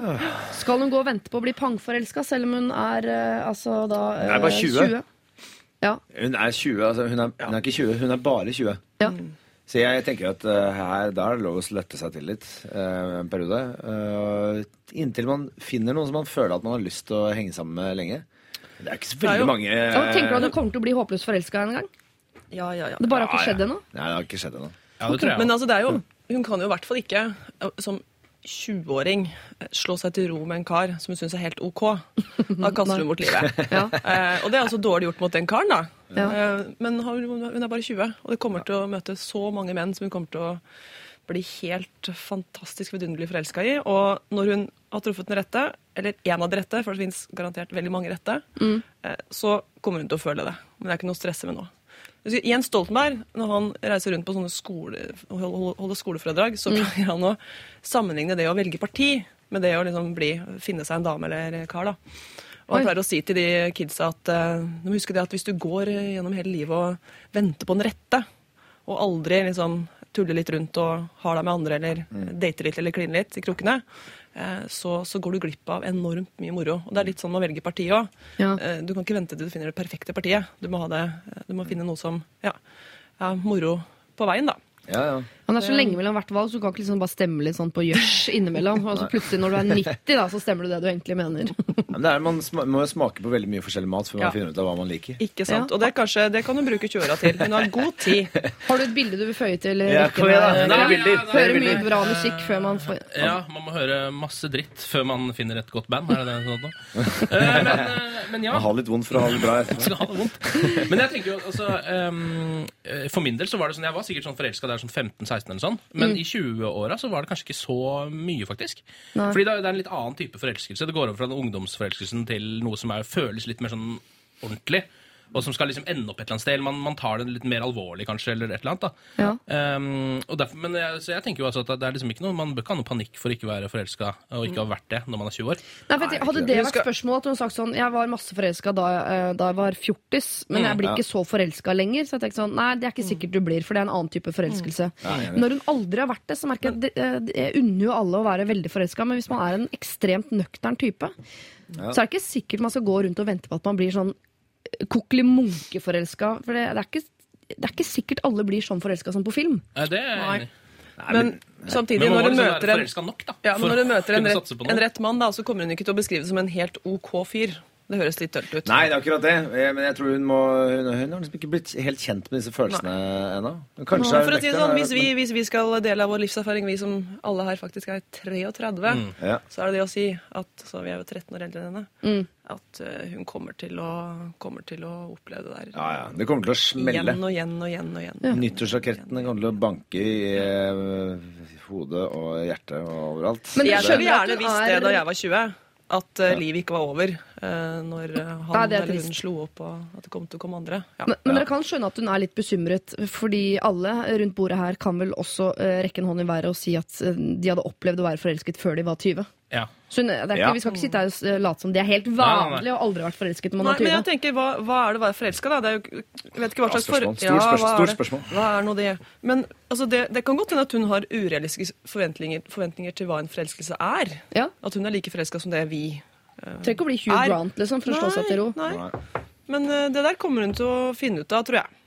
Skal hun gå og vente på å bli pangforelska, selv om hun er eh, altså da eh,
Hun er bare 20. Ja.
Ja.
Hun er 20, altså hun er, hun er ikke 20, hun er bare 20.
Ja.
Så jeg tenker at eh, her, da er det lov å slette seg til litt eh, en periode. Eh, inntil man finner noen som man føler at man har lyst til å henge sammen med lenge. Det er ikke så veldig
jo-
mange
Ja, tenker du at du kommer til å bli håpløst forelska en gang?
Ja, ja, ja.
Det bare har ikke
Ja, ja.
skjedd ennå?
Nei, det har ikke skjedd ennå.
ja, det tror jeg.
Men
også.
altså, det er jo, hun kan jo i hvert fall ikke eh, som 20-åring eh, slå seg til ro med en kar som hun syns er helt OK. Da kaster hun bort livet.
Ja.
Eh, og det er altså dårlig gjort mot den karen, da.
Ja.
Eh, men hun, er bare 20, og det kommer til å møte så mange menn som hun kommer til å bli helt fantastisk vidunderlig forelska i. Og når hun har truffet den rette, eller én av de rette, for det fins garantert veldig mange rette, eh, så kommer hun til å føle det. Men det er ikke noe å stresse med nå. Jens Stoltenberg, når han reiser rundt på sånne skole, holder skoleforedrag, så pleier han å sammenligne det å velge parti med det å liksom bli, finne seg en dame eller kar. da. Og han pleier å si til de kidsa at uh, du må huske det at hvis du går eh, gjennom hele livet og venter på den rette, og aldri liksom tuller litt rundt og har deg med andre eller dater litt eller kliner litt i krokene, eh, så, så går du glipp av enormt mye moro. Og det er litt sånn å velge parti òg.
Ja.
Du kan ikke vente til du finner det perfekte partiet. Du må, det, du må finne noe som ja, er moro på veien, da.
Ja, ja.
Han er så lenge mellom hvert valg, så du kan ikke liksom bare stemme litt sånn på gjørs innimellom. Og plutselig når du er 90, da, så stemmer du det du egentlig mener.
Men det er, man må jo smake på veldig mye forskjellig mat før
Ja.
man finner ut av hva man liker.
Ikke sant?
Ja.
Og det, er kanskje, det kan du bruke 20-åra til. Hun har god tid.
Har du et bilde du vil føye til?
Ja, kom igjen
Hører mye bra musikk før man får
Ja, man må høre masse dritt før man finner et godt band. Er det det sånn nå? Eh, men, eh, men ja.
Man har litt vondt for å ha det bra
skal ha det vondt. Men jeg tenker jo, altså ehm, eh, For min del så var det sånn Jeg var sikkert sånn forelska der sånn 15-16 eller sånn. Men i 20-åra så var det kanskje ikke så mye, faktisk.
Nei.
Fordi det er, det er en litt annen type forelskelse. Det går over fra den ungdomsforelskelsen til noe som er, føles litt mer sånn ordentlig. Og som skal liksom ende opp et eller annet sted. Man, man tar det litt mer alvorlig, kanskje, eller et eller annet. da.
Ja.
Um, og derfor, men jeg, så jeg tenker jo altså at det er liksom ikke noe, Man bør ikke ha noe panikk for ikke å være forelska og ikke ha vært det når man er 20 år.
Nei, for jeg, hadde det vært spørsmålet at hun sagt sånn Jeg var masse forelska da, eh, da jeg var fjortis, men jeg blir ikke så forelska lenger. Så jeg tenkte sånn Nei, det er ikke sikkert du blir, for det er en annen type forelskelse.
Enig.
Når hun aldri har vært det, så merker jeg det, eh, Jeg unner jo alle å være veldig forelska, men hvis man er en ekstremt nøktern type, så er det ikke sikkert man skal gå rundt og vente på at man blir sånn kokkelig munke-forelska. For det, det, er ikke, det er ikke sikkert alle blir sånn forelska som på film.
Nei, det er
Nei. Men samtidig,
Men
når du
liksom
møter en
nok, da.
Ja, men når
hun
møter en rett, en rett mann, da, så kommer hun ikke til å beskrive det som en helt OK fyr. Det høres litt dølt ut.
Nei, det er akkurat det. Eh, Men jeg tror hun må Hun, hun har liksom ikke blitt helt kjent med disse følelsene ennå. Kanskje
For å si det sånn, hvis vi, hvis vi skal dele av vår livserfaring, vi som alle her faktisk er 33,
Ja.
så er det det å si at så vi er jo 13 år eldre enn henne,
Mm.
at eh, hun kommer til, å, kommer til å oppleve det der
Ja, ja. Det kommer til å smelle.
igjen og igjen og igjen. og igjen.
Nyttårsrakettene kommer til å banke i eh, hodet og hjertet og overalt.
Men
Jeg skulle gjerne visst det da jeg var 20. At uh, livet ikke var over uh, når eh, han
Nei, er
eller hun slo opp, og at det kom til å komme andre. Ja.
Men, men dere kan skjønne at hun er litt bekymret, fordi alle rundt bordet her kan vel også uh, rekke en hånd i været og si at de hadde opplevd å være forelsket før de var 20.
Ja.
Så hun, det er ikke,
Ja.
Vi skal ikke sitte her og eh, late som det er helt
nei, nei.
vanlig å aldri vært forelsket man
Nei, men jeg tenker, hva, hva er det å være forelska, da? Det er jo, jeg vet ikke hva slags for...
Ja, Stort spørsmål.
hva er det? Hva er nå det? Men altså, det, det kan godt hende at hun har urealistiske forventninger, forventninger til hva en forelskelse er.
Ja.
At hun er like forelska som det vi
Trenger ikke å bli Hugh
Er-
Grant liksom, for å slå seg til ro.
Nei. Men uh, det der kommer hun til å finne ut av, tror jeg.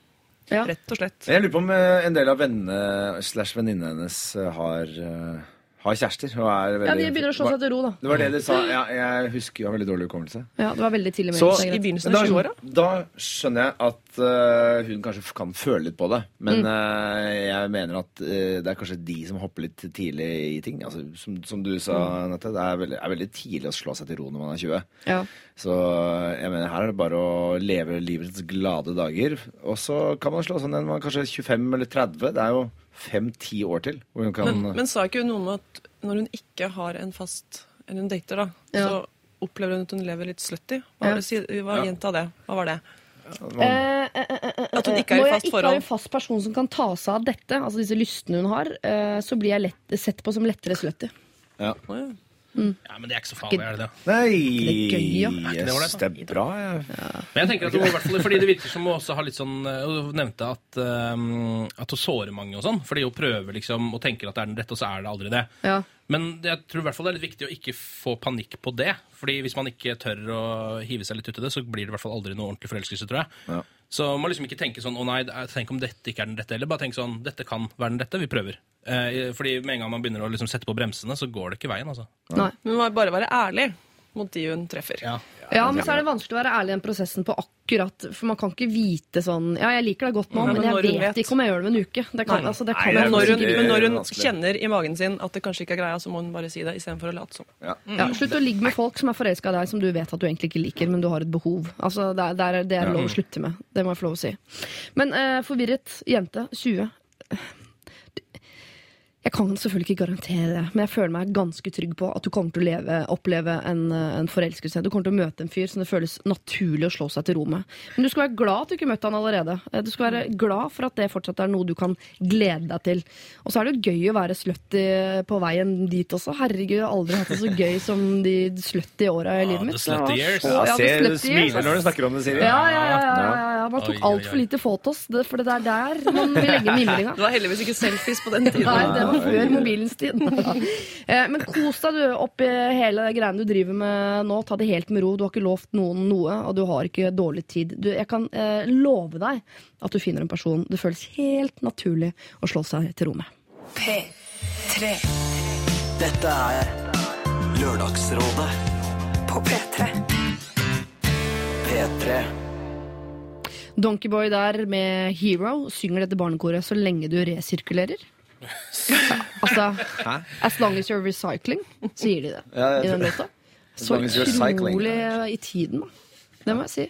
Ja.
Rett og slett.
Jeg lurer på om en del av vennene slash venninnene hennes har, eh, har kjærester. Og er veldig,
Ja, De begynner å slå seg til ro, da.
Det var det de sa. Ja, jeg husker jo har veldig dårlig hukommelse.
Ja, Det var veldig tidlig
Så-
med
I begynnelsen av 20-åra.
da skjønner jeg at eh, hun kanskje kan føle litt på det. Men
Mm.
uh, jeg mener at uh, det er kanskje de som hopper litt tidlig i ting. Altså, som, som du sa, Anette, det er veldig, er veldig tidlig å slå seg til ro når man er 20.
Ja.
Så jeg mener her er det bare å leve livets glade dager. Og så kan man slå seg ned når man er kanskje 25 eller 30. Det er jo fem-ti år til. Hvor hun kan,
Men, men sa ikke hun noe om at når hun ikke har en fast Eller hun dater, da,
Ja.
så opplever hun at hun lever litt slutty? Hva,
Ja.
hva Gjenta det. Hva var det?
Eh, eh, eh, eh,
At hun ikke er i fast forhold.
Når jeg ikke har en fast person som kan ta seg av dette, altså disse lystene hun har, eh, så blir jeg lett, sett på som lettere slutty.
ja.
Oh, ja.
Ja, Men det er ikke så farlig, er det det?
Nei,
Det er gøy, ja.
yes,
det
det er bra. Ja.
Men jeg tenker at hun, i hvert fall, fordi det virker som hun også har litt sånn eh, Hun nevnte at, um, at hun sårer mange og sånn. Fordi hun prøver liksom og tenker at det er den rette, og så er det aldri det.
Ja.
Men jeg tror i hvert fall det er litt viktig å ikke få panikk på det. Fordi hvis man ikke tør å hive seg litt ut i det, så blir det i hvert fall aldri noe ordentlig forelskelse, tror jeg.
Ja.
Så man må liksom ikke tenke sånn 'Å nei, tenk om dette ikke er den rette', eller bare tenk sånn 'Dette kan være den rette, vi prøver'. Eh, fordi med en gang man begynner å liksom sette på bremsene, så går det ikke veien, altså.
Nei.
Men bare være ærlig mot de hun treffer.
Ja.
Ja, men så er det vanskelig å være ærlig i den prosessen på akkurat For man kan ikke vite sånn Ja, jeg liker deg godt nå,
Nei,
men
men
jeg vet,
vet.
ikke om jeg gjør det om en uke. Det kan, altså, det
Nei,
kan
det er
Men når hun, men når hun kjenner i magen sin at det kanskje ikke er greia, så må hun bare si det istedenfor å late som.
Ja.
ja, Slutt å ligge med folk som er forelska i deg, som du vet at du egentlig ikke liker, men du har et behov. Altså, Det er, det er lov å slutte med. Det må jeg få lov å si. Men uh, forvirret jente, 20 Jeg kan selvfølgelig ikke garantere det, men jeg føler meg ganske trygg på at du kommer til å leve, oppleve en, eh, en forelskelse. Du kommer til å møte en fyr som det føles naturlig å slå seg til ro med. Men du skal være glad at du ikke møtte han allerede. Eh, Du skal være glad for at det fortsatt er noe du kan glede deg til. Og så er det jo gøy å være slutty på veien dit også. Herregud, jeg har aldri hatt det så gøy som de slutty åra i livet mitt. Ja, the
years.
Ja,
ja,
se, du smiler når du snakker om det, Siri.
Ja, ja, ja, ja, ja, ja. Man tok altfor lite fotos, for det er der man vil legge mimringa.
Det var heldigvis ikke selfies på den tiden.
Nei, det var før mobilens tid. Eh, Men kos deg du oppi hele greiene du driver med nå. Ta det helt med ro. Du har ikke lovt noen noe, og du har ikke dårlig tid. Du, jeg kan eh, love deg at du finner en person det føles helt naturlig å slå seg til ro med.
P3
Dette er Lørdagsrådet
på P3.
P3
Donkeyboy der med Hero synger dette barnekoret så lenge du resirkulerer. Altså As long as you're recycling, sier de det
Ja,
i den låta. Så utrolig i tiden, da. Det må jeg si.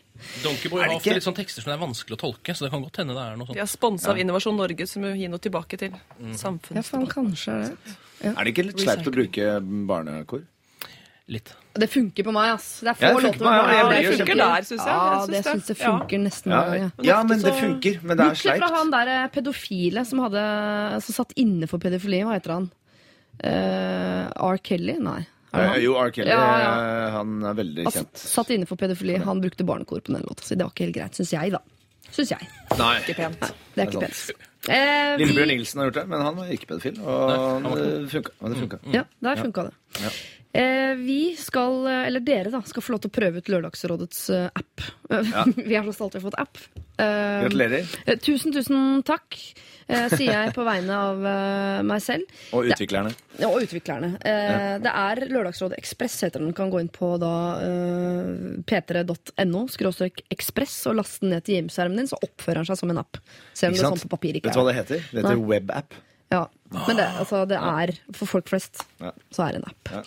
Donkeyboy har ofte litt sånn tekster som det er vanskelig å tolke, så det kan godt hende det er noe sånt.
De er sponsa av Innovasjon Norge, som vil gi noe tilbake til
Ja,
samfunnet.
faen, kanskje er det.
Er det ikke litt sleipt å bruke barnekor?
Litt.
Det funker på meg, ass. Det er få
Ja,
låter
meg, ja,
det funker der, syns jeg.
Ja,
jeg
det
syns
jeg funker funker nesten
Ja,
hver gang. ja.
ja men det funker. Men det er
Bortsett fra
sleipt.
han der eh, pedofile som, hadde, som satt inne for pedofili. Hva heter han? Uh, R. Kelly? Nei.
Eh,
han?
Jo, R. Kelly,
Ja, ja.
han er veldig
Altså,
kjent.
satt inne for pedofili. Han brukte barnekor på den låta si. Det var ikke helt greit, syns jeg, da. Syns jeg.
Nei.
Ikke pent.
Det er
Det
ikke
er
pent. Eh,
Lillebjørn Nilsen har gjort det, men han var ikke pedofil. Og det funka. Det funka.
Ja, der funka det.
Ja.
Eh, vi skal, eh, eller dere da, skal få lov til å prøve ut Lørdagsrådets app. app. vi er så stolte av å ha fått app. Eh,
Gratulerer.
eh, tusen, tusen takk, eh, sier jeg på vegne av eh, meg selv.
Og utviklerne.
Og utviklerne. Ja. Det er Lørdagsrådet Ekspress, heter den. Kan gå inn på da eh, p3.no skråstrek ekspress og laste den ned til hjemskjermen din, så oppfører den seg som en app. Selv om det
er
sånn på papir ikke
Vet du hva det heter? Det heter webapp.
Ja, Men det, altså, det er for folk flest.
Ja.
Så er det en app.
Ja.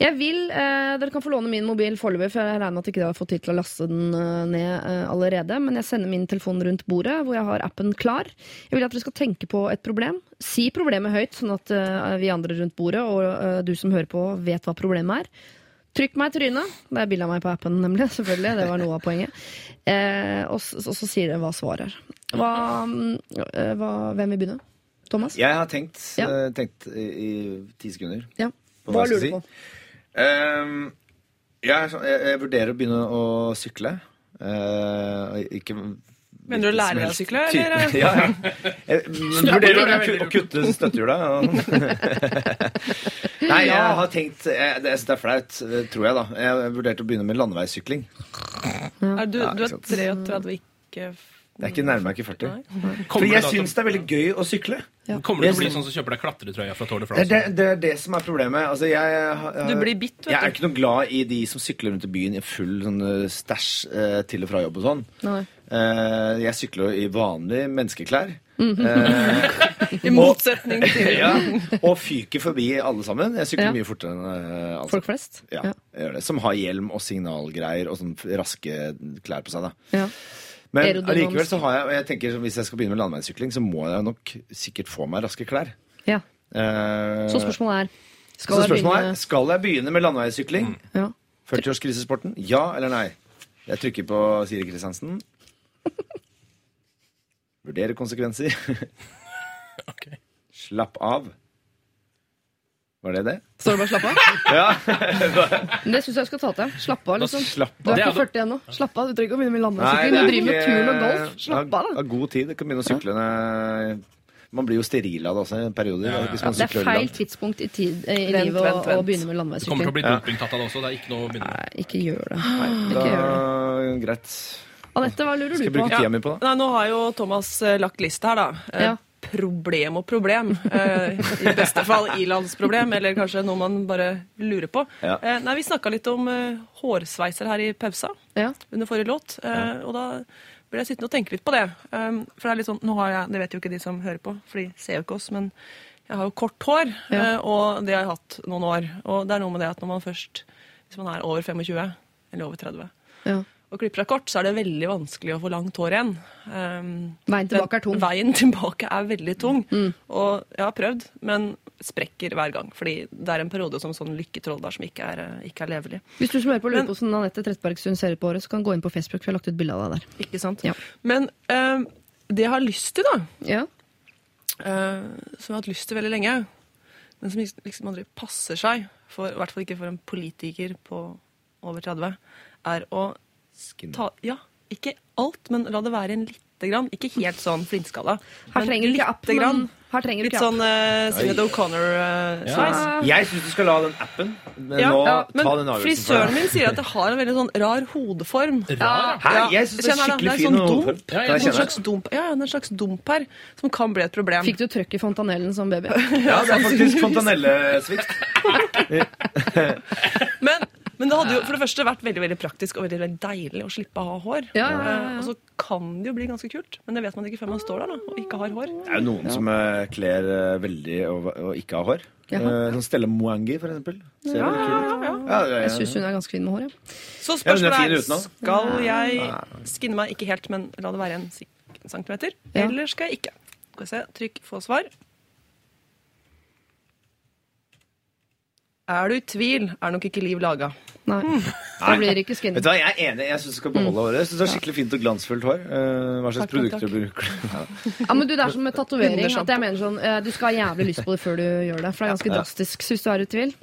Jeg vil, eh, Dere kan få låne min mobil foreløpig, for jeg regner med at ikke har fått tid til å laste den eh, ned eh, allerede. Men jeg sender min telefon rundt bordet, hvor jeg har appen klar. Jeg vil at dere skal tenke på et problem. Si problemet høyt, sånn at eh, vi andre rundt bordet og eh, du som hører på, vet hva problemet er. Trykk meg i trynet. Det er bilde av meg på appen, nemlig. selvfølgelig, Det var noe av poenget. Eh, og, så, og så sier dere hva svaret er. Hva, mm, hva, hvem vil begynne? Thomas?
Jeg har tenkt,
Ja.
uh, tenkt i, i ti sekunder
Ja. Hva
hva
lurer du
si.
på?
Um, jeg, jeg, jeg vurderer å begynne å sykle. Uh, ikke
Mener du å lære deg å sykle, eller?
Ja, ja. Jeg vurderer å, å kutte støttehjula. Nei, jeg har tenkt jeg, Det er flaut, eh, tror jeg, da. Jeg vurderte å begynne med landeveissykling. Ja,
du,
du
er
sant.
33, ikke
Det er ikke nærmer meg ikke 40.
Nei.
Kommer
Fordi
du
jeg syns det er veldig gøy å sykle.
Kommer du til å bli sånn som kjøper deg klatretrøya fra Tour de
Det er
France?
det, det, er det som er problemet. Altså, jeg, jeg,
Du blir bitt, vet
Jeg er ikke noe glad i de som sykler rundt i byen i full sånn, eh, stæsj eh, til og fra jobb og sånn.
Nei.
Eh, jeg sykler jo i vanlige menneskeklær.
Mhm.
Eh,
I motsetning til
ja, og fyker forbi alle sammen. Jeg sykler
Ja.
mye fortere enn alle
Folk flest?
Ja,
Ja.
jeg gjør det. Som har hjelm og signalgreier og sånn raske klær på seg. da.
Ja.
Men allikevel så har jeg, og jeg tenker Hvis jeg skal begynne med landeveissykling, så må jeg nok sikkert få meg raske klær.
ja.
Eh,
Så spørsmålet er skal
så spørsmålet er skal jeg begynne med landeveissykling?
Ja.
40-årskrisesporten? Ja eller nei? Jeg trykker på Siri Kristiansen. Vurdere konsekvenser.
okay.
Slapp av. Var det det?
Så du bare 'slapp av'?
Ja.
Men det syns jeg skal ta til. Slapp av, liksom.
Slapp av.
Du er
ikke 40 ennå. Slapp av. Du trenger ikke å begynne med
Nei,
landeveissykling. Du driver med turn og golf. Slapp av,
Ha-
da.
ha god tid. Du kan begynne å sykle når Man blir jo steril av det også i en periode.
Ja, ja, ja.
Hvis man
Det er feil
langt.
tidspunkt i, tid, i
Vent,
livet
vent, vent.
å begynne med
Det kommer til å bli dopingtatt av det også. Det er ikke noe å begynne med.
Nei, ikke gjør det. Ikke gjør det.
Da, greit.
Anette, hva lurer
Skal
du
jeg bruke
på?
tida mi på det?
Nei, nå har jo Thomas eh, lagt lista her, da.
Ja.
Problem og problem. Eh, I beste fall ilandsproblem, eller kanskje noe man bare lurer på.
Ja.
Eh, nei, Vi snakka litt om eh, hårsveiser her i pausa
Ja.
under forrige låt. Eh, Og da ble jeg sittende og tenke litt på det. Um, for det er litt sånn, nå har jeg, Det vet jo ikke de som hører på, for de ser jo ikke oss. Men jeg har jo kort hår,
Ja.
eh, og det har jeg hatt noen år. Og det er noe med det at når man først, hvis man er over 25, eller over 30,
Ja.
Og klipper deg kort, så er det veldig vanskelig å få langt hår igjen. Um,
Veien tilbake er tung.
Veien tilbake er veldig tung. Og jeg har prøvd, men sprekker hver gang. Fordi det er en periode som sånn lykketroll der som ikke er, eh, ikke er levelig.
Hvis du som hører på lurer på hvordan Anette Trettebergstuen ser ut på håret, så kan du gå inn på Facebook, for jeg har lagt ut bilde av deg der.
Ikke sant?
Ja.
Men um, det jeg har lyst til, da,
Ja.
uh, som jeg har hatt lyst til veldig lenge, men som liksom aldri passer seg, for, i hvert fall ikke for en politiker på over 30, er å. Ta Ja, ikke alt, men la det være en lite grann. Ikke helt sånn flintskala.
Her trenger du ikke app,
grann.
men her trenger du
Litt
ikke
sånn uh, Sinead O'Connor-sveis.
Jeg syns du skal la den appen men
Ja,
nå
ja,
ta den
men
avgjørelsen
frisøren
for deg.
min sier at jeg har en veldig sånn rar hodeform.
Rar,
Hæ?
Ja,
Jeg syns det er skikkelig
det er
fin
sånn
hodeform.
dump.
Ja, jeg
jeg
En slags dump, ja, en slags dump her, som kan bli et problem.
Fikk du trøkk i fontanellen som baby?
Ja, det er faktisk fontanellesvikt.
Men, men det hadde jo for det første vært veldig veldig praktisk og veldig, veldig deilig å slippe å ha hår.
Ja, ja, ja, ja.
Eh, Og så kan det jo bli ganske kult, men det vet man ikke før man står der da, og ikke har hår.
Det er jo noen som eh, kler eh, veldig og, og ikke har hår.
Jaha.
Eh, Sånn Stella Mwangi, for eksempel. Ser
Ja, ja, ja.
Ja, ja, ja.
Jeg syns hun er ganske fin med hår, ja.
Så spørsmålet er, skal jeg skinne meg ikke helt, men la det være en centimeter,
Ja.
eller skal jeg ikke? Skal vi se, trykk få svar. Er du i tvil, er nok ikke liv laga.
Nei. Da blir det ikke skinny.
Vet du hva, Jeg er enig. Jeg syns du skal beholde håret. Jeg synes det er skikkelig fint og glansfullt hår. Eh, Hva slags
Takk, takk,
produkter bruker du? Ja.
Ja, men du, Det er som med tatovering. At jeg mener sånn, eh, Du skal ha jævlig lyst på det før du gjør det. For det er ganske
Ja.
drastisk. Så hvis du er i tvil,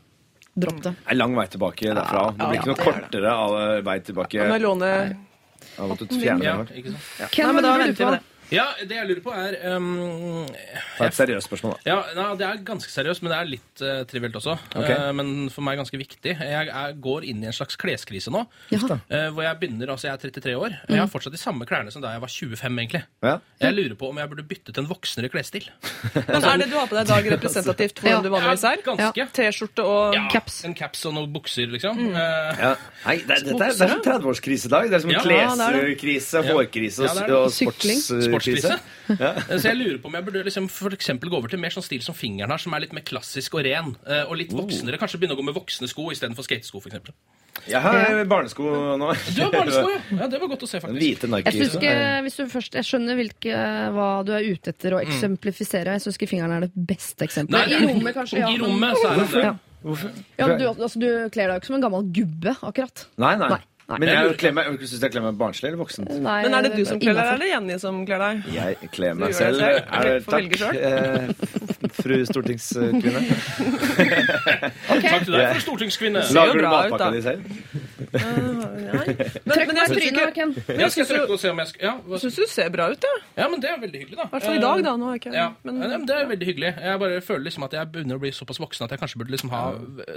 dropp det.
Det er lang vei tilbake derfra. Det blir ikke noe kortere av eh, vei tilbake
Kan jeg låne
av at du fjerner
Ja, ikke sant?
Ken,
Nei, men da venter vi
på?
med det.
Ja, det jeg lurer på er um,
Det er et seriøst spørsmål, da.
Ja, nei, Det er ganske seriøst, men det er litt uh, trivielt også.
Okay.
Uh, men for meg ganske viktig. Jeg, jeg går inn i en slags kleskrise nå. Eh, hvor jeg begynner, altså jeg er 33 år, men jeg har fortsatt de samme klærne som da jeg var 25. egentlig.
Ja.
Jeg lurer på om jeg burde bytte til en voksnere klesstil.
Men er det du har på deg i dag representativt for
Ja.
du vanligvis er?
Ganske.
T-skjorte og
Ja,
Caps.
En caps og noen bukser, liksom. Eh,
Ja. Nei, det, dette er, det er som 30-årskrisedag. Det er som
Ja,
kleskrise, hårkrise
Ja,
og,
det
og
Sykling.
Sportskrise.
Ja. Så jeg lurer på om jeg burde liksom for gå over til mer sånn stil som fingeren her, som er litt mer klassisk og ren. eh, Og litt voksnere. Kanskje begynne å gå med voksne sko istedenfor skatesko, f.eks.
Jeg har barnesko nå.
Du har barnesko, ja. ja! Det var godt å se, faktisk.
hvite
Jeg ikke, hvis du først, jeg skjønner hvilke, hva du er ute etter å eksemplifisere. Jeg syns ikke fingeren er det beste eksempelet. I rommet, kanskje. Ja,
I rommet så er det det.
Ja.
Hvorfor?
Ja, du, altså, du kler deg jo ikke som en gammel gubbe, akkurat.
Nei, nei.
Nei, nei.
Men jeg kler meg, syns jeg kler meg barnslig eller voksen?
Nei,
Men er det du som kler deg, eller Jenny som kler deg?
Jeg kler meg selv. Er, takk, eh, fru stortingskvinne.
Takk til deg fru stortingskvinne.
Lager du
bra ut,
matpakka di selv?
Nei. Men,
Trykk
men jeg stryker.
Ken.
Jeg skal søke og se om jeg skal Ja, hva-
syns du ser bra ut, ja.
ja men det er veldig hyggelig, da.
I hvert fall i dag, da. Nå er ikke
Ja,
men,
ja, men Det er veldig hyggelig. Jeg bare føler liksom at jeg begynner å bli såpass voksen at jeg kanskje burde liksom ha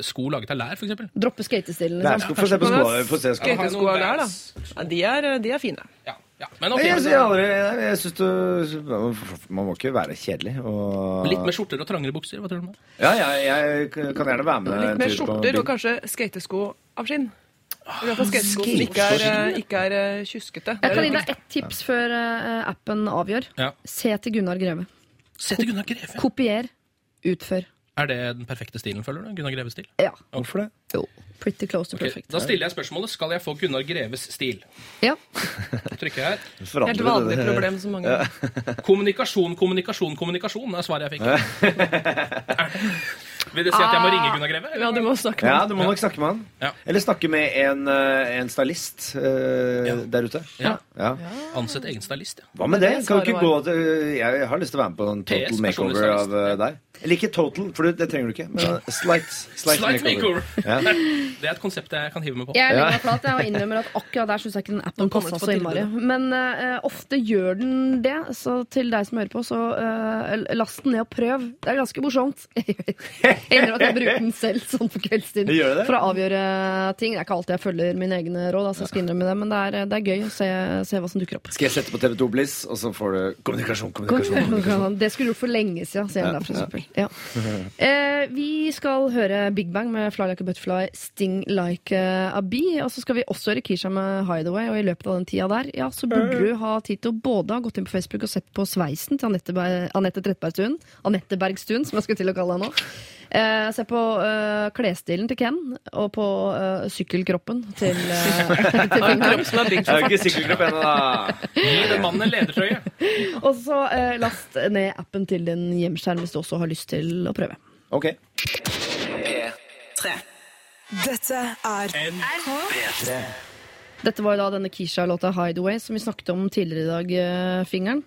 sko laget av lær, f.eks.
Droppe skatestilen,
Nei,
liksom.
skal få se på
Men er der, da. Ja, de, er, de er fine.
Ja, ja. Men okay.
Jeg jeg, aldri Jeg syns du Man må ikke være kjedelig. Og...
Litt mer skjorter og trangere bukser. Hva tror du med? det?
Ja, jeg, jeg kan gjerne være med.
Litt
med
mer skjorter og kanskje skatesko av skinn. Fall skatesko som ikke er, eh, ikke er eh, tjuskete.
Jeg
er
kan gi deg ett tips før eh, appen avgjør.
Ja.
Se til Gunnar Greve.
Se til Gunnar Greve.
Kopier. Utfør.
Er det den perfekte stilen, føler du? Gunnar Greves stil?
Ja.
Hvorfor det?
Jo. Pretty close to perfect.
Okay, Da stiller jeg spørsmålet skal jeg få Gunnar Greves stil.
Ja.
Trykker jeg her.
Helt vanlig problem som mange
Kommunikasjon, kommunikasjon, kommunikasjon er svaret jeg fikk. Vil det si at jeg må ringe Gunnar Greve? eller?
Ja, du må snakke med
Ja, du må nok snakke med han.
Ja.
Eller snakke med en, eh, en stylist uh,
Ja.
der ute.
Ja.
Ja.
Ansett egen stylist, ja.
Hva med
Det
det? Kan du ikke gå til Jeg har lyst til å være med på en total
PS,
makeover av eh, deg. Eller ikke total, for det, trenger du ikke. Men slight, slight,
Slight makeover.
Ja.
Det er et konsept jeg kan hive meg på.
Jeg
Ja.
legger meg flat jeg, og innrømmer at akkurat der syns jeg ikke den appen passa så innmari. Men uh, ofte gjør den det, så til deg som hører på, så uh, last den ned og prøv. Det er ganske morsomt. Jeg innrømmer at jeg bruker den selv sånn på kveldstid for å avgjøre ting. Det er ikke alltid jeg følger mine egne råd, altså, jeg skal innrømme det, men det er, det er gøy å se, se hva som dukker opp.
Skal jeg sette på TV2 Bliss, og så får du kommunikasjon, kommunikasjon. kommunikasjon.
Det skulle du gjort for lenge siden, sier han der, for eksempel. Ja. Eh, vi skal høre Big Bang med Fly Like a Butterfly, Sting Like a Bee. Og så skal vi også høre Kisha med Hideaway, og i løpet av den tida der, ja, så burde du ha tid til å både ha gått inn på Facebook og sett på sveisen til Anette, Ber- Anette Trettebergstuen, Anette Bergstuen, som jeg skal til å kalle henne nå. Eh, se på eh, klesstilen til Ken, og på eh, sykkelkroppen til, eh, til fingeren.
Kropp som er bygd
Jeg
for
har ikke sykkelkropp ennå, da.
Gi den mannen en ledertrøye.
Og så eh, last ned appen til din hjemskjerm hvis du også har lyst til å prøve.
Ok.
P3. Dette er
P3.
Dette var jo da denne Kisha-låta 'Hideaway' som vi snakket om tidligere i dag, eh, fingeren.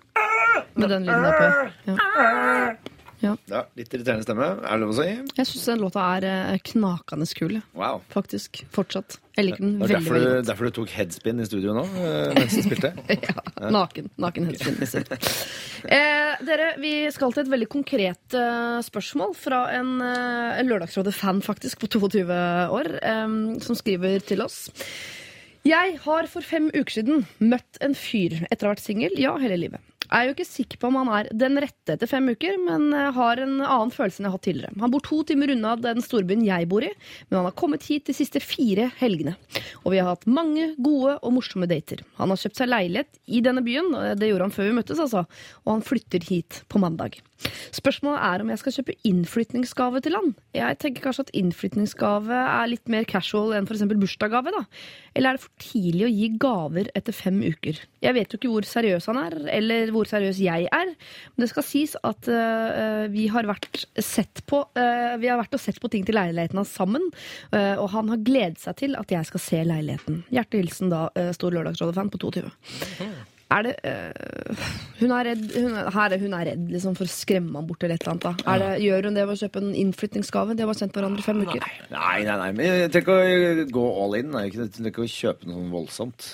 Med den lyden der på. Ja.
Ja, litt irriterende stemme. Er det lov å si?
Jeg syns den låta er eh, knakende kul,
Wow.
faktisk. Fortsatt. Jeg liker den veldig,
derfor
veldig godt.
derfor du tok headspin i studio nå eh, mens du spilte?
Ja, naken. Naken headspin. Eh, dere, vi skal til et veldig konkret eh, spørsmål fra en, eh, Lørdagsrådet-fan faktisk på 22 år, eh, som skriver til oss. Jeg har for fem uker siden møtt en fyr etter å ha vært singel, ja, hele livet. Jeg er jo ikke sikker på om han er den rette etter fem uker, men eh, har en annen følelse enn jeg har hatt tidligere. Han bor to timer unna den storbyen jeg bor i, men han har kommet hit de siste fire helgene. Og vi har hatt mange gode og morsomme dater. Han har kjøpt seg leilighet i denne byen, det gjorde han før vi møttes, altså, og han flytter hit på mandag. Spørsmålet er om jeg skal kjøpe innflytningsgave til han. Jeg tenker kanskje at innflytningsgave er litt mer casual enn f.eks. bursdagsgave, da. Eller er det for tidlig å gi gaver etter fem uker? Jeg vet jo ikke hvor seriøs han er, eller hvor seriøs jeg er. Men det skal sies at uh, vi har vært sett på uh, Vi har vært og sett på ting til leiligheten hans sammen, Uh, og han har gledet seg til at jeg skal se leiligheten. Hjertelig hilsen da, stor Lørdagsrådet-fan på 22. Er det øh, Hun er redd hun er, her, er- hun er redd liksom, for å skremme ham bort eller et eller annet. Da. Er det, gjør hun det ved å kjøpe en innflyttingsgave? De har sendt hverandre fem uker.
Nei, nei, nei. Men jeg trenger ikke å gå all in. Jeg trenger ikke å kjøpe noe sånn voldsomt.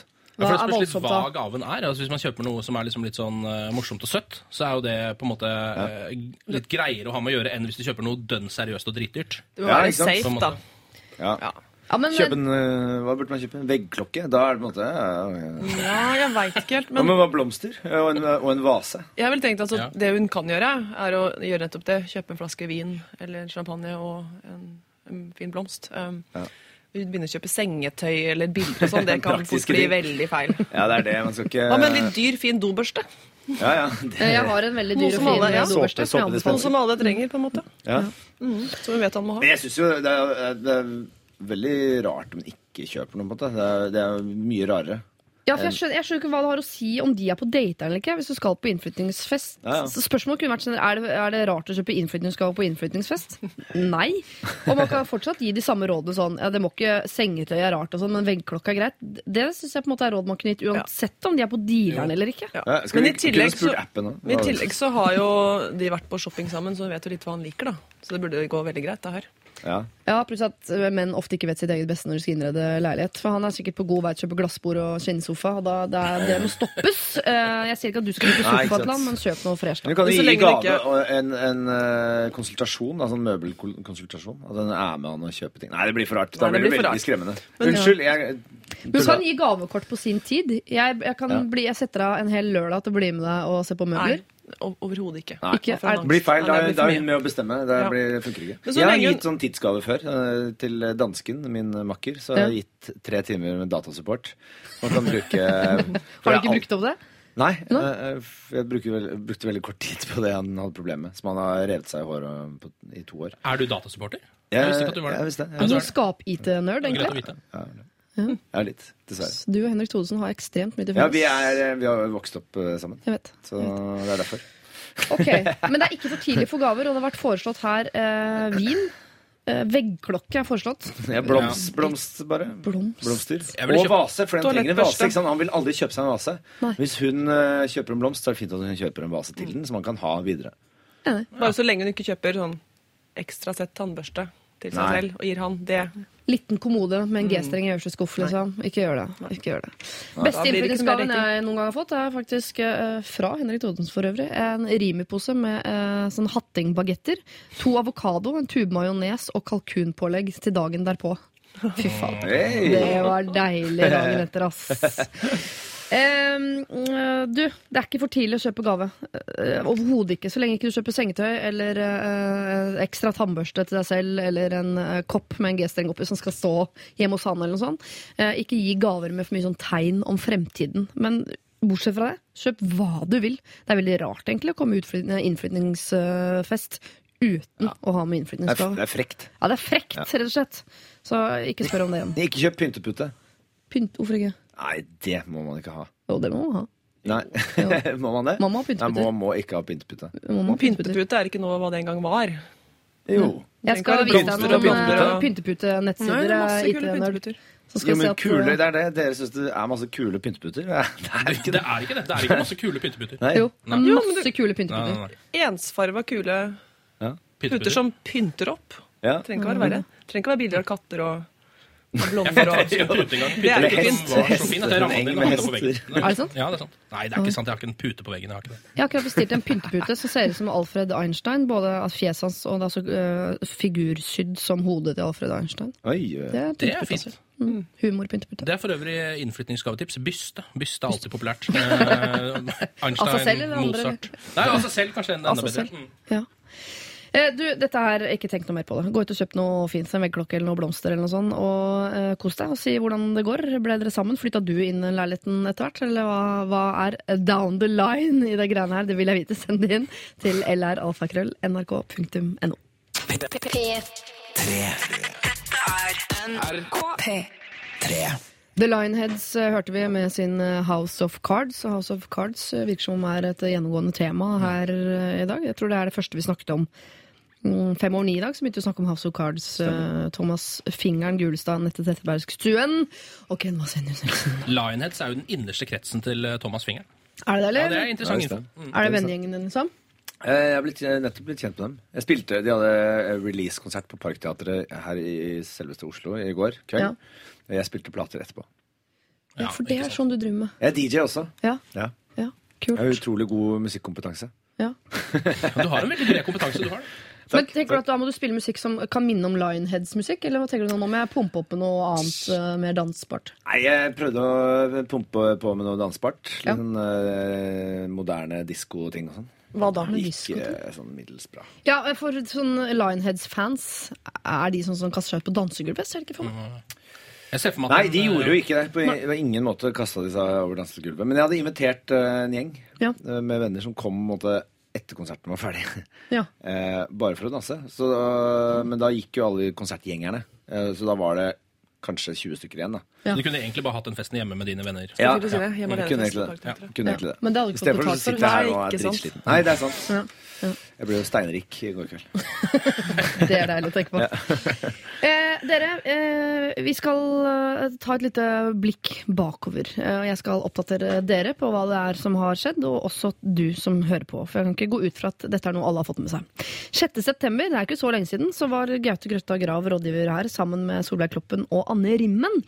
Ja, for
Hva
det
er
spørs litt hva
gaven
er. Altså, hvis man kjøper noe som er liksom litt sånn uh, morsomt og søtt, så er jo det på en måte uh, litt greiere å ha med å gjøre enn hvis du kjøper noe dønn seriøst og dritdyrt.
Det må
Ja,
være
en
safe, da.
Ja.
Ja.
Ja, men,
en, eh, hva burde man kjøpe? En veggklokke? Da er det på en måte ja, ja.
Ja, jeg veit ikke helt.
Hva
Men
med hva blomster? Og en, og en vase?
jeg har vel tenkt at
Ja.
det hun kan gjøre, er å gjøre nettopp det. Kjøpe en flaske vin eller champagne og en, en fin blomst. Um,
Ja.
Begynne å kjøpe sengetøy eller bilder og sånn. Det kan fort bli veldig feil.
Ja, det er det. Man skal ikke
Hva med en litt dyr, fin dobørste?
Ja, ja. Det,
Jeg har en veldig dyr og fin
ja.
dobørste.
Noe som alle trenger, på en måte.
ja.
Som vi vet han må ha.
Men jeg synes jo det er, det er veldig rart om man ikke kjøper noe. på en måte. Det er, det er mye rarere.
Ja, for jeg skjønner, jeg skjønner ikke hva det har å si om de er på date eller ikke. Hvis du skal på innflyttingsfest.
Ja, ja.
Spørsmålet kunne vært sånn, er det, er det rart å kjøpe innflyttingsgave på innflyttingsfest? Nei. Og man kan fortsatt gi de samme rådene sånn ja, det må ikke sengetøy er rart, og sånn, men veggklokka er greit. Det syns jeg på en måte er råd man kunne gitt uansett om de er på dealeren eller ikke.
Ja. Men i tillegg, så,
appen,
men i tillegg så har jo de vært på shopping sammen, så vet jo litt hva han liker, da. Så det burde gå veldig greit, det her.
Ja.
Ja, Pluss at menn ofte ikke vet sitt eget beste når de skal innrede leilighet. For han er sikkert på god vei til å kjøpe glassbord og skinnsofa, og da, det, er, det må stoppes. Eh, Jeg sier ikke at du skal kjøpe sofa til han, men kjøp noe fresh.
Du kan
Men
jo gi gave
ikke-
og en, en eh, konsultasjon, altså en møbelkonsultasjon. At den er med han og kjøper ting. Nei, det blir for rart. Da
Nei, det
blir det veldig
rart.
skremmende.
Men-
Unnskyld, jeg
Du kan gi gavekort på sin tid. Jeg, jeg, kan
Ja.
bli, jeg setter av en hel lørdag til å bli med deg og se på
Nei,
møbler.
Overhodet ikke.
Nei.
Ikke, er,
Det blir feil. Da, er hun med å bestemme. Det
Ja.
blir, funker ikke. Jeg har gitt sånn tidsgave før. eh, Til dansken, min makker, så jeg har gitt tre timer med datasupport. Man kan bruke
Har du ikke brukt opp det?
Nei. eh, Jeg bruker vel, brukte veldig kort tid på det han hadde problemer med. Som han har revet seg i håret på, i to år.
Er du datasupporter?
Jeg,
Jeg visste ikke at du var det.
jeg visste jeg,
Er
Jeg,
du skap-IT-nerd, egentlig?
vite.
Jeg ja, litt, dessverre.
Du og Henrik Thodesen har ekstremt mye til
Ja, vi, er, vi har vokst opp eh, sammen.
Jeg vet.
Så det er derfor.
Ok, Men det er ikke for tidlig for gaver, og det har vært foreslått her eh, vin. Eh, veggklokke er foreslått.
Ja, blomst, blomst bare.
Blomst.
Blomster. Og vase, for den trenger en vase. Ikke sant? Han vil aldri kjøpe seg en vase.
Nei.
Hvis hun eh, kjøper en blomst, så er det fint at hun kjøper en vase til den, så man kan ha videre.
Bare så lenge hun ikke kjøper sånn ekstra sett tannbørste til seg
Nei.
selv og gir han det.
Liten kommode med en G-streng i øverste skuff, liksom. Ikke gjør det. Ikke gjør det. Beste
det ikke
innflytelsesgaven jeg noen gang har fått, er faktisk uh, fra Henrik Thodesen for øvrig. En Rimi-pose med uh, sånn hattingbagetter, to avokado, en tube majones og kalkunpålegg til dagen derpå. Fy faen.
Hey!
Det var deilig dagen etter, ass. Øh, du, det er ikke for tidlig å kjøpe gave. Uh, Overhodet ikke. Så lenge ikke du kjøper sengetøy eller uh, ekstra tannbørste til deg selv eller en kopp med en G-streng oppi som skal stå hjemme hos han eller noe sånt. Ikke gi gaver med for mye sånn tegn om fremtiden. Men bortsett fra det, kjøp hva du vil. Det er veldig rart egentlig å komme innflytningsfest uten å ha med innflytningsgave.
det er frekt.
Ja, det er frekt, rett og slett. Så ikke spør om det igjen.
Ikke kjøp pyntepute.
Pynt, hvorfor ikke?
Nei, det må man ikke ha.
Jo, det må man ha.
Nei, må man det?
Man må ha
Nei, man må ikke ha pyntepute.
Man må pyntepute.
Pyntepute er ikke noe hva det en gang var.
Jo.
Jeg skal
Tenk
vise deg
blomster
noen
og blomster
eh, pynteputenettsider.
Det er masse
eh,
kule
IT-nerd.
pynteputer.
Så skal
Jo,
vi se
men
at,
kule, det er det. Dere syns det er masse kule pynteputer? Det er, det er ikke
Det
det.
er ikke det. Det er ikke masse kule pynteputer.
Nei.
Jo, det er
Nei.
men
masse kule
Nei,
pynteputer.
nei, nei.
Ensfarva kule
Ja.
puter som pynter opp.
Ja.
Trenger ikke være verre. Trenger ikke være bilder av katter og, og blomster og. Det er ikke.
Er sant?
Ja, er sant. Nei, det er ikke sant. Jeg har ikke en pute på veggen. Jeg har ikke det.
Jeg har akkurat bestilt en pyntepute som ser ut som Alfred Einstein. Både av fjeset hans og altså, uh, figursydd som hodet til Alfred Einstein.
Oi,
Det er,
Det er fint.
altså. Mm, Humorpyntepute.
Det er for øvrig innflytningsgavetips. Byste. Byste er alltid populært. Eh, Einstein,
altså selv eller andre?
Mozart. Nei, altså selv kanskje enda
altså
bedre.
selv.
Mm.
Ja. Eh, Du, dette her, ikke tenk noe mer på det. Gå ut og kjøp noe fint, en veggklokke eller noe blomster eller noe sånt, og eh, kos deg og si hvordan det går. Ble dere sammen? Flytta du inn i leiligheten etter hvert, eller hva, hva er down the line i det greiene her? Det vil jeg vite. Send det inn til lralfakrøll.nrk.no.
Tre.
The Lionheads eh, hørte vi med sin eh, House of Cards. Og House of Cards eh, virker som er et gjennomgående tema her eh, i dag. Jeg tror det er det første vi snakket om mm, fem over ni i dag. Så begynte vi å snakke om House of Cards. Uh, Thomas Fingeren Gulestad, Nette Trettebergstuen og Ken Vasenius Nilsen.
Lionheads er jo den innerste kretsen til eh, Thomas Fingeren.
Er det det, eller?
Ja, det er interessant
Ja,
info. Mm.
er det vennegjengen din, liksom?
Eh, Jeg har blitt, nettopp blitt kjent med dem. Jeg spilte, De hadde release-konsert på Parkteatret her i selveste Oslo i går kveld. Jeg spilte plater etterpå.
Ja, for det er sånn du driver med.
Jeg er DJ også.
Ja,
Ja.
ja.
Jeg har utrolig god musikkompetanse.
Ja.
Du har en veldig bred kompetanse. du har det.
Men tenker du at Da må du spille musikk som kan minne om Lionheads-musikk? Eller hva tenker du nå? Nå må jeg pumpe opp med noe annet uh, mer dansbart?
Nei, jeg prøvde å pumpe på med noe dansbart. Litt
Ja.
sånn uh, moderne disko-ting og sånn.
Hva da?
Ikke sånn middels bra.
Ja, for sånn Lionheads-fans, er de sånn som kaster seg ut på dansegulvet? Ser det ikke for meg.
Mm
Nei, de
eh,
gjorde jo ikke det. På Nei. ingen måte kasta de seg over dansegulvet. Men jeg hadde invitert eh, en gjeng
Ja.
eh, med venner som kom måte, etter konserten var ferdig.
Ja.
Eh, bare for å danse. Så, eh, men da gikk jo alle konsertgjengerne. Eh, så da var det kanskje 20 stykker igjen. da.
Ja.
Du kunne egentlig bare hatt den festen hjemme med dine venner.
Ja,
ja. Hjemme
ja. Kunne egentlig det.
Parkteatret.
Kunne
Ja.
egentlig det.
Men det hadde ikke fått betalt for.
sitte her og være
ikke sant.
dritsliten. Nei, det er sant. Jeg ble jo steinrik i går kveld.
Det er deilig å tenke på. Eh, dere, eh, vi skal eh, ta et lite blikk bakover. Eh, jeg skal oppdatere dere på hva det er som har skjedd, og også du som hører på. For jeg kan ikke gå ut fra at dette er noe alle har fått med seg. 6. september, det er ikke så lenge siden, så var Gaute Grøtta Grav rådgiver her sammen med Solveig Kloppen og Anne Rimmen.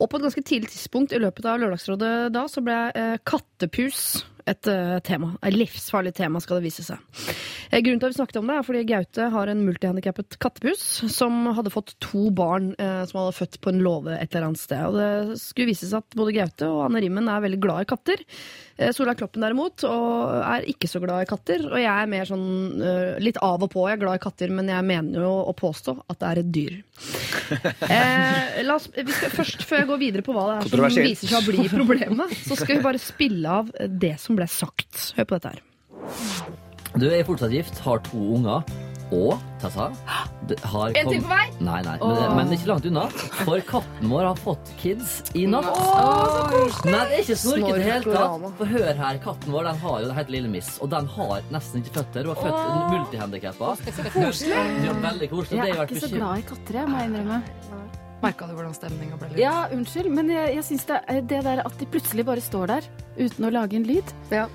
Og på et ganske tidlig tidspunkt i løpet av Lørdagsrådet da, så ble eh, Kattepus et eh, tema. Et livsfarlig tema, skal det vise seg. Eh, grunnen til at vi snakket om det, er fordi Gaute har en multihandikappet kattepus som hadde fått to barn eh, som hadde født på en låve et eller annet sted. Og det skulle vise seg at både Gaute og Anne Rimmen er veldig glad i katter. Eh, Solveig Kloppen derimot og er ikke så glad i katter. Og jeg er mer sånn eh, litt av og på. Jeg er glad i katter, men jeg mener jo å påstå at det er et dyr. Eh, oss, vi skal, først, før jeg går videre på hva det er som viser seg å bli problemet, så skal vi bare spille av det som ble sagt. Hør på dette her.
Du er fortsatt gift, har to unger. Og, Tessa har
En til på vei?
Nei, nei, men,
Åh.
men ikke langt unna. For katten vår har fått kids i natt. Nei, det er ikke snorket i det hele
Snorkorama.
tatt. For hør her, katten vår den har jo det heter Lille Miss, og den har nesten ikke føtter. Hun har født multihandikappa. Ja, veldig koselig. Det
Jeg
har
er
vært
ikke så
bekym-
glad i katter, jeg, må jeg innrømme.
Merka du hvordan stemninga ble?
Ja, unnskyld, men jeg, jeg syns det, det der at de plutselig bare står der uten å lage en lyd,
Ja.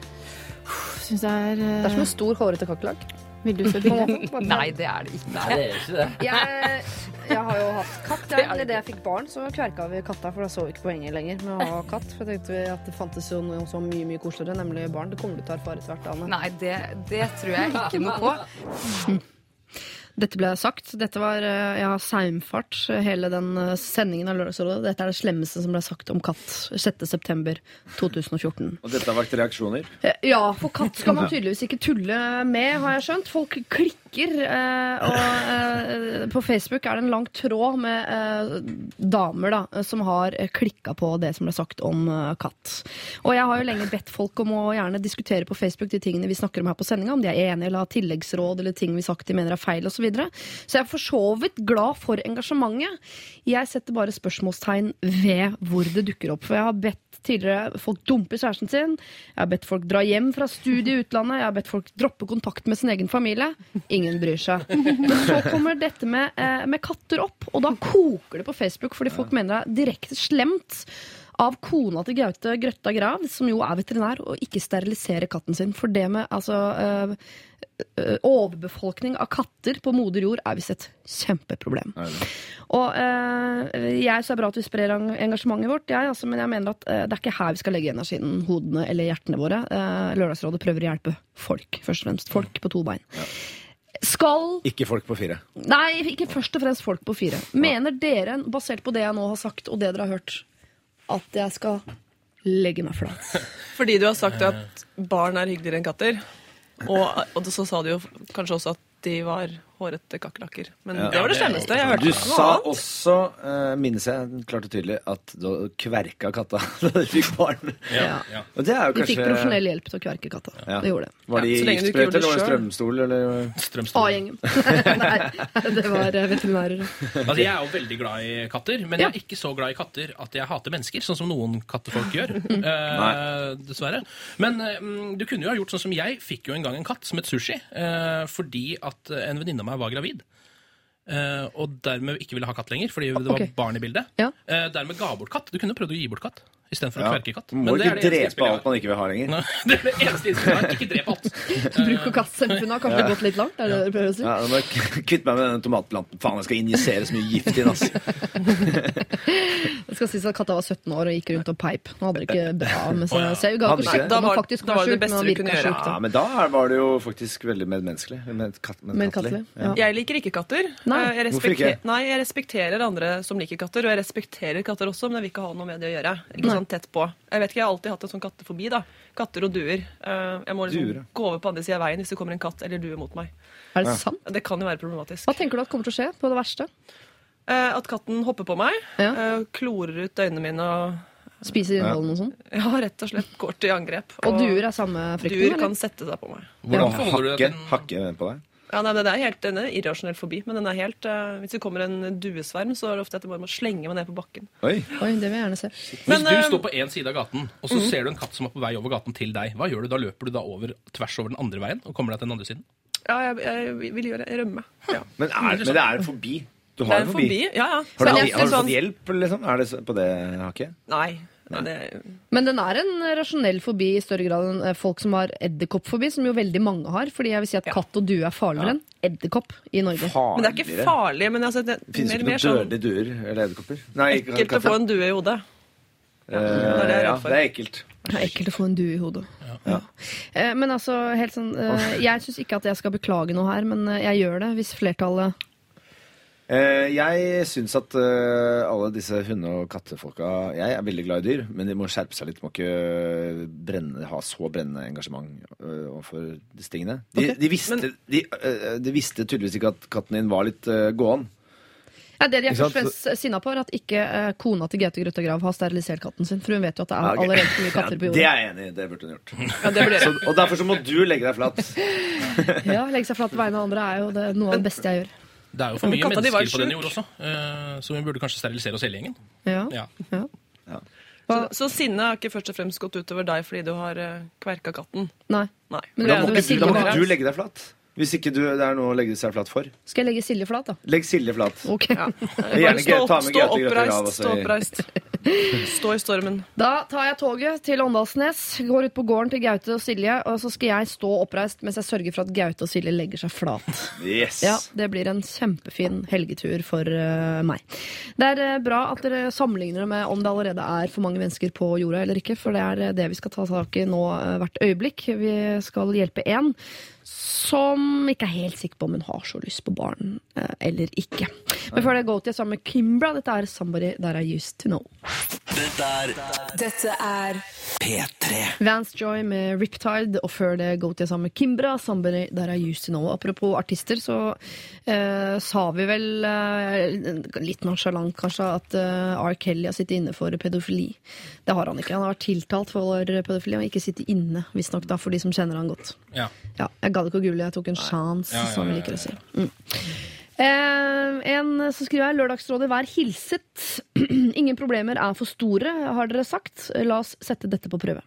syns jeg er uh...
Det er som en stor, hårete kakerlakk.
Vil du se bildet?
Nei, det er det ikke.
Nei, det er ikke det.
Jeg, jeg har jo hatt katt. Jeg. det jeg fikk barn, så kverka vi katta, for da så vi ikke poenget lenger med å ha katt. For jeg tenkte vi at det fantes jo noe så mye mye koseligere, nemlig barn. Det kommer du til å erfare etter hvert, Ane.
Nei, det, det tror jeg ikke noe på.
Dette ble sagt. Dette var, ja, Jeg saumfart hele den eh, sendingen av Lørdagsrådet. Dette er det slemmeste som ble sagt om katt 6.9.2014.
Og dette har vært reaksjoner.
Eh, Ja, for katt skal man tydeligvis ikke tulle med, har jeg skjønt. Folk klikker. eh, Og eh, på Facebook er det en lang tråd med eh, damer da, som har klikka på det som ble sagt om eh, katt. Og jeg har jo lenge bedt folk om å gjerne diskutere på Facebook de tingene vi snakker om her på sendinga, om de er enige eller har tilleggsråd eller ting vi sagt de mener er feil osv. Så, videre. så jeg er for så vidt glad for engasjementet. Jeg setter bare spørsmålstegn ved hvor det dukker opp. For jeg har bedt tidligere folk dumpe kjæresten sin. Jeg har bedt folk dra hjem fra studiet i utlandet. Jeg har bedt folk droppe kontakt med sin egen familie. Ingen bryr seg. Men så kommer dette med, eh, med katter opp, og da koker det på Facebook fordi folk mener det er direkte slemt av kona til Gaute Grøtta Grav, som jo er veterinær, å ikke sterilisere katten sin. For det med altså øh, øh, overbefolkning av katter på moder jord er visst et kjempeproblem. Og øh, jeg så er bra at vi sprer engasjementet vårt, jeg, altså, men jeg mener at det er ikke her vi skal legge energien, hodene eller hjertene våre. Lørdagsrådet prøver å hjelpe folk, først og fremst. Folk på to bein. Skal
Ikke folk på fire.
Nei, ikke først og fremst folk på fire. Mener dere, basert på det jeg nå har sagt, og det dere har hørt, at jeg skal legge meg flat?
Fordi du har sagt at barn er hyggeligere enn katter. Og, og så sa du jo kanskje også at de var hårete kakerlakker. Men
Ja.
det var det slemmeste. Jeg hørte
Du
noe
sa
annet.
også, uh, minnes jeg klart og tydelig, at du kverka katta da du fikk barn.
Ja.
Og det er jo
De fikk profesjonell hjelp til å kverke katta.
Ja.
Det gjorde det.
Var de
Ja, det
eller var det strømstol? Eller?
Strømstol.
A-gjengen. Nei, det var eh, veterinærer.
Altså, jeg er jo veldig glad i katter, men jeg er ikke så glad i katter at jeg hater mennesker, sånn som noen kattefolk gjør.
Mm.
eh, dessverre. Men eh, du kunne jo ha gjort sånn som jeg fikk jo en gang en katt som het Sushi, eh, fordi at en venninne av meg var gravid. eh, og dermed ikke ville ha katt lenger, fordi det var barn i bildet.
Ja.
Eh, dermed ga bort katt. Du kunne prøvd å gi bort katt istedenfor
Ja.
å kverke katt.
Du må
Men det
ikke
er det
drepe alt man ikke vil ha lenger.
Nei, Det er det eneste innspillet jeg har. Ikke drep alt.
Bruk- og kastsamfunnet har kanskje gått litt langt? Er det det du prøver å si?
Ja, må jeg kvitte meg med den tomatplanten. Faen, jeg skal injisere så mye gift i den. ass.
Det skal sies at katta var 17 år og gikk rundt og peip. Nå hadde det ikke bra med seg. Så jeg ga ikke
sjekk
om
Da
han
var-
faktisk var sjuk,
beste
men han
du
virka sjuk.
Ja, men da var det jo faktisk veldig medmenneskelig. Med katt, med
Medkattelig, ja.
Jeg liker ikke katter.
Nei.
Eh, Jeg
Hvorfor ikke?
nei, jeg respekterer andre som liker katter, og jeg respekterer katter også, men jeg vil ikke ha noe med det å gjøre. Ikke. Sånn tett på. Jeg vet ikke, jeg har alltid hatt en sånn kattefobi, da. Katter og duer. Eh, Jeg må liksom
Duer,
gå over på andre sida av veien hvis det kommer en katt eller due mot meg.
Er det
Ja.
sant?
Det kan jo være problematisk.
Hva tenker du at kommer til å skje på det verste?
Eh, At katten hopper på meg,
Ja.
eh, klorer ut øynene mine og
Spiser innholdet og sånn?
ja, rett og slett går til angrep.
Og duer er samme frykten?
Duer
eller?
kan sette seg på meg.
Hvordan
Hakke, hakke på deg.
Ja, nei, det er helt den er irrasjonell forbi, men den er helt uh, Hvis det kommer en duesverm, så er det ofte at jeg bare må slenge meg ned på bakken.
Oi.
Oi, det vil jeg gjerne se.
Hvis du
eh,
står på én side av gaten, og så
mhm.
ser du en katt som er på vei over gaten til deg, hva gjør du da? Løper du da over, tvers over den andre veien og kommer deg til den andre siden?
Ja, jeg, jeg vil gjøre rømme. Ja.
Men, er, men det er forbi? Du
Det
har
er
forbi.
forbi. Ja, ja.
Har du, har du fått
sånn-
hjelp, liksom? Er det på det hakket?
Nei. Nei, det,
Men den er en rasjonell fobi i større grad enn eh, folk som har edderkoppfobi, som jo veldig mange har. Fordi jeg vil si at katt og due er farligere enn edderkopp i Norge.
men det er ikke farlig. Men altså, det,
Det finnes ikke noen
sånn
dødelige duer eller edderkopper. Nei, ikke
ekkelt å få en due i hodet.
Ja,
det er det er
ja, det er ekkelt.
Det er ekkelt å få en due i hodet. Eh, Men altså, helt sånn eh, Jeg syns ikke at jeg skal beklage noe her, men eh, jeg gjør det hvis flertallet
Eh, jeg syns at eh, alle disse hunde- og kattefolka Jeg er veldig glad i dyr, men de må skjerpe seg litt. Må ikke brenne, ha så brennende engasjement eh, overfor disse tingene. De,
okay,
de, visste, de, eh, de visste tydeligvis ikke at katten din var litt uh, gåen.
ja, Det de er først og fremst sinna på, er at ikke eh, kona til Gaute Grøtta Grav har sterilisert katten sin. For hun vet jo at det er
okay.
allerede for mye katter på
Ja, det er jeg enig i. Det burde hun gjort.
Ja, det burde
så, og derfor så må du legge deg flatt.
Ja, Legge seg flat på vegne av andre er jo det, noe av det beste jeg gjør.
Det er jo for mye
katta
mennesker på den
sjuk.
jord også, eh, så vi burde kanskje sterilisere oss hele gjengen.
Ja.
Ja.
Så, så sinnet har ikke først og fremst gått utover deg fordi du har uh, kverka katten?
Nei.
Nei.
Men da må
du,
ikke
Da må
du
ikke du legge deg flat. Hvis ikke du, det er noe å legge seg flat for.
Skal jeg legge Silje flat, da?
Legg Silje flat.
Ok.
Gjerne
Stå,
ta med
stå oppreist, stå oppreist. Stå i stormen.
Da tar jeg toget til Åndalsnes, går ut på gården til Gaute og Silje, og så skal jeg stå oppreist mens jeg sørger for at Gaute og Silje legger seg flat.
Yes.
Ja, Det blir en kjempefin helgetur for uh, meg. Det er uh, bra at dere sammenligner det med om det allerede er for mange mennesker på jorda eller ikke, for det er eh, det vi skal ta tak i nå uh, hvert øyeblikk. Vi skal hjelpe en som ikke er helt sikker på om hun har så lyst på barn eh, eller ikke. Men før det går til sammen med Kimbra. Dette er 'Somebody That I Used To Know'.
Dette er
Dette er
P3.
Vance Joy med Riptide, og før det går til sammen med Kimbra, Somebody That I Used To Know. Apropos artister, så eh, sa vi vel eh, litt nonsjalant kanskje at eh, R. Kelly har sittet inne for pedofili. Det har han ikke. Han har vært tiltalt for pedofili og ikke sittet inne, visstnok for de som kjenner han godt.
Ja.
Ja, jeg gadd ikke å google, jeg tok en sjans,
Ja, ja,
som vi liker å si. Mm. Eh, en så skriver jeg Lørdagsrådet, vær hilset. Ingen problemer er for store, har dere sagt. La oss sette dette på prøve.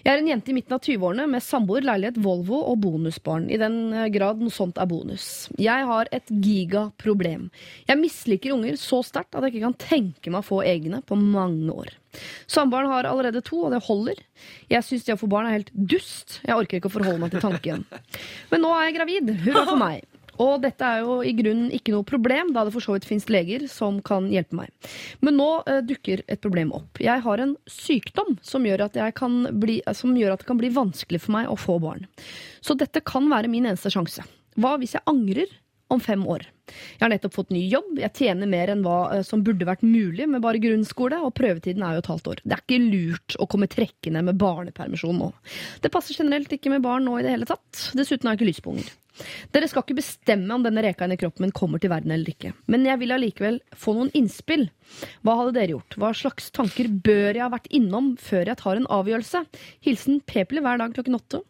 Jeg er en jente i midten av 20-årene med samboer, leilighet, Volvo og bonusbarn. I den eh, grad noe sånt er bonus. Jeg har et gigaproblem. Jeg misliker unger så sterkt at jeg ikke kan tenke meg å få egne på mange år. Samboeren har allerede to, og det holder. Jeg syns det å få barn er helt dust. Jeg orker ikke å forholde meg til tanken. Men nå er jeg gravid. Hurra for meg. Og dette er jo i grunnen ikke noe problem, da det for så vidt finnes leger som kan hjelpe meg. Men nå eh, dukker et problem opp. Jeg har en sykdom som gjør, bli, som gjør at det kan bli vanskelig for meg å få barn. Så dette kan være min eneste sjanse. Hva hvis jeg angrer om fem år? Jeg har nettopp fått ny jobb, jeg tjener mer enn hva eh, som burde vært mulig med bare grunnskole, og prøvetiden er jo et halvt år. Det er ikke lurt å komme trekkende med barnepermisjon nå. Det passer generelt ikke med barn nå i det hele tatt. Dessuten har jeg ikke lyst på unger. Dere skal ikke bestemme om denne reka inni kroppen min kommer til verden eller ikke. Men jeg vil allikevel få noen innspill. Hva hadde dere gjort? Hva slags tanker bør jeg ha vært innom før jeg tar en avgjørelse? Hilsen Pepler hver dag klokken åtte.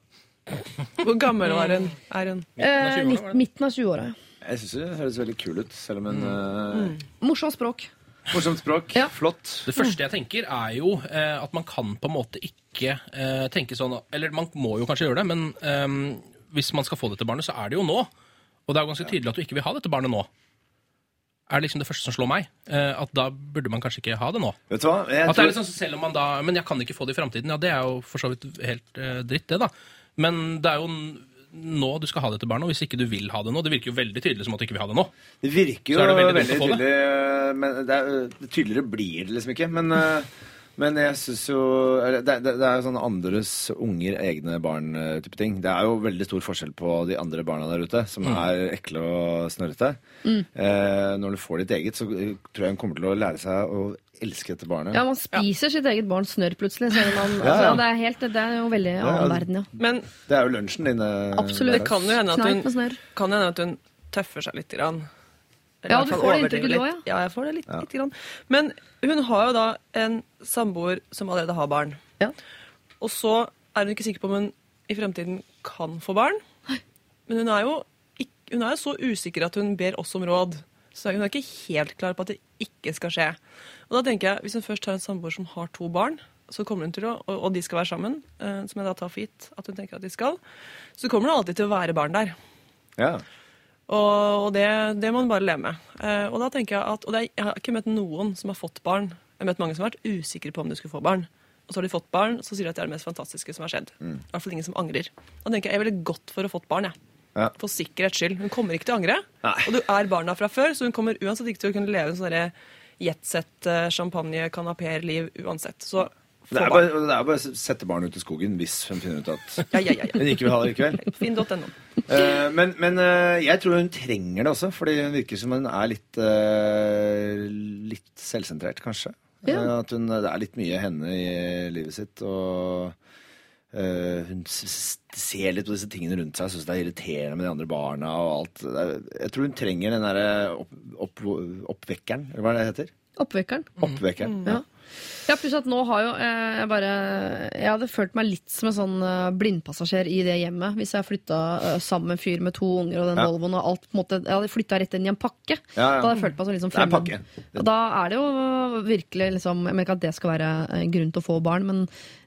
Hvor gammel var hun? Er hun?
Eh, midten av 20-åra.
Jeg syns det høres veldig kul ut, selv om en uh...
Morsomt språk.
Morsomt språk. Flott.
Det første jeg tenker, er jo eh, at man kan på en måte ikke eh, tenke sånn Eller man må jo kanskje gjøre det, men eh, hvis man skal få dette barnet, så er det jo nå. Og det er jo ganske tydelig at du ikke vil ha dette barnet nå. Er det liksom det første som slår meg. Eh, at da burde man kanskje ikke ha det nå.
Vet du hva? Jeg
at det
tror-
er liksom, selv om man da, Men jeg kan ikke få det i framtiden. Ja, det er jo for så vidt helt eh, dritt, det, da. Men det er jo nå du skal ha dette barnet, og hvis ikke du vil ha det nå Det virker jo veldig tydelig som at du ikke vil ha det nå.
Det virker jo
det veldig
veldig, tydelig, men det er, tydeligere blir det liksom ikke. Men, eh, men jeg syns jo det, det, det er jo sånn andres unger, egne barn-type ting. Det er jo veldig stor forskjell på de andre barna der ute, som
Mm.
er ekle og snørrete.
Mm.
Eh, når du får ditt eget, så eh, tror jeg hun kommer til å lære seg å elske dette barnet.
Ja, man spiser sitt eget barns snørr plutselig. Man,
Ja,
altså,
ja.
det, er helt, det er jo veldig
Ja,
annen verden, ja.
Men
Det er jo lunsjen din. eh,
Absolutt.
det kan jo hende at hun, kan hende at hun tøffer seg litt. Grann.
Ja, du får det inntrykket du
litt.
ja.
Ja, jeg får det litt, litt grann. Men hun har jo da en samboer som allerede har barn. Ja. Og så er hun ikke sikker på om hun i fremtiden kan få barn. Men hun er jo ikke, hun er så usikker at hun ber oss om råd. Så hun er ikke helt klar på at det ikke skal skje. Og da tenker jeg, Hvis hun først har en samboer som har to barn, så kommer hun til å, og, og de skal være sammen, eh, som jeg da tar for gitt at hun tenker at de skal, så kommer det alltid til å være barn der.
Ja.
Og, og det, det må man bare leve med. Eh, og da tenker Jeg at, og er, jeg har ikke møtt noen som har fått barn. Jeg har møtt mange som har vært usikre på om de skulle få barn. Og så har de fått barn, så sier de at det er det mest fantastiske som har skjedd. I hvert fall ingen som angrer. Da tenker jeg jeg ville gått for å fått barn. jeg.
Ja.
For sikkerhets skyld. Hun kommer ikke til å angre. Og du er barna fra før, så hun kommer uansett ikke til å kunne leve en sånn derre jetset, eh, champagne, kanaper-liv uansett. Så
Det er bare, det er bare å sette barnet ut i skogen hvis hun finner ut at
Ja, ja, ja,
hun ikke vil ha det likevel.
Finn.no.
Uh, men men uh, jeg tror hun trenger det også, fordi hun virker som hun er litt, uh, litt selvsentrert, kanskje. Eh, at hun, det er litt mye henne i livet sitt. Og Uh, hun ser litt på disse tingene rundt seg, syns det er irriterende med de andre barna og alt. Er, jeg tror hun trenger den derre opp, opp, oppvekkeren, eller hva er det heter?
Oppvekkeren.
Oppvekkeren.
Ja. Ja, pluss at nå har jo eh, jeg bare Jeg hadde følt meg litt som en sånn eh, blindpassasjer i det hjemmet. Hvis jeg flytta eh, sammen med en fyr med to unger og den
Ja.
Volvoen og alt måte Jeg hadde flytta rett inn i en pakke.
Ja, ja.
Da hadde jeg følt meg som
er
fremmed. Og da er det jo virkelig liksom Jeg mener ikke at det skal være grunn til å få barn, men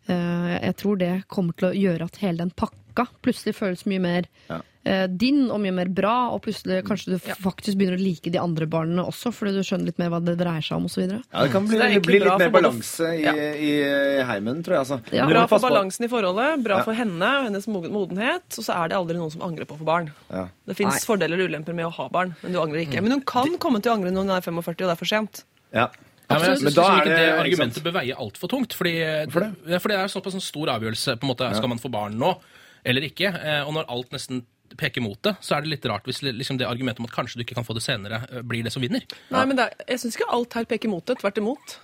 uh, jeg tror det kommer til å gjøre at hele den pakka plutselig føles mye mer
Ja.
Eh, din og mye mer bra, og plutselig kanskje du faktisk begynner å like de andre barna også, fordi du skjønner litt mer hva det dreier seg om, osv.
Ja, det kan bli,
det
bli litt mer balanse i,
Ja.
i, i heimen, tror jeg. Altså.
Ja.
Bra for balansen i forholdet, bra
Ja.
for henne og hennes modenhet. Og så er det aldri noen som angrer på å få barn.
Ja.
Det fins fordeler og ulemper med å ha barn, men du angrer ikke. Men hun kan komme til å angre når hun er 45, og det er for sent.
Ja.
Ja, men jeg
Men
synes
da
ikke det,
det-
argumentet
sant?
bør veie altfor tungt. Fordi,
for det?
Fordi det er såpass en stor avgjørelse. på en måte, Skal man få barn nå eller ikke? Eh, Og når alt nesten peker mot det, så er det litt rart hvis liksom det argumentet om at kanskje du ikke kan få det senere, eh, blir det som vinner.
Nei, men det er, Jeg syns ikke alt her peker mot det. Tvert imot.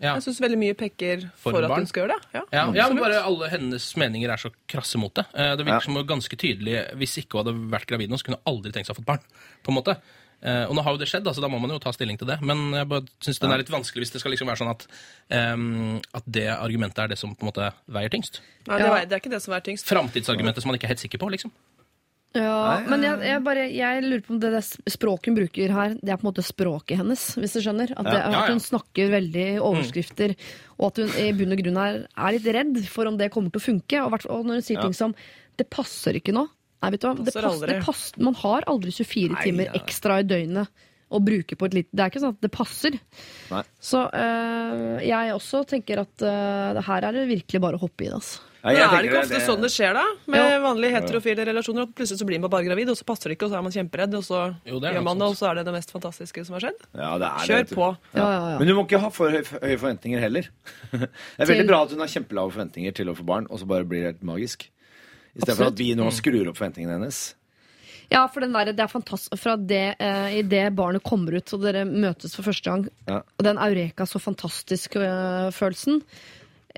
Ja.
Jeg syns veldig mye peker
For
for, at
barn.
hun skal gjøre det. Ja,
Ja, ja, men bare alle hennes meninger er så krasse mot det. Eh, Det virker
Ja.
som ganske tydelig Hvis ikke hun hadde vært gravid nå, så kunne hun aldri tenkt seg å få barn. på en måte. Eh, Og nå har jo det skjedd, altså da må man jo ta stilling til det. Men jeg bare syns den er litt vanskelig hvis det skal liksom være sånn at, um, at det argumentet er det som på en måte veier tyngst.
Nei, det,
Ja.
er, det er ikke det som er tyngst.
Framtidsargumentet som man ikke er helt sikker på, liksom.
Ja, men jeg, jeg, bare, jeg lurer på om det, det språket hun bruker her, det er på en måte språket hennes, hvis du skjønner. At, det,
Ja, ja,
at hun snakker veldig i overskrifter, og at hun i bunn og grunn er, er litt redd for om det kommer til å funke. Og, hvert- og når hun sier
Ja.
ting som 'det passer ikke nå'. Nei, vet du hva? Det
Passer
det passer, man har aldri 24
Nei,
timer
ja.
ekstra i døgnet å bruke på et lite Det er ikke sånn at det passer.
Nei.
Så øh, jeg også tenker at øh, her er det virkelig bare å hoppe i det. Altså.
Ja,
Men er det ikke ofte sånn det skjer, da? Med
Ja.
vanlige heterofile relasjoner. At plutselig så blir man bare gravid, og så passer det ikke, og så er man kjemperedd, og så
Jo,
gjør man det, og så er det det mest fantastiske som har skjedd.
Ja, det er
Kjør
det,
på.
Ja, ja, ja.
Men du må ikke ha for høye forventninger heller. Det er
Til-
veldig bra at hun har kjempelave forventninger til å få barn, og så bare blir det helt magisk. Istedenfor at vi nå skrur opp forventningene hennes.
Ja, for den der, det er fantastisk Fra det, eh, i det barnet kommer ut, og dere møtes for første gang,
Ja.
og den eureka, så fantastisk eh,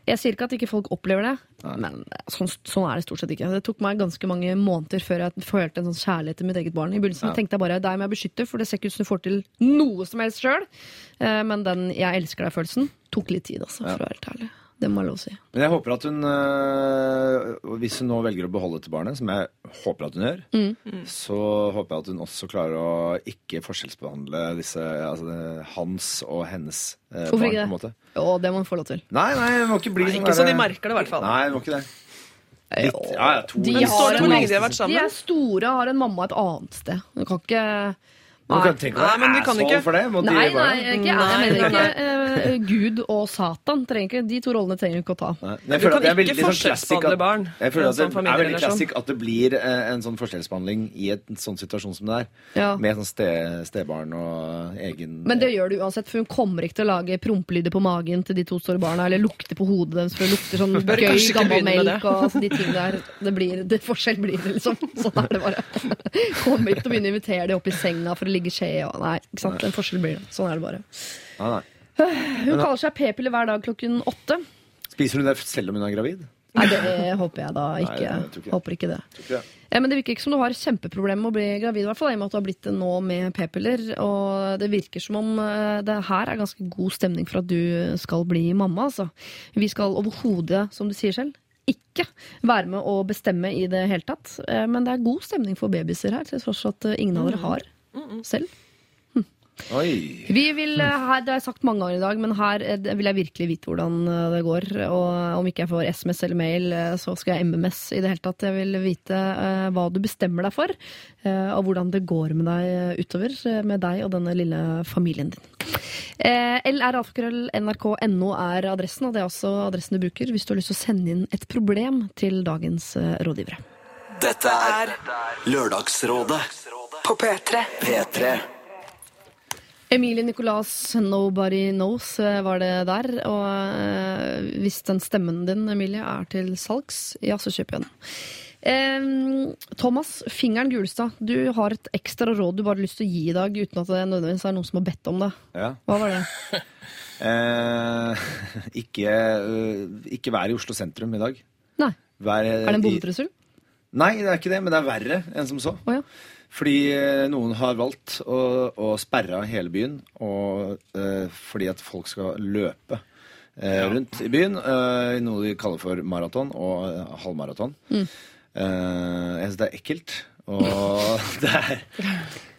Jeg sier ikke at ikke folk opplever det, men eh, sånn, sånn er det stort sett ikke. Det tok meg ganske mange måneder før jeg følte en sånn kjærlighet til mitt eget barn. I begynnelsen
Ja.
tenkte jeg bare deg må jeg beskytte, for det ser ikke ut som du får til noe som helst sjøl. Men den 'jeg elsker deg'-følelsen tok litt tid, altså, for å være helt ærlig. Det må jeg lov å si.
Men jeg håper at hun, øh, hvis hun nå velger å beholde dette barnet, som jeg håper at hun gjør,
Mm.
så håper jeg at hun også klarer å ikke forskjellsbehandle disse, altså, hans og hennes eh,
Hvorfor
barn.
ikke
på en
det?
måte.
Og det må hun få lov til.
Nei, nei, det må ikke bli
Nei,
sånn
ikke så de merker det, i hvert fall.
Nei, det må ikke det. Litt, ja, ja, to
De har
to,
en
de har vært sammen?
De er store, har en mamma et annet sted. Du kan ikke
Man kan tenke å være
kan
asshole for det.
Nei, nei, ikke, jeg mener ikke eh, Gud og Satan. Trenger ikke, de to rollene trenger du ikke å ta.
Nei,
Du
jeg føler
kan
at det er veldig sånn at-
barn
Jeg føler at det
sånn
er veldig
klassisk
classic at det blir eh, en sånn forskjellsbehandling i en sånn situasjon som det er.
Ja.
Med sånn ste, stebarn og egen
Men det gjør du uansett, for hun kommer ikke til å lage prompelyder på magen til de to store barna, eller lukte på hodet deres, for det lukter sånn gøy, gammel melk og altså, de ting der. Det blir, det forskjell blir det, liksom. Sånn er det bare. Kommer ikke til å begynne å invitere dem opp i senga for å ligge skje og Nei, ikke sant. En forskjell blir det. Sånn er det bare.
Nei, nei.
Hun kaller seg p-piller hver dag klokken åtte.
Spiser hun det selv om hun er gravid?
Nei, det håper jeg da
Nei,
ikke.
jeg ikke.
Håper ikke det.
Ikke det.
Ja, men Det virker ikke som du har kjempeproblemer med å bli gravid, i hvert fall, i og med at du har blitt det nå med p-piller. Og det virker som om eh, det her er ganske god stemning for at du skal bli mamma. Altså. Vi skal overhodet, som du sier selv, ikke være med å bestemme i det hele tatt. Eh, Men det er god stemning for babyer her, til tross for at ingen av dere har selv.
Oi.
Vi vil, eh, her, Det har jeg sagt mange ganger i dag, men her eh, vil jeg virkelig vite hvordan eh, det går. Og om ikke jeg får SMS eller mail, eh, så skal jeg MMS i det hele tatt. Jeg vil vite eh, hva du bestemmer deg for, eh, og hvordan det går med deg eh, utover. eh, Med deg og denne lille familien din. Eh, LRalfakrøll.nrk.no er adressen, og det er også adressen du bruker hvis du har lyst til å sende inn et problem til dagens eh, rådgivere.
Dette er Lørdagsrådet
På P3.
P3.
Emilie Nicolas, 'Nobody Knows' eh, var det der. Og eh, hvis den stemmen din, Emilie, er til salgs, ja, så kjøp igjen. Eh, Thomas Fingeren Gulstad, du har et ekstra råd du bare har lyst til å gi i dag, uten at det nødvendigvis er noen som har bedt om det.
Ja.
Hva var det?
Eh, ikke, ikke vær i Oslo sentrum i dag.
Nei.
Vær,
Er det en bombetrussel?
Nei, det er ikke det, men det er verre enn som så.
Oh, ja.
Fordi eh, noen har valgt å, å sperre av hele byen, og, eh, fordi at folk skal løpe eh, rundt i byen. eh, i noe de kaller for maraton og eh, halvmaraton.
Mm.
Eh, jeg syns det er ekkelt. Og det er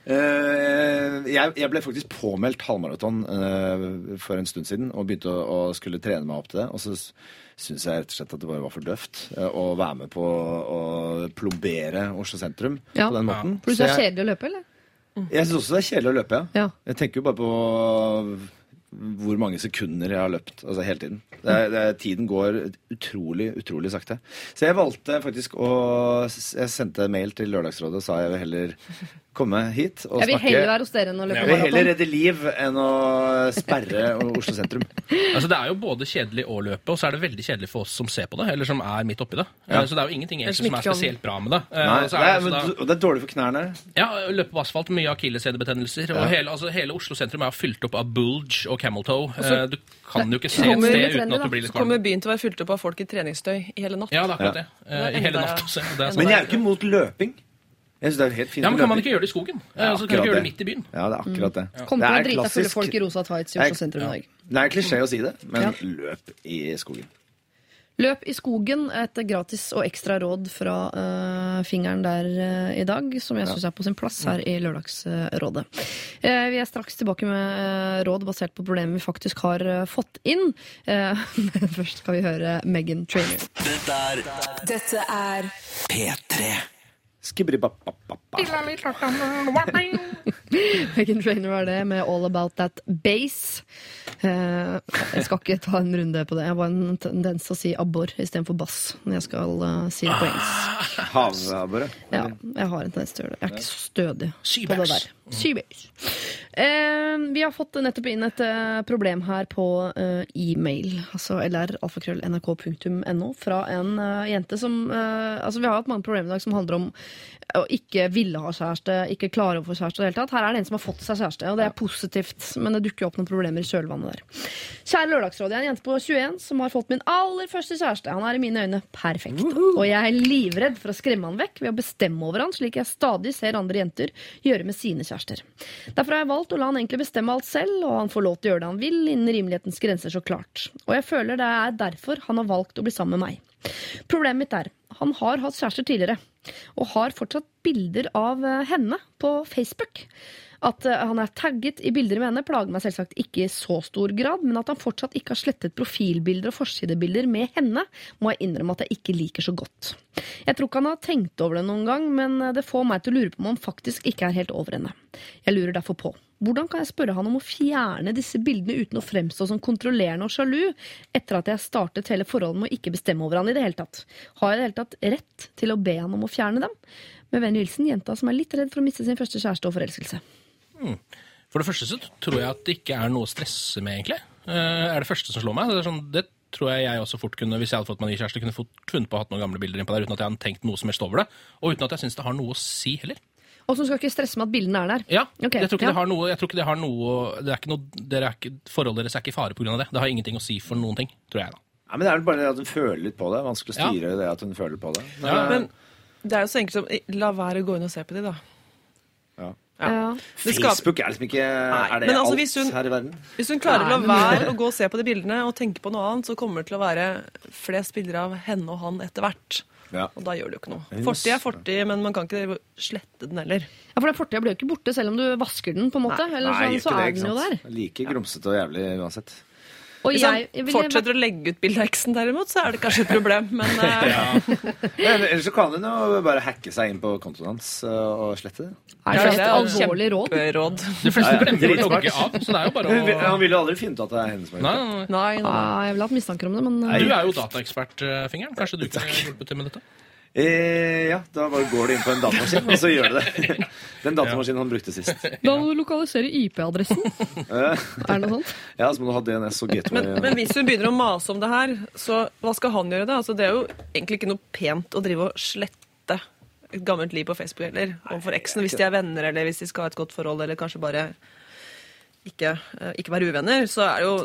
eh, jeg, jeg ble faktisk påmeldt halvmaraton eh, for en stund siden og begynte å, å skulle trene meg opp til det. Og så syns jeg rett og slett at det bare var for døvt eh, å være med på å plombere Oslo sentrum
Ja.
på den måten.
For du
Så
syns det er kjedelig å løpe, eller?
jeg syns også det er kjedelig å løpe, ja.
Ja.
Jeg tenker jo bare på hvor mange sekunder jeg har løpt altså hele tiden. Det er, det er, tiden går utrolig, utrolig sakte. Så jeg valgte faktisk å Jeg sendte mail til Lørdagsrådet og sa jeg vil heller komme hit og snakke.
Jeg vil heller være hos dere enn å løpe
Jeg vil heller redde liv enn å sperre Oslo sentrum.
Altså, det er jo både kjedelig å løpe, og så er det veldig kjedelig for oss som ser på det, eller som er midt oppi det.
Ja.
Eh, Så det er jo ingenting egentlig som er spesielt bra med det. Eh,
Nei, det er,
altså
men,
da-
og det er dårlig for knærne.
Ja, løpe på asfalt, mye akilleshædebetennelser.
Ja.
Og hele, altså, hele Oslo sentrum er fylt opp av bulge og camel toe.
Og
Eh, Du kan jo ikke se et
Kommer-
sted uten at du blir litt
Så kommer byen til å være fylt opp av folk i treningsstøy i hele natt.
Ja, det er akkurat det. Eh, I hele natt også. Det er
Men jeg er jo ikke mot løping. Jeg synes det er helt fint
Ja, men Kan man ikke gjøre det i skogen?
Ja,
altså, kan du
akkurat
gjøre det
det.
midt i byen.
Ja, det er akkurat det.
Kom
Det
å drite fulle folk i rosa tights i Oslo sentrum i dag.
Det er klisjé å si det, men
Ja.
løp i skogen.
Løp i skogen, et gratis og ekstra råd fra uh, fingeren der uh, i dag, som jeg syns er på sin plass her i Lørdagsrådet. Uh, vi er straks tilbake med råd basert på problemer vi faktisk har fått inn. Eh, men først skal vi høre Megan Trainer.
Dette er
Dette er
P3.
Megan Trainer var det med All About That Bass. Eh, jeg skal ikke ta en runde på det. Jeg har en tendens til å si abbor istedenfor bass når jeg skal eh, si det på engelsk.
Havabbore.
Ja, jeg har en tendens til å gjøre det. Jeg er ikke så stødig på det der. Seabass. Eh, vi har fått nettopp inn et problem her på e-mail, altså lralfakrøll.nrk.no, fra en jente som Altså, vi har hatt mange problemer i dag som handler om å ikke ville ha kjæreste, ikke klare å få kjæreste i det hele tatt. Her er det en som har fått seg kjæreste, og det er positivt, men det dukker opp noen problemer i kjølvannet der. Kjære Lørdagsråd, jeg er en jente på 21 som har fått min aller første kjæreste. Han er i mine øyne perfekt, og jeg er livredd for å skremme han vekk ved å bestemme over han, slik jeg stadig ser andre jenter gjøre med sine kjærester. Derfor har jeg valgt å la han egentlig bestemme alt selv, og han får lov til å gjøre det han vil, innen rimelighetens grenser, så klart. Og jeg føler det er derfor han har valgt å bli sammen med meg. Problemet mitt er han har hatt kjærester tidligere, og har fortsatt bilder av eh, henne på Facebook. At eh, han er tagget i bilder med henne, plager meg selvsagt ikke i så stor grad, men at han fortsatt ikke har slettet profilbilder og forsidebilder med henne, må jeg innrømme at jeg ikke liker så godt. Jeg tror ikke han har tenkt over det noen gang, men eh, det får meg til å lure på om han faktisk ikke er helt over henne. Jeg lurer derfor på hvordan kan jeg spørre han om å fjerne disse bildene uten å fremstå som kontrollerende og sjalu, etter at jeg startet hele forholdet med å ikke bestemme over han i det hele tatt? Har jeg i det hele tatt rett til å be han om å fjerne dem? Med vennlig hilsen jenta som er litt redd for å miste sin første kjæreste og forelskelse.
Hmm. For det første så tror jeg at det ikke er noe å stresse med, egentlig. Uh, er det første som slår meg. Det, er sånn, det tror jeg jeg også fort kunne, hvis jeg hadde fått meg ny kjæreste, kunne fått funnet på å ha noen gamle bilder innpå der uten at jeg hadde tenkt noe som helst over det. Og uten at jeg syns det har noe å si heller.
Og som skal ikke stresse med at bildene er der.
Ja,
okay.
jeg tror ikke
ja.
det har noe, jeg tror ikke det har noe, det er ikke noe dere er ikke, Forholdet deres er ikke i fare pga. det. Det har ingenting å si for noen ting, tror jeg. da.
Ja, men Det er vel bare det at hun føler litt på det. Vanskelig å
Ja.
styre det at hun føler på det.
Ja,
Men det er jo så enkelt som La være å gå inn og se på de, da.
Ja. Facebook er liksom ikke Er det
men altså,
alt
hvis hun-
her i verden?
Hvis hun klarer å la være å gå og se på de bildene og tenke på noe annet, så kommer det til å være flest bilder av henne og han etter hvert.
Ja.
Og da gjør det jo ikke noe. Fortid er fortid, men man kan ikke slette den heller.
Ja, for den Fortida blir jo ikke borte selv om du vasker den, på en måte. Eller
Nei,
sånn, så
ikke det,
er den jo der.
Like grumsete og jævlig uansett.
Og
Hvis han
jeg
fortsetter å legge ut bilde av eksen derimot, så er det kanskje et problem. Men eh,
Men ellers så kan hun jo bare hacke seg inn på kontoen hans uh, og slette det.
Er det et alvorlig råd?
De fleste
Ja, ja,
glemmer å logge av, så det er jo bare å
Han vil jo aldri finne ut at det er henne som har
Nei,
gjort
nei,
det.
Nei, nei.
Ah, jeg ville hatt mistanker om det, men
nei. Du er jo dataekspert, eh, Kanskje du kan hjelpe til med dette?
Eh, ja, da bare går du inn på en datamaskin, og så gjør du det. Den datamaskinen han brukte sist.
Da må du lokalisere IP-adressen.
Eh,
Er det noe sånt?
Ja, så må du ha DNS og gateway.
Men, men hvis hun begynner å mase om det her, så hva skal han gjøre da? Altså, det er jo egentlig ikke noe pent å drive og slette et gammelt liv på Facebook eller Overfor eksen, hvis de er venner, eller hvis de skal ha et godt forhold, eller kanskje bare ikke, eh, ikke være uvenner, så er det jo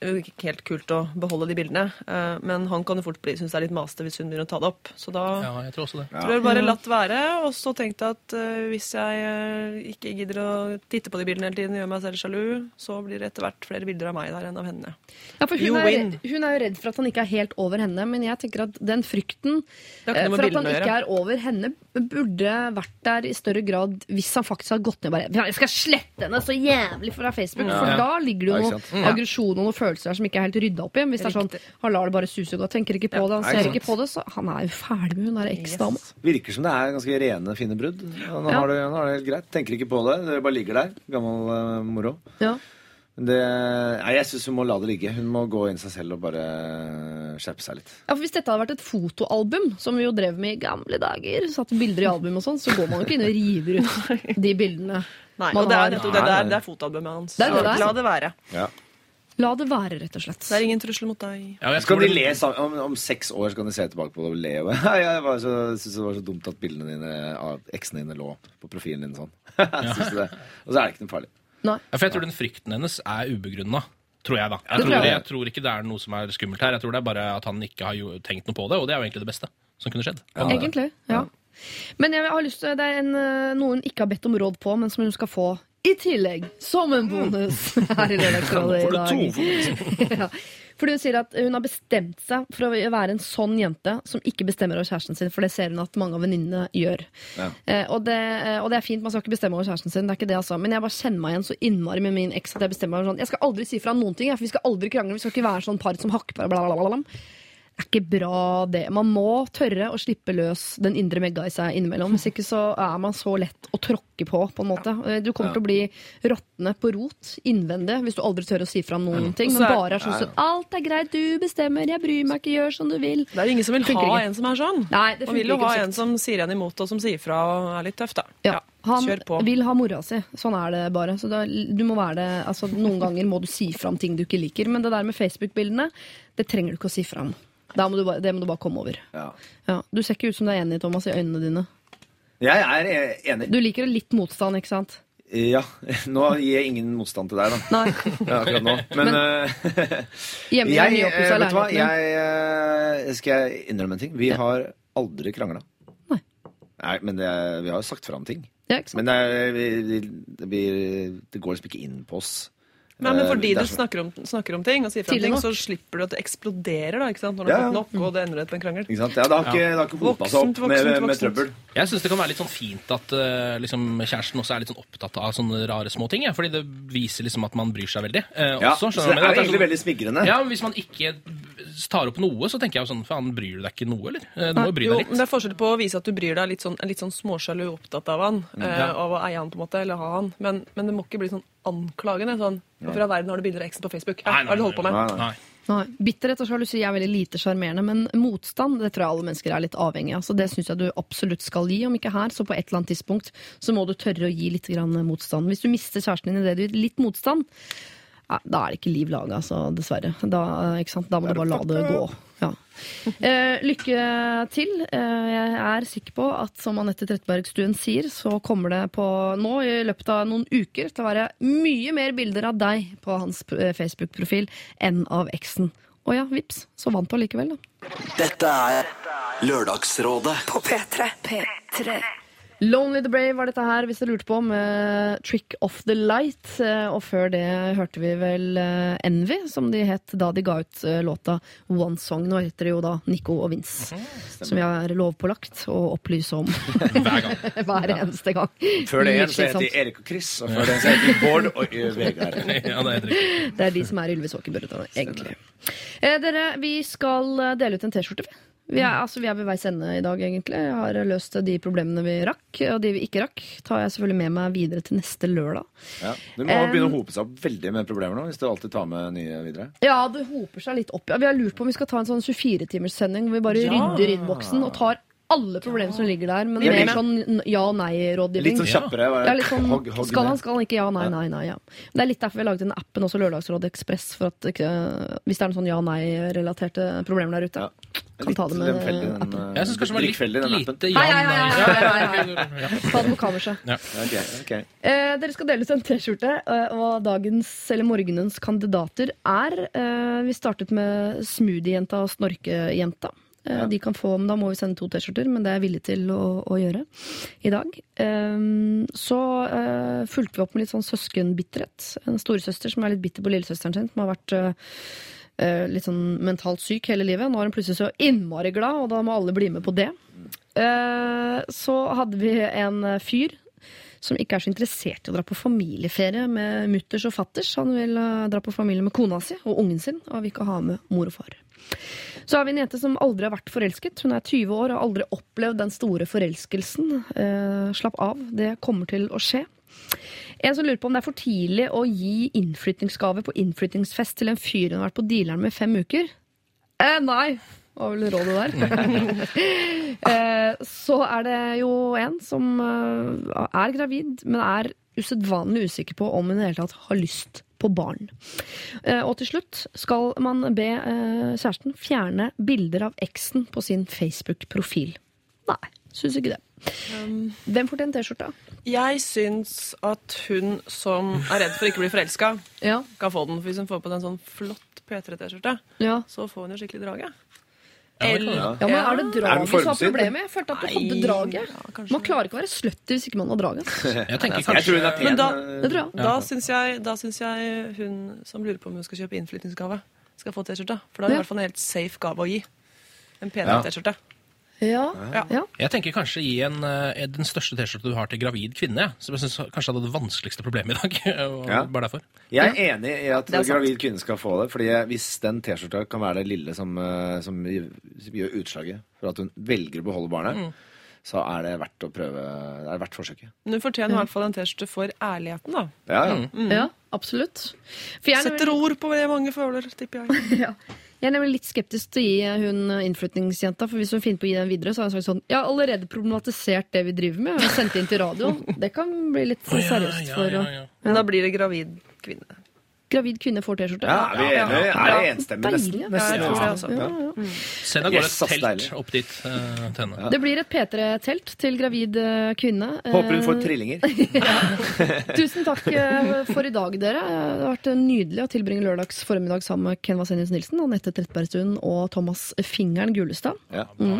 det ikke helt kult å beholde de bildene. Eh, Men han kan jo fort bli, synes det er litt masete hvis hun begynner å ta det opp. Så da
Ja, jeg tror også det.
tror jeg bare latt være, og så tenkte jeg at eh, hvis jeg eh, ikke gidder å titte på de bildene hele tiden, gjør meg selv sjalu, så blir det etter hvert flere bilder av meg der enn av henne.
Ja, for hun, er, hun er jo redd for at han ikke er helt over henne, men jeg tenker at den frykten
noe
for at han ikke er over henne, burde vært der i større grad hvis han faktisk har gått ned bare Jeg skal slette henne så jævlig fra Facebook!
Ja.
For da ligger det jo noe aggresjon og noen følelser der som ikke er helt rydda opp i. Hvis det er sånn han lar det bare suse godt, tenker ikke på det, han ser
ikke
på det, så han er jo ferdig med hun der eksdama.
Virker som det er ganske rene, fine brudd. Han
Ja.
har det, han har det helt greit. Tenker ikke på det. Det bare ligger der. Gammel uh, moro.
Ja.
Det, nei, jeg syns hun må la det ligge. Hun må gå inn seg selv og bare skjerpe seg litt.
Ja, for Hvis dette hadde vært et fotoalbum, som vi jo drev med i gamle dager, satt bilder i album og sånn, så går man jo ikke inn og river ut de bildene.
Nei,
man
og det
har.
er, det, det, er, det er fotoalbumet hans.
Det er det
Så
det er.
La det være.
Ja.
La det være, rett og slett.
Det er ingen trussel mot deg.
Ja, skal de le sammen, om, om seks år skal kan de se tilbake på det og le. Jeg var så, synes det var så dumt at bildene dine av eksene dine lå på profilen din sånn. Synes det? Og så er det ikke noe farlig.
Ja, for jeg tror den frykten hennes er ubegrunna. Tror jeg, da. Jeg
tror jeg.
jeg tror ikke det er noe som er skummelt her. Jeg tror det er bare at han ikke har tenkt noe på det, og det er jo egentlig det beste som kunne skjedd.
Egentlig, ja. Men jeg har lyst til, det er en, eh, noe hun ikke har bedt om råd på, men som hun skal få i tillegg, som en bonus her i Lørdagsrådet i dag. ja. Fordi hun sier at hun har bestemt seg for å være en sånn jente som ikke bestemmer over kjæresten sin, for det ser hun at mange av venninnene gjør.
Ja.
Eh, og, det, eh, og det er fint, man skal ikke bestemme over kjæresten sin, det er ikke det altså. Men jeg bare kjenner meg igjen så innmari med min eks at jeg bestemmer meg sånn Jeg skal aldri si fra noen ting, for vi skal aldri krangle, vi skal ikke være sånn par som hakker på er ikke bra, det. Man må tørre å slippe løs den indre Megga i seg innimellom. Hvis ikke så er man så lett å tråkke på, på en måte. Eh, Du kommer til å bli råtne på rot innvendig hvis du aldri tør å si fra om noen ting. Men bare er sånn sånn Alt er greit, du bestemmer, jeg bryr meg ikke, gjør som du vil.
Det er jo ingen som vil ha
ikke.
en som er sånn.
Nei, det
Man vil jo ha en som sier en imot og som sier fra og er litt tøff, da.
Ja, han vil ha mora si. Sånn er det bare. Så da, du må være det, altså, noen ganger må du si fra om ting du ikke liker. Men det der med Facebook-bildene, det trenger du ikke å si fra om. Må du bare, det må du bare komme over.
Ja.
Ja, du ser ikke ut som du er enig, Thomas, i øynene dine.
Jeg er eh, enig.
Du liker litt motstand, ikke sant?
Ja. Nå gir jeg ingen motstand til deg, da. Ja, akkurat nå. Men, Men
Hjemme i
jeg, eh, vet du hva? Jeg, eh, skal jeg innrømme en ting? Vi har aldri krangla.
Nei.
Nei, men det, vi har jo sagt fra om ting.
Ja?
Men det, er- vi, vi, det går liksom ikke inn på oss.
Nei, men
Eh,
fordi
er
du snakker om, snakker om ting og sier fra ting, så slipper du at det eksploderer da, ikke sant? når du
Ja,
har fått nok, og det ender ut på en krangel.
Ikke sant? Ja, det har ikke, ja. ikke hopa seg opp
Voksent,
med,
voksent,
med
voksent.
trøbbel.
Jeg syns det kan være litt sånn fint at eh, liksom, kjæresten også er litt sånn opptatt av sånne rare små ting. Ja, fordi det viser liksom at man bryr seg veldig. eh,
Ja,
også,
så
skjønner
det er egentlig
sånn-
veldig smigrende.
Ja, Hvis man ikke tar opp noe, så tenker jeg jo sånn Faen, bryr du deg ikke noe, eller? Eh, Du må jo bry deg litt.
men det er forskjell på å vise at du bryr deg litt sånn, er litt sånn småsjalu opptatt av han,
Mm. Ja.
av å eie han på en måte, eller ha han, men, men det må ikke bli sånn anklagende. sånn, Hvorfor i all verden har du bilder av eksen på Facebook? Hæ?
Nei,
Hva har du holdt på med?
Nei, nei.
Nei. Bitterhet og sjalusi er veldig lite sjarmerende, men motstand det tror jeg alle mennesker er litt avhengig av. Så det syns jeg du absolutt skal gi. Om ikke her, så på et eller annet tidspunkt så må du tørre å gi litt grann motstand. Hvis du mister kjæresten din i det du gir litt motstand, ja, da er det ikke liv laga, altså, dessverre. Da, ikke sant? da må du bare la det gå. Ja. Eh, lykke til. Eh, jeg er sikker på at som Anette Trettebergstuen sier, så kommer det på nå i løpet av noen uker til å være mye mer bilder av deg på hans eh, Facebook-profil enn av eksen. Og ja, vips, så vant du allikevel, da.
Dette er Lørdagsrådet
På P3. P3.
Lonely the Brave var dette her, hvis dere lurte på, med Trick of the Light. Eh, Og før det hørte vi vel eh, Envy, som de het da de ga ut eh, låta One Song. Nå heter det jo da Nico og Vince, som vi har lovpålagt å opplyse om
Hver gang.
hver eneste gang.
Før det igjen så heter de Erik og Chris, og før det så heter de Bård og Vegard.
Ja, det er.
Det er de som er Ylvis Åkerburg, egentlig. Eh, dere, vi skal dele ut en T-skjorte, vi. Vi er, altså, vi er ved veis ende i dag, egentlig. Jeg har løst de problemene vi rakk, og de vi ikke rakk, tar jeg selvfølgelig med meg videre til neste lørdag.
Ja. Det må begynne å hope seg opp veldig med problemer nå, hvis du alltid tar med nye videre.
Ja, det hoper seg litt opp. Ja, vi har lurt på om vi skal ta en sånn 24-timers sending hvor vi bare
Ja.
rydder innboksen og tar alle problemer som ligger der, men
Ja,
mer sånn ja- og nei-rådgivning.
Litt sånn kjappere.
Ja, litt sånn,
hogg- hogg
skal
ned.
han, skal han ikke? Ja, nei, nei, nei. Ja. Det er litt derfor vi har laget den appen også, Lørdagsrådet Ekspress, for at hvis det er noen sånn ja-nei-relaterte problemer der ute, kan ta det med appen.
eh,
Jeg syns kanskje det var litt
drikkfeldig, den appen.
lite
Hei, hei, hei, hei, hei, hei,
ja.
Ta det på kammerset.
Ja.
Ok, ok.
Eh, dere skal dele ut en T-skjorte, eh, og dagens eller morgenens kandidater er eh, Vi startet med Smoothiejenta og Snorkejenta. Eh,
Ja.
De kan få, men Da må vi sende to T-skjorter, men det er jeg villig til å, å gjøre i dag. Um, så uh, fulgte vi opp med litt sånn søskenbitterhet. En storesøster som er litt bitter på lillesøsteren sin, som har vært eh, litt sånn mentalt syk hele livet. Nå er hun plutselig så innmari glad, og da må alle bli med på det. Uh, så hadde vi en fyr som ikke er så interessert i å dra på familieferie med mutters og fatters. Han vil dra på familie med kona si og ungen sin, og vil ikke ha med mor og far. Så har vi en jente som aldri har vært forelsket. Hun er 20 år og har aldri opplevd den store forelskelsen. Eh, slapp av, det kommer til å skje. En som lurer på om det er for tidlig å gi innflyttingsgave på innflyttingsfest til en fyr hun har vært på dealeren med i fem uker. Eh, nei, var vel rådet der. eh, så er det jo en som eh, er gravid, men er usedvanlig usikker på om hun i det hele tatt har lyst på barn. Eh, og til slutt skal man be eh, kjæresten fjerne bilder av eksen på sin Facebook-profil. Nei, syns ikke det. Hvem får til T-skjorta?
Jeg syns at hun som er redd for ikke å bli forelska,
Ja.
kan få den. For hvis hun får på den sånn flott P3-T-skjorte,
Ja.
så får hun jo skikkelig drage.
Ja,
Ja, men Er det draget som er problemet? Jeg følte at du hadde draget. Man klarer ikke å være slutty hvis ikke man har draget.
Jeg tenker
Jeg tror hun
kanskje
er pen.
Men da,
jeg.
da syns jeg, jeg hun som lurer på om hun skal kjøpe innflyttingsgave, skal få T-skjorte. For da er det i hvert fall en helt safe gave å gi. En
penere
T-skjorte.
Ja. ja.
Jeg tenker kanskje gi en, eh, den største T-skjorta du har til gravid kvinne. Som jeg synes kanskje hadde det vanskeligste problemet i dag.
Ja.
Bare derfor.
Jeg er enig i at
er sant.
gravid kvinne skal få det. fordi hvis den T-skjorta kan være det lille som, eh, som gjør utslaget for at hun velger å beholde barnet,
Mm.
så er det verdt å prøve. Det er verdt forsøket.
Men hun fortjener i hvert fall en T-skjorte for ærligheten, da.
Ja, ja.
Mm.
ja absolutt. For jeg er
Setter ord på det mange føler, tipper jeg.
ja. Jeg er nemlig litt skeptisk til å gi hun innflytningsjenta, for hvis hun finner på å gi den videre, så har hun sagt sånn Jeg har allerede problematisert det vi driver med, og sendt inn til radio. Det kan bli litt
ja,
seriøst
ja,
for
ja,
å
ja.
Men da blir det gravid kvinne.
Gravid kvinne får T-skjorte.
Ja, er vi enige? Er det enstemmig? Nesten. Nesten
Ja, jeg det, altså.
enstemmig.
Ja,
Ja.
ja.
Send av gårde
Yes,
et telt opp dit uh, til henne.
Det blir et P3-telt til gravid eh, kvinne.
Håper hun får
Eh,
trillinger.
Tusen takk for i dag, dere. Det har vært nydelig å tilbringe lørdags formiddag sammen med Ken Vasenius Nilsen, Anette Trettebergstuen og Thomas Fingeren Gulestad.
Ja.
Mm.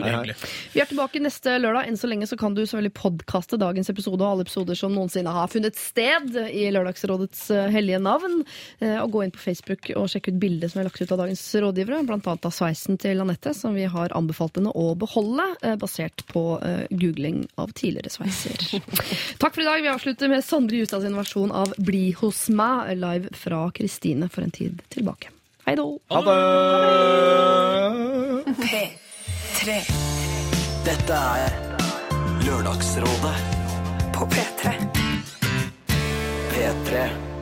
Vi er tilbake neste lørdag. Enn så lenge så kan du selvfølgelig podkaste dagens episode og alle episoder som noensinne har funnet sted i Lørdagsrådets hellige navn. Eh, Og gå inn på Facebook og sjekke ut bildet som er lagt ut av dagens rådgivere, annet av sveisen til Anette, som vi har anbefalt henne å beholde, eh, basert på eh, googling av tidligere sveiser. Takk for i dag. Vi avslutter med Sondre Justads versjon av Bli hos meg, live fra Kristine for en tid tilbake. Hei då!
Ha det!
P3
Dette er Lørdagsrådet
på P3.
P3